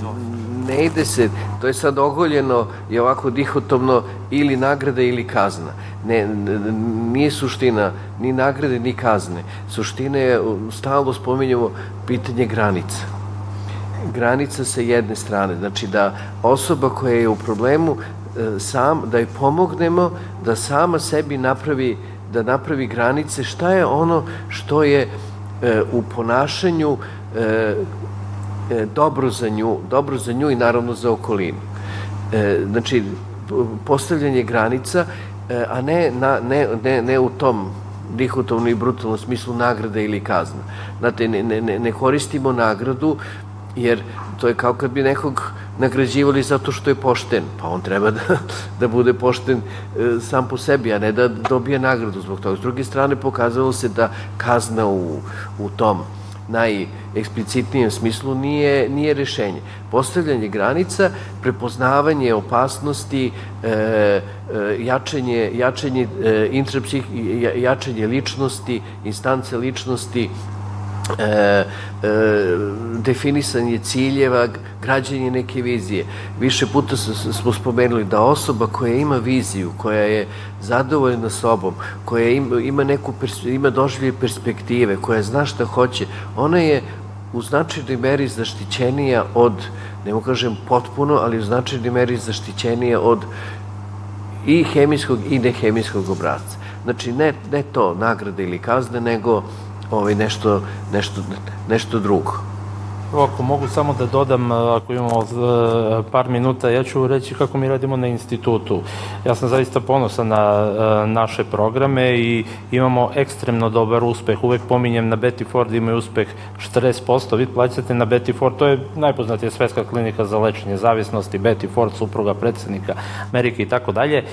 ne ide se, to je sad ogoljeno i ovako dihotomno ili nagrada ili kazna. Ne, nije suština ni nagrade ni kazne. Suština je, stalno spominjamo pitanje granica granica sa jedne strane. Znači da osoba koja je u problemu e, sam, da joj pomognemo da sama sebi napravi da napravi granice šta je ono što je e, u ponašanju e, dobro za nju, dobro za nju i naravno za okolinu. Znači, postavljanje granica, a ne, na, ne, ne, ne u tom dihotovno i brutalnom smislu nagrade ili kazna. Znate, ne, ne, ne koristimo nagradu jer to je kao kad bi nekog nagrađivali zato što je pošten, pa on treba da, da bude pošten e, sam po sebi, a ne da dobije nagradu zbog toga. S druge strane, pokazalo se da kazna u, u tom najeksplicitnijem smislu nije, nije rešenje. Postavljanje granica, prepoznavanje opasnosti, e, e, jačanje, jačanje, e, jačanje ličnosti, instance ličnosti, e, e, definisanje ciljeva, građanje neke vizije. Više puta smo spomenuli da osoba koja ima viziju, koja je zadovoljna sobom, koja ima, neku ima doživlje perspektive, koja zna šta hoće, ona je u značajnoj meri zaštićenija od, ne mogu kažem potpuno, ali u značajnoj meri zaštićenija od i hemijskog i nehemijskog obrazca. Znači, ne, ne to nagrade ili kazne, nego ovaj, nešto, nešto, nešto drugo. Ako mogu samo da dodam, ako imamo e, par minuta, ja ću reći kako mi radimo na institutu. Ja sam zaista ponosan na e, naše programe i imamo ekstremno dobar uspeh. Uvek pominjem na Betty Ford imaju uspeh 40%. Vi plaćate na Betty Ford, to je najpoznatija svetska klinika za lečenje zavisnosti, Betty Ford, supruga predsednika Amerike i tako dalje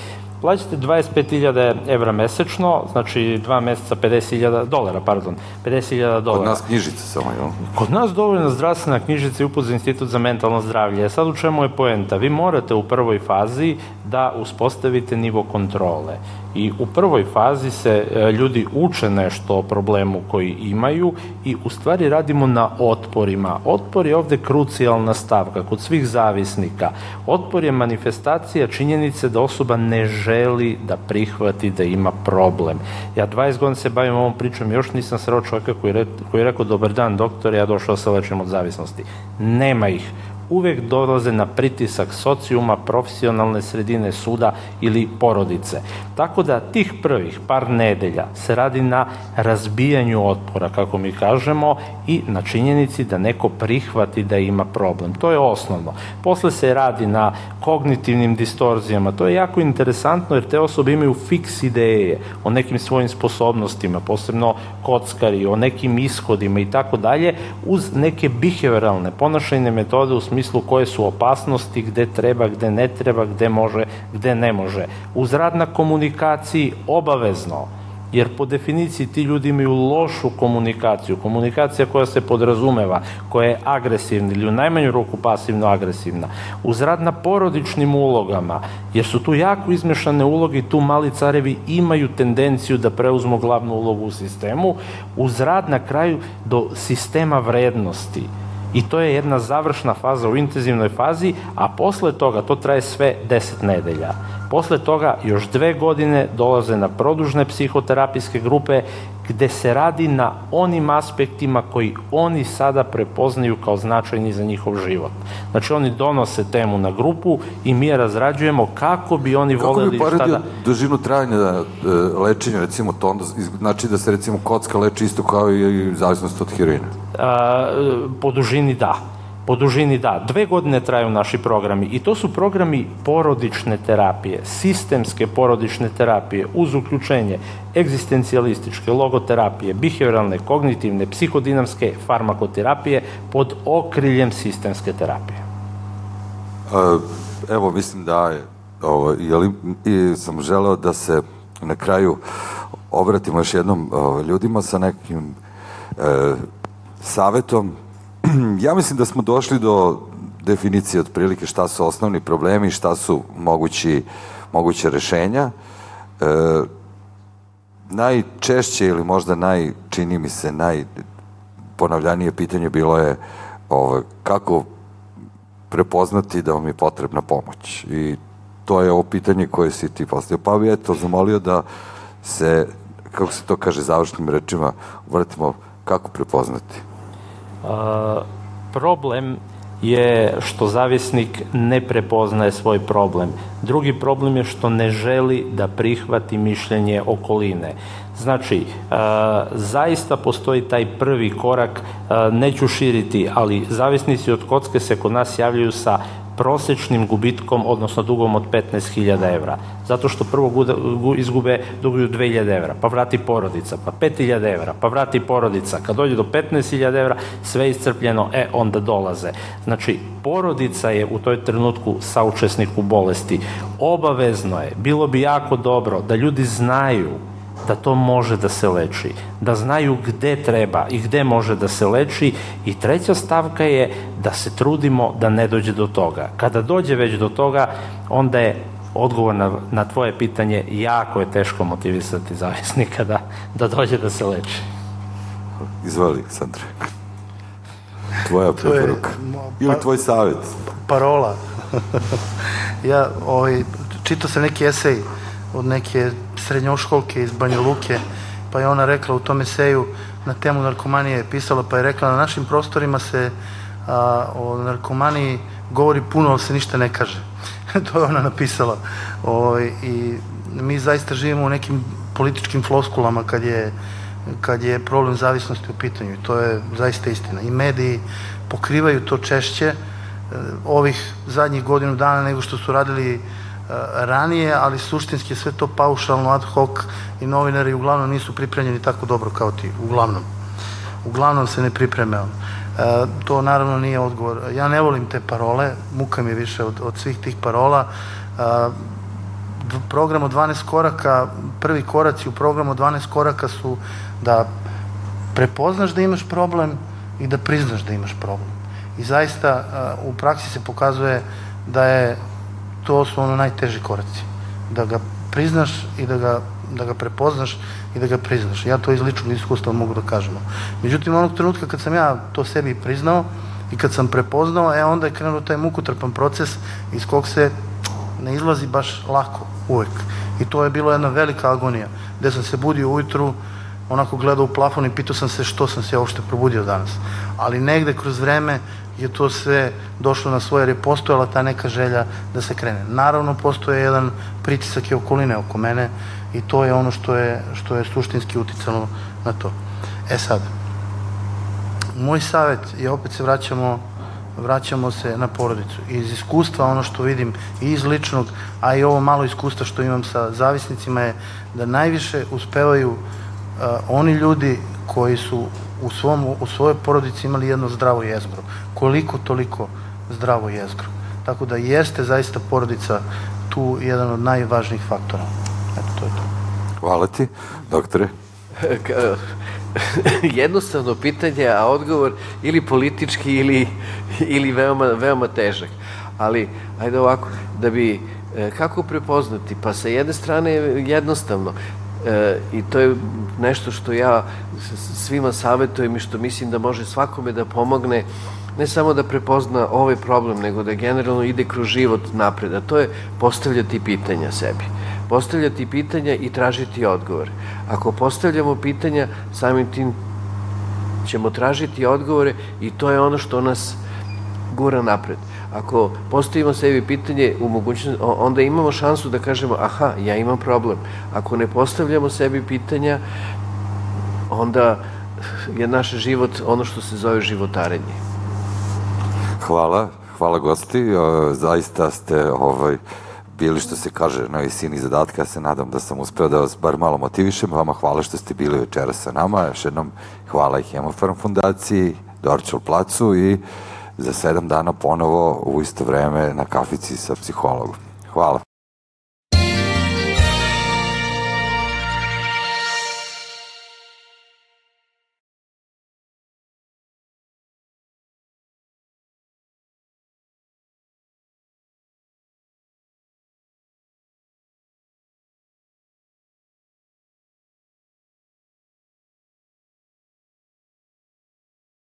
plaćate 25.000 evra mesečno, znači dva meseca 50.000 dolara, pardon, 50.000 dolara. Kod nas knjižica samo, jel? Kod nas dovoljna zdravstvena knjižica i uput za institut za mentalno zdravlje. E, sad u čemu je poenta? Vi morate u prvoj fazi da uspostavite nivo kontrole. I u prvoj fazi se e, ljudi uče nešto o problemu koji imaju i u stvari radimo na otporima. Otpor je ovde krucijalna stavka kod svih zavisnika. Otpor je manifestacija činjenice da osoba ne želi da prihvati da ima problem. Ja 20 godina se bavim ovom pričom, još nisam sreo čovjeka koji, re, koji je rekao dobar dan doktor, ja došao sa lečenjem od zavisnosti. Nema ih uvek dolaze na pritisak socijuma, profesionalne sredine suda ili porodice. Tako da tih prvih par nedelja se radi na razbijanju otpora, kako mi kažemo, i na činjenici da neko prihvati da ima problem. To je osnovno. Posle se radi na kognitivnim distorzijama. To je jako interesantno jer te osobe imaju fiks ideje o nekim svojim sposobnostima, posebno kockari, o nekim ishodima i tako dalje, uz neke behavioralne ponašajne metode u smislu smislu koje su opasnosti, gde treba, gde ne treba, gde može, gde ne može. Uz rad na komunikaciji obavezno jer po definiciji ti ljudi imaju lošu komunikaciju, komunikacija koja se podrazumeva, koja je agresivna ili u najmanju ruku pasivno agresivna, uz rad na porodičnim ulogama, jer su tu jako izmešane uloge i tu mali carevi imaju tendenciju da preuzmu glavnu ulogu u sistemu, uz rad na kraju do sistema vrednosti. I to je jedna završna faza u intenzivnoj fazi, a posle toga to traje sve 10 nedelja. Posle toga još dve godine dolaze na produžne psihoterapijske grupe gde se radi na onim aspektima koji oni sada prepoznaju kao značajni za njihov život. Znači oni donose temu na grupu i mi je razrađujemo kako bi oni Kako voleli bi šta poredio da... dužinu trajanja e, lečenja, recimo to onda, znači da se recimo kocka leči isto kao i zavisnost od heroina? A, po dužini da. Po dužini da. Dve godine traju naši programi i to su programi porodične terapije, sistemske porodične terapije uz uključenje egzistencijalističke, logoterapije, behavioralne, kognitivne, psihodinamske, farmakoterapije pod okriljem sistemske terapije. A, evo, mislim da je, ovo, jeli, i sam želeo da se na kraju obratimo još jednom ovo, ljudima sa nekim e, savetom. ja mislim da smo došli do definicije otprilike šta su osnovni problemi i šta su mogući, moguće rešenja. E, najčešće ili možda naj, čini mi se, najponavljanije pitanje bilo je ovo, kako prepoznati da vam je potrebna pomoć. I to je ovo pitanje koje si ti postavio. Pa bi eto zamolio da se, kako se to kaže završnim rečima, vratimo kako prepoznati. Problem je što zavisnik ne prepoznaje svoj problem. Drugi problem je što ne želi da prihvati mišljenje okoline. Znači, zaista postoji taj prvi korak, neću širiti, ali zavisnici od kocke se kod nas javljaju sa prosečnim gubitkom, odnosno dugom od 15.000 evra. Zato što prvo izgube duguju 2.000 evra, pa vrati porodica, pa 5.000 evra, pa vrati porodica. Kad dođe do 15.000 evra, sve iscrpljeno, e, onda dolaze. Znači, porodica je u toj trenutku saučesnik u bolesti. Obavezno je, bilo bi jako dobro da ljudi znaju da to može da se leči, da znaju gde treba i gde može da se leči i treća stavka je da se trudimo da ne dođe do toga. Kada dođe već do toga, onda je odgovor na, na tvoje pitanje jako je teško motivisati zavisnika da, da dođe da se leči. Izvoli, Sandra. Tvoja preporuka. Ili tvoj savjet. Parola. ja ovaj, čitao sam neki esej od neke srednjoškolke iz Banja Luke, pa je ona rekla u tom eseju na temu narkomanije je pisala, pa je rekla na našim prostorima se a, o narkomaniji govori puno, ali se ništa ne kaže. to je ona napisala. O, ovaj, I mi zaista živimo u nekim političkim floskulama kad je, kad je problem zavisnosti u pitanju. I to je zaista istina. I mediji pokrivaju to češće e, ovih zadnjih godinu dana nego što su radili ranije, ali suštinski sve to paušalno, ad hoc i novinari uglavnom nisu pripremljeni tako dobro kao ti, uglavnom. Uglavnom se ne pripreme on. E, to naravno nije odgovor. Ja ne volim te parole, muka mi je više od, od svih tih parola. E, program od 12 koraka, prvi koraci u programu 12 koraka su da prepoznaš da imaš problem i da priznaš da imaš problem. I zaista e, u praksi se pokazuje da je to su ono najteži koraci. Da ga priznaš i da ga, da ga prepoznaš i da ga priznaš. Ja to iz ličnog iskustva mogu da kažem. Međutim, onog trenutka kad sam ja to sebi priznao i kad sam prepoznao, e onda je krenuo taj mukotrpan proces iz kog se ne izlazi baš lako, uvek. I to je bilo jedna velika agonija, gde sam se budio ujutru, onako gledao u plafon i pitao sam se što sam se uopšte probudio danas. Ali negde kroz vreme je to sve došlo na svoje, jer je postojala ta neka želja da se krene. Naravno, postoje jedan pritisak i okoline oko mene i to je ono što je, što je suštinski uticalo na to. E sad, moj savet je, opet se vraćamo, vraćamo se na porodicu. Iz iskustva, ono što vidim i iz ličnog, a i ovo malo iskustva što imam sa zavisnicima je da najviše uspevaju uh, oni ljudi koji su u, svom, u svojoj porodici imali jedno zdravo jezgro. Koliko toliko zdravo jezgro. Tako da jeste zaista porodica tu jedan od najvažnijih faktora. Eto, to je to. Hvala ti, doktore. Jednostavno pitanje, a odgovor ili politički ili, ili veoma, veoma težak. Ali, ajde ovako, da bi, e, kako prepoznati? Pa sa jedne strane jednostavno, e, i to je nešto što ja svima savjetujem i što mislim da može svakome da pomogne, ne samo da prepozna ovaj problem, nego da generalno ide kroz život napred, a to je postavljati pitanja sebi. Postavljati pitanja i tražiti odgovore. Ako postavljamo pitanja, samim tim ćemo tražiti odgovore i to je ono što nas gura napred. Ako postavimo sebi pitanje, u onda imamo šansu da kažemo, aha, ja imam problem. Ako ne postavljamo sebi pitanja, onda je naš život ono što se zove životarenje. Hvala, hvala gosti, zaista ste ovaj, bili što se kaže na visini zadatka, ja se nadam da sam uspeo da vas bar malo motivišem, vama hvala što ste bili večera sa nama, još jednom hvala i Hemofarm fundaciji, Dorčal placu i za sedam dana ponovo u isto vreme na kafici sa psihologom. Hvala.